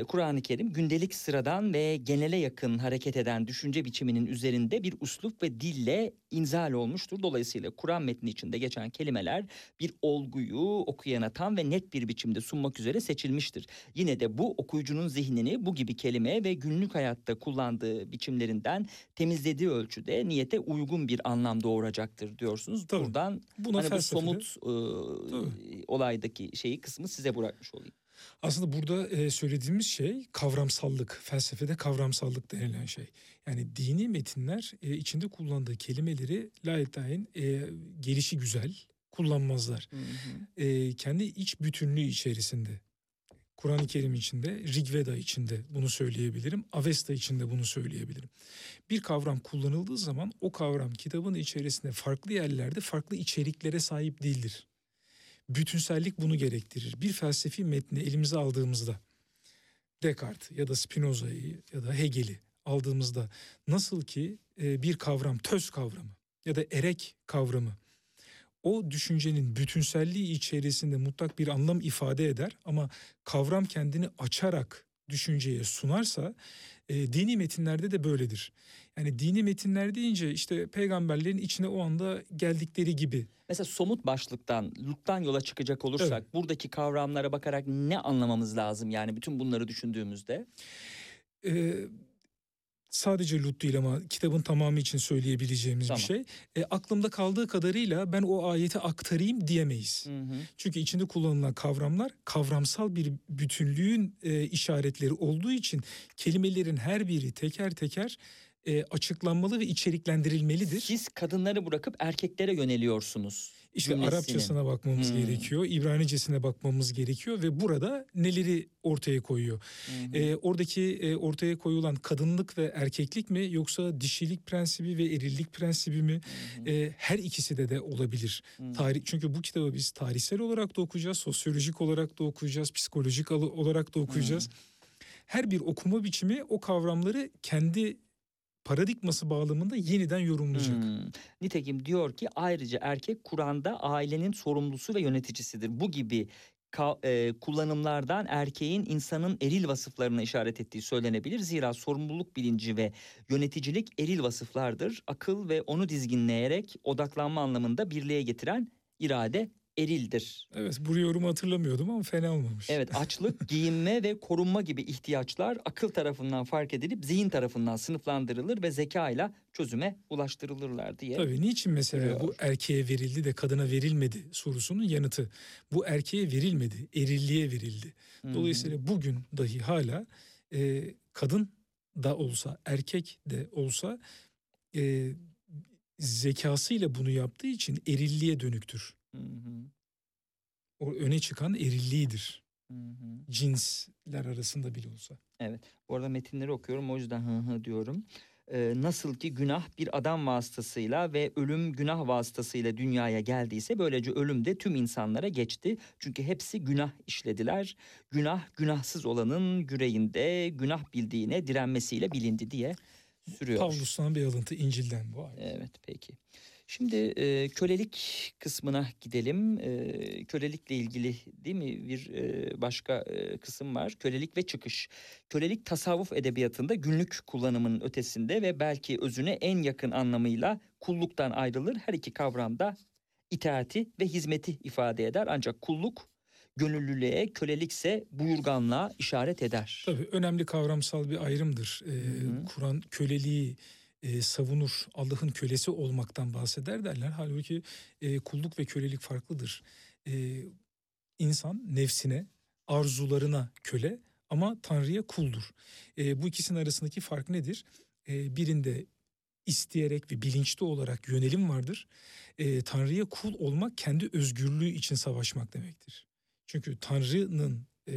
Kur'an-ı Kerim gündelik sıradan ve genele yakın hareket eden düşünce biçiminin üzerinde bir uslup ve dille inzal olmuştur. Dolayısıyla Kur'an metni içinde geçen kelimeler bir olguyu okuyana tam ve net bir biçimde sunmak üzere seçilmiştir. Yine de bu okuyucunun zihnini bu gibi kelime ve günlük hayatta kullandığı biçimlerinden temizlediği ölçüde niyete uygun bir anlam doğuracaktır diyorsunuz. Tabii. Buradan Buna hani bu somut e, olaydaki şeyi kısmı size bırakmış olayım. Aslında burada e, söylediğimiz şey kavramsallık, felsefede kavramsallık denilen şey. Yani dini metinler e, içinde kullandığı kelimeleri layıklayın e, gelişi güzel kullanmazlar. E, kendi iç bütünlüğü içerisinde. Kur'an-ı Kerim içinde, Rigveda içinde bunu söyleyebilirim. Avesta içinde bunu söyleyebilirim. Bir kavram kullanıldığı zaman o kavram kitabın içerisinde farklı yerlerde farklı içeriklere sahip değildir. Bütünsellik bunu gerektirir. Bir felsefi metni elimize aldığımızda Descartes ya da Spinoza'yı ya da Hegel'i aldığımızda nasıl ki e, bir kavram töz kavramı ya da erek kavramı o düşüncenin bütünselliği içerisinde mutlak bir anlam ifade eder ama kavram kendini açarak düşünceye sunarsa e, dini metinlerde de böyledir. Yani dini metinler deyince işte peygamberlerin içine o anda geldikleri gibi Mesela somut başlıktan, Lut'tan yola çıkacak olursak buradaki kavramlara bakarak ne anlamamız lazım yani bütün bunları düşündüğümüzde? e, sadece Lut değil ama kitabın tamamı için söyleyebileceğimiz Tamam. bir şey. E, aklımda kaldığı kadarıyla ben o ayeti aktarayım diyemeyiz. Hı hı. Çünkü içinde kullanılan kavramlar kavramsal bir bütünlüğün e, işaretleri olduğu için kelimelerin her biri teker teker e, açıklanmalı ve içeriklendirilmelidir. Siz kadınları bırakıp erkeklere yöneliyorsunuz. İşte. Arapçasına bakmamız Hmm. gerekiyor, İbranicesine bakmamız gerekiyor ve burada neleri ortaya koyuyor? Hı. E, oradaki e, ortaya koyulan kadınlık ve erkeklik mi yoksa dişilik prensibi ve erillik prensibi mi? E, her ikisi de de olabilir. Hı. Tarih çünkü bu kitabı biz tarihsel olarak da okuyacağız, sosyolojik olarak da okuyacağız, psikolojik olarak da okuyacağız. Her bir okuma biçimi o kavramları kendi paradigması bağlamında yeniden yorumlayacak. Hmm. Nitekim diyor ki ayrıca erkek Kur'an'da ailenin sorumlusu ve yöneticisidir. Bu gibi ka- e, kullanımlardan erkeğin insanın eril vasıflarına işaret ettiği söylenebilir. Zira sorumluluk bilinci ve yöneticilik eril vasıflardır. Akıl ve onu dizginleyerek odaklanma anlamında birliğe getiren irade erildir. Evet, bu yorumu hatırlamıyordum ama fena olmamış. Evet açlık, giyinme ve korunma gibi ihtiyaçlar akıl tarafından fark edilip zihin tarafından sınıflandırılır ve zeka ile çözüme ulaştırılırlar diye. Tabii niçin mesela bu Diyor. erkeğe verildi de kadına verilmedi sorusunun yanıtı. Bu erkeğe verilmedi, erilliğe verildi. Dolayısıyla bugün dahi hala e, kadın da olsa, erkek de olsa e, zekasıyla bunu yaptığı için erilliğe dönüktür. Hı hı, O öne çıkan erilliğidir. hı hı. Cinsler arasında bile olsa. Evet. Bu arada metinleri okuyorum o yüzden hı hı diyorum. Ee, nasıl ki günah bir adam vasıtasıyla ve ölüm günah vasıtasıyla dünyaya geldiyse böylece ölüm de tüm insanlara geçti. Çünkü hepsi günah işlediler. Günah günahsız olanın yüreğinde günah bildiğine direnmesiyle bilindi diye sürüyor. Pavlus'tan bir alıntı İncil'den bu ayet. Evet peki. Şimdi e, kölelik kısmına gidelim. E, kölelikle ilgili değil mi bir e, başka e, kısım var. Kölelik ve çıkış. Kölelik tasavvuf edebiyatında günlük kullanımının ötesinde ve belki özüne en yakın anlamıyla kulluktan ayrılır. Her iki kavramda itaati ve hizmeti ifade eder. Ancak kulluk gönüllülüğe, kölelikse buyurganlığa işaret eder. Tabii önemli kavramsal bir ayrımdır. Ee. Kur'an köleliği e, savunur, Allah'ın kölesi olmaktan bahseder derler. Halbuki e, kulluk ve kölelik farklıdır. E, insan nefsine, arzularına köle ama Tanrı'ya kuldur. E, bu ikisinin arasındaki fark nedir? E, birinde isteyerek ve bilinçli olarak yönelim vardır. E, Tanrı'ya kul olmak kendi özgürlüğü için savaşmak demektir. Çünkü Tanrı'nın e,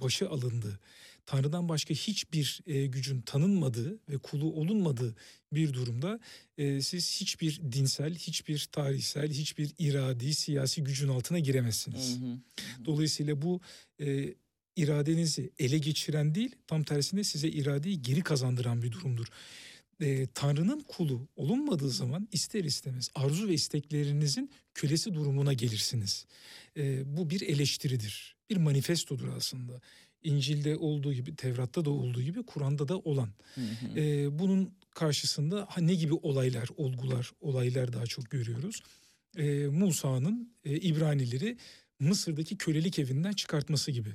başı alındı. Tanrı'dan başka hiçbir e, gücün tanınmadığı ve kulu olunmadığı bir durumda e, siz hiçbir dinsel, hiçbir tarihsel, hiçbir iradi, siyasi gücün altına giremezsiniz. Hı hı. Dolayısıyla bu e, iradenizi ele geçiren değil, tam tersine size iradeyi geri kazandıran bir durumdur. E, Tanrı'nın kulu olunmadığı zaman ister istemez arzu ve isteklerinizin kölesi durumuna gelirsiniz. E, bu bir eleştiridir, bir manifestodur aslında. İncil'de olduğu gibi, Tevrat'ta da olduğu gibi, Kur'an'da da olan. Hı hı. E, bunun karşısında ne gibi olaylar, olgular, olaylar daha çok görüyoruz. E, Musa'nın e, İbranileri Mısır'daki kölelik evinden çıkartması gibi.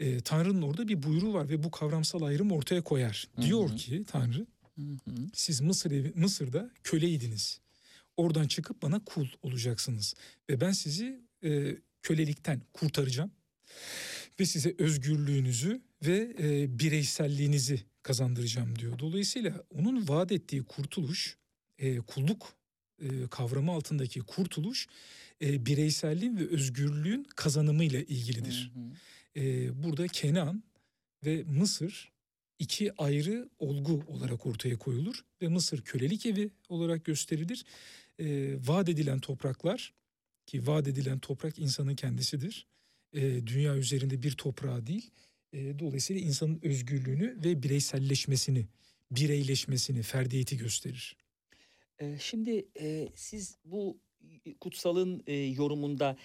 E, Tanrı'nın orada bir buyruğu var ve bu kavramsal ayrım ortaya koyar. Hı Diyor hı. ki Tanrı Hı hı. siz Mısır evi, Mısır'da köleydiniz. Oradan çıkıp bana kul olacaksınız. Ve ben sizi e, kölelikten kurtaracağım. Ve size özgürlüğünüzü ve e, bireyselliğinizi kazandıracağım diyor. Dolayısıyla onun vaat ettiği kurtuluş, e, kulluk e, kavramı altındaki kurtuluş e, bireyselliğin ve özgürlüğün kazanımıyla ilgilidir. Hı hı. E, burada Kenan ve Mısır iki ayrı olgu olarak ortaya koyulur ve Mısır kölelik evi olarak gösterilir. E, vaat edilen topraklar ki vaat edilen toprak insanın kendisidir. E, dünya üzerinde bir toprağı değil. E, dolayısıyla insanın özgürlüğünü ve bireyselleşmesini, bireyleşmesini, ferdiyeti gösterir. Ee, Şimdi e, siz bu kutsalın e, yorumunda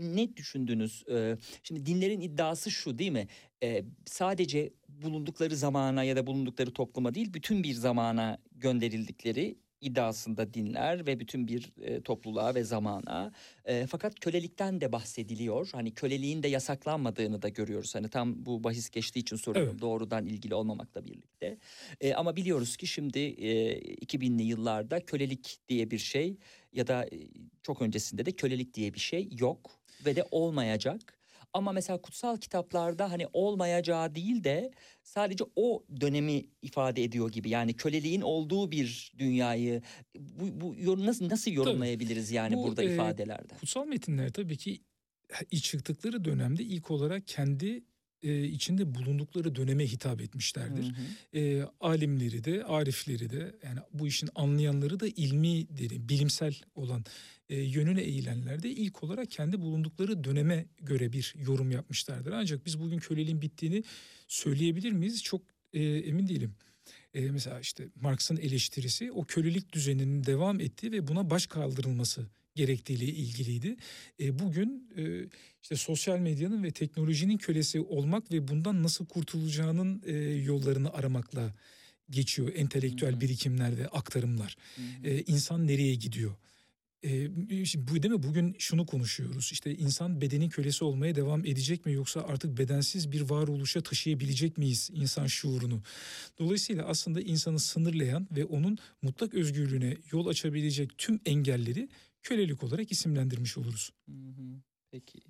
ne düşündünüz? Ee, Şimdi dinlerin iddiası şu değil mi? Ee, Sadece bulundukları zamana ya da bulundukları topluma değil bütün bir zamana gönderildikleri iddiasında dinler ve bütün bir e, topluluğa ve zamana. E, fakat kölelikten de bahsediliyor. Hani köleliğin de yasaklanmadığını da görüyoruz. Hani tam bu bahis geçtiği için soruyorum. Evet. Doğrudan ilgili olmamakla birlikte. E, ama biliyoruz ki şimdi e, 2000'li yıllarda kölelik diye bir şey ya da e, çok öncesinde de kölelik diye bir şey yok ve de olmayacak. Ama mesela kutsal kitaplarda hani olmayacağı değil de sadece o dönemi ifade ediyor gibi. Yani köleliğin olduğu bir dünyayı bu, bu yorum nasıl nasıl yorumlayabiliriz yani Bu, burada e, ifadelerde? Kutsal metinler tabii ki çıktıkları dönemde ilk olarak kendi e, içinde bulundukları döneme hitap etmişlerdir. Hı hı. E, alimleri de, arifleri de yani bu işin anlayanları da ilmi dedi, bilimsel olan e, yönüne eğilenler de ilk olarak kendi bulundukları döneme göre bir yorum yapmışlardır. Ancak biz bugün köleliğin bittiğini söyleyebilir miyiz? Çok e, emin değilim. E, mesela işte Marx'ın eleştirisi o kölelik düzeninin devam ettiği ve buna baş kaldırılması gerektiğiyle ilgiliydi. E, bugün e, işte sosyal medyanın ve teknolojinin kölesi olmak ve bundan nasıl kurtulacağının e, yollarını aramakla geçiyor entelektüel Hı hı. birikimler ve aktarımlar. Hı hı. E, insan nereye gidiyor? E, şimdi bu değil mi bugün şunu konuşuyoruz işte insan bedenin kölesi olmaya devam edecek mi yoksa artık bedensiz bir varoluşa taşıyabilecek miyiz insan şuurunu? Dolayısıyla aslında insanı sınırlayan ve onun mutlak özgürlüğüne yol açabilecek tüm engelleri kölelik olarak isimlendirmiş oluruz. Peki.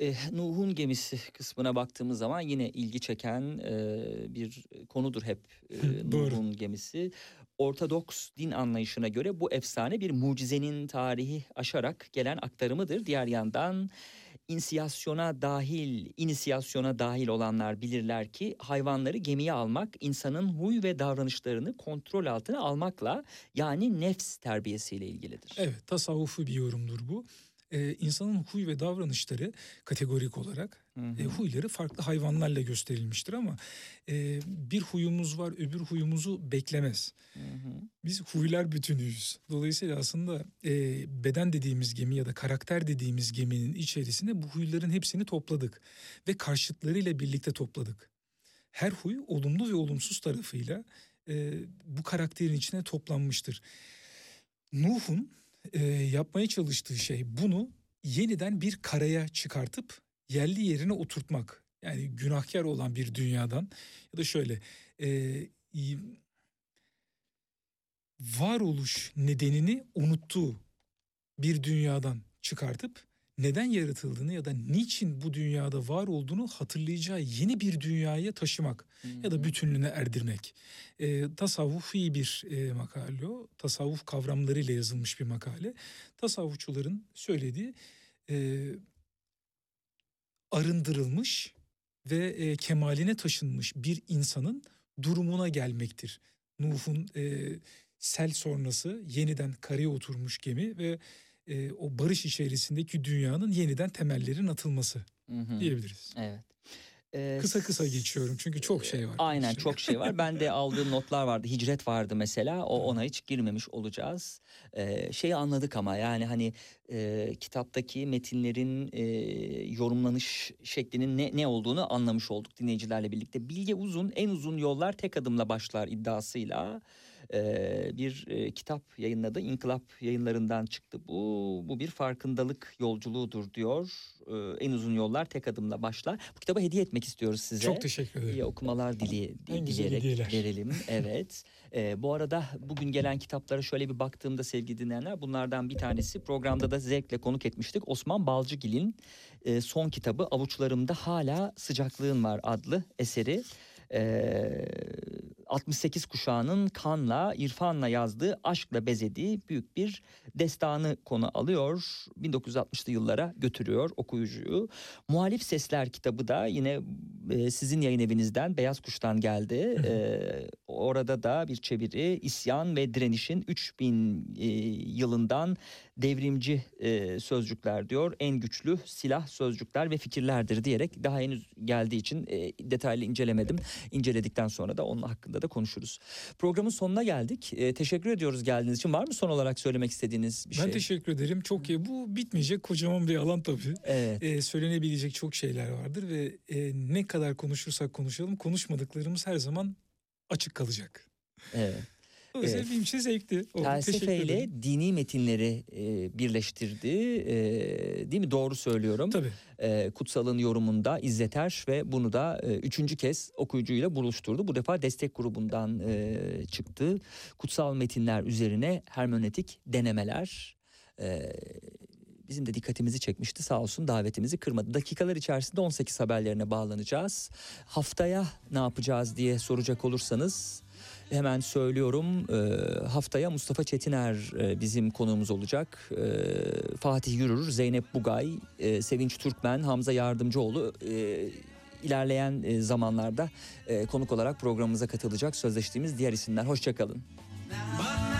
Eh, Nuh'un gemisi kısmına baktığımız zaman yine ilgi çeken e, bir konudur hep e, doğru. Nuh'un gemisi. Ortodoks din anlayışına göre bu efsane bir mucizenin tarihi aşarak gelen aktarımıdır. Diğer yandan inisiyasyona dahil, inisiyasyona dahil olanlar bilirler ki hayvanları gemiye almak insanın huy ve davranışlarını kontrol altına almakla yani nefs terbiyesiyle ilgilidir. Evet tasavvufi bir yorumdur bu. Ee, insanın huy ve davranışları kategorik olarak Hı hı. e, huyları farklı hayvanlarla gösterilmiştir ama e, bir huyumuz var öbür huyumuzu beklemez. Hı hı. Biz huylar bütünüyüz. Dolayısıyla aslında e, beden dediğimiz gemi ya da karakter dediğimiz geminin içerisinde bu huyların hepsini topladık ve karşıtlarıyla birlikte topladık. Her huy olumlu ve olumsuz tarafıyla e, bu karakterin içine toplanmıştır. Nuh'un e, yapmaya çalıştığı şey bunu yeniden bir karaya çıkartıp yerli yerine oturtmak. Yani günahkar olan bir dünyadan ya da şöyle e, varoluş nedenini unuttuğu bir dünyadan çıkartıp neden yaratıldığını ya da niçin bu dünyada var olduğunu hatırlayacağı yeni bir dünyaya taşımak ya da bütünlüğüne erdirmek. E, tasavvufi bir e, makale o. Tasavvuf kavramlarıyla yazılmış bir makale. Tasavvufçuların söylediği e, arındırılmış ve e, kemaline taşınmış bir insanın durumuna gelmektir. Nuh'un e, sel sonrası yeniden karaya oturmuş gemi ve e, o barış içerisindeki dünyanın yeniden temellerin atılması Hı hı. diyebiliriz. Evet. Ee, Kısa kısa geçiyorum çünkü çok şey var. Aynen çok şey var. Ben de aldığım notlar vardı. Hicret vardı mesela. O ona hiç girmemiş olacağız. Ee, şeyi anladık ama yani hani e, kitaptaki metinlerin e, yorumlanış şeklinin ne, ne olduğunu anlamış olduk dinleyicilerle birlikte. Bilge Uzun en uzun yollar tek adımla başlar iddiasıyla e, bir e, kitap yayınladı. İnkılap yayınlarından çıktı bu. Bu bir farkındalık yolculuğudur diyor. E, en uzun yollar tek adımla başlar. Bu kitabı hediye etmek istiyoruz size. Çok teşekkür ederim. İyi okumalar dili, En dileyerek verelim. Evet. Ee, bu arada bugün gelen kitaplara şöyle bir baktığımda sevgili dinleyenler bunlardan bir tanesi programda da zevkle konuk etmiştik. Osman Balcıgil'in e, son kitabı Avuçlarımda Hala Sıcaklığın Var adlı eseri. Ee, 68 kuşağının kanla, irfanla yazdığı, aşkla bezediği büyük bir destanı konu alıyor. 1960'lı yıllara götürüyor okuyucuyu. Muhalif Sesler kitabı da yine e, sizin yayın evinizden Beyaz Kuş'tan geldi. Ee, orada da bir çeviri isyan ve direnişin 3000 e, yılından devrimci e, sözcükler diyor. En güçlü silah sözcükler ve fikirlerdir diyerek daha henüz geldiği için e, detaylı incelemedim. İnceledikten sonra da onun hakkında da konuşuruz. Programın sonuna geldik. E, teşekkür ediyoruz geldiğiniz için. Var mı son olarak söylemek istediğiniz bir ben şey? teşekkür ederim. Çok iyi. Bu bitmeyecek kocaman bir alan tabii. Evet. Ee, söylenebilecek çok şeyler vardır ve e, ne kadar konuşursak konuşalım konuşmadıklarımız her zaman açık kalacak. Evet. Dolayısıyla Evet. benim için zevkti. Teşekkür Felsefeyle dini metinleri e, birleştirdi. E, değil mi? Doğru söylüyorum. Tabii. E, Kutsal'ın yorumunda İzzeter ve bunu da e, üçüncü kez okuyucuyla buluşturdu. Bu defa destek grubundan e, çıktı. Kutsal metinler üzerine hermenötik denemeler. E, bizim de dikkatimizi çekmişti sağ olsun davetimizi kırmadı. Dakikalar içerisinde 18 haberlerine bağlanacağız. Haftaya ne yapacağız diye soracak olursanız hemen söylüyorum Ee, haftaya Mustafa Çetiner e, bizim konuğumuz olacak. Ee, Fatih Yürür, Zeynep Bugay, e, Sevinç Türkmen, Hamza Yardımcıoğlu e, ilerleyen e, zamanlarda e, konuk olarak programımıza katılacak sözleştiğimiz diğer isimler. Hoşçakalın. I've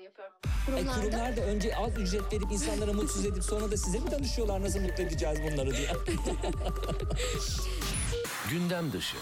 E, Kurumlarda kurumlar da önce az ücret verip insanlara mutsuz edip sonra da size mi danışıyorlar nasıl mutlu edeceğiz bunları diye. Gündem dışı.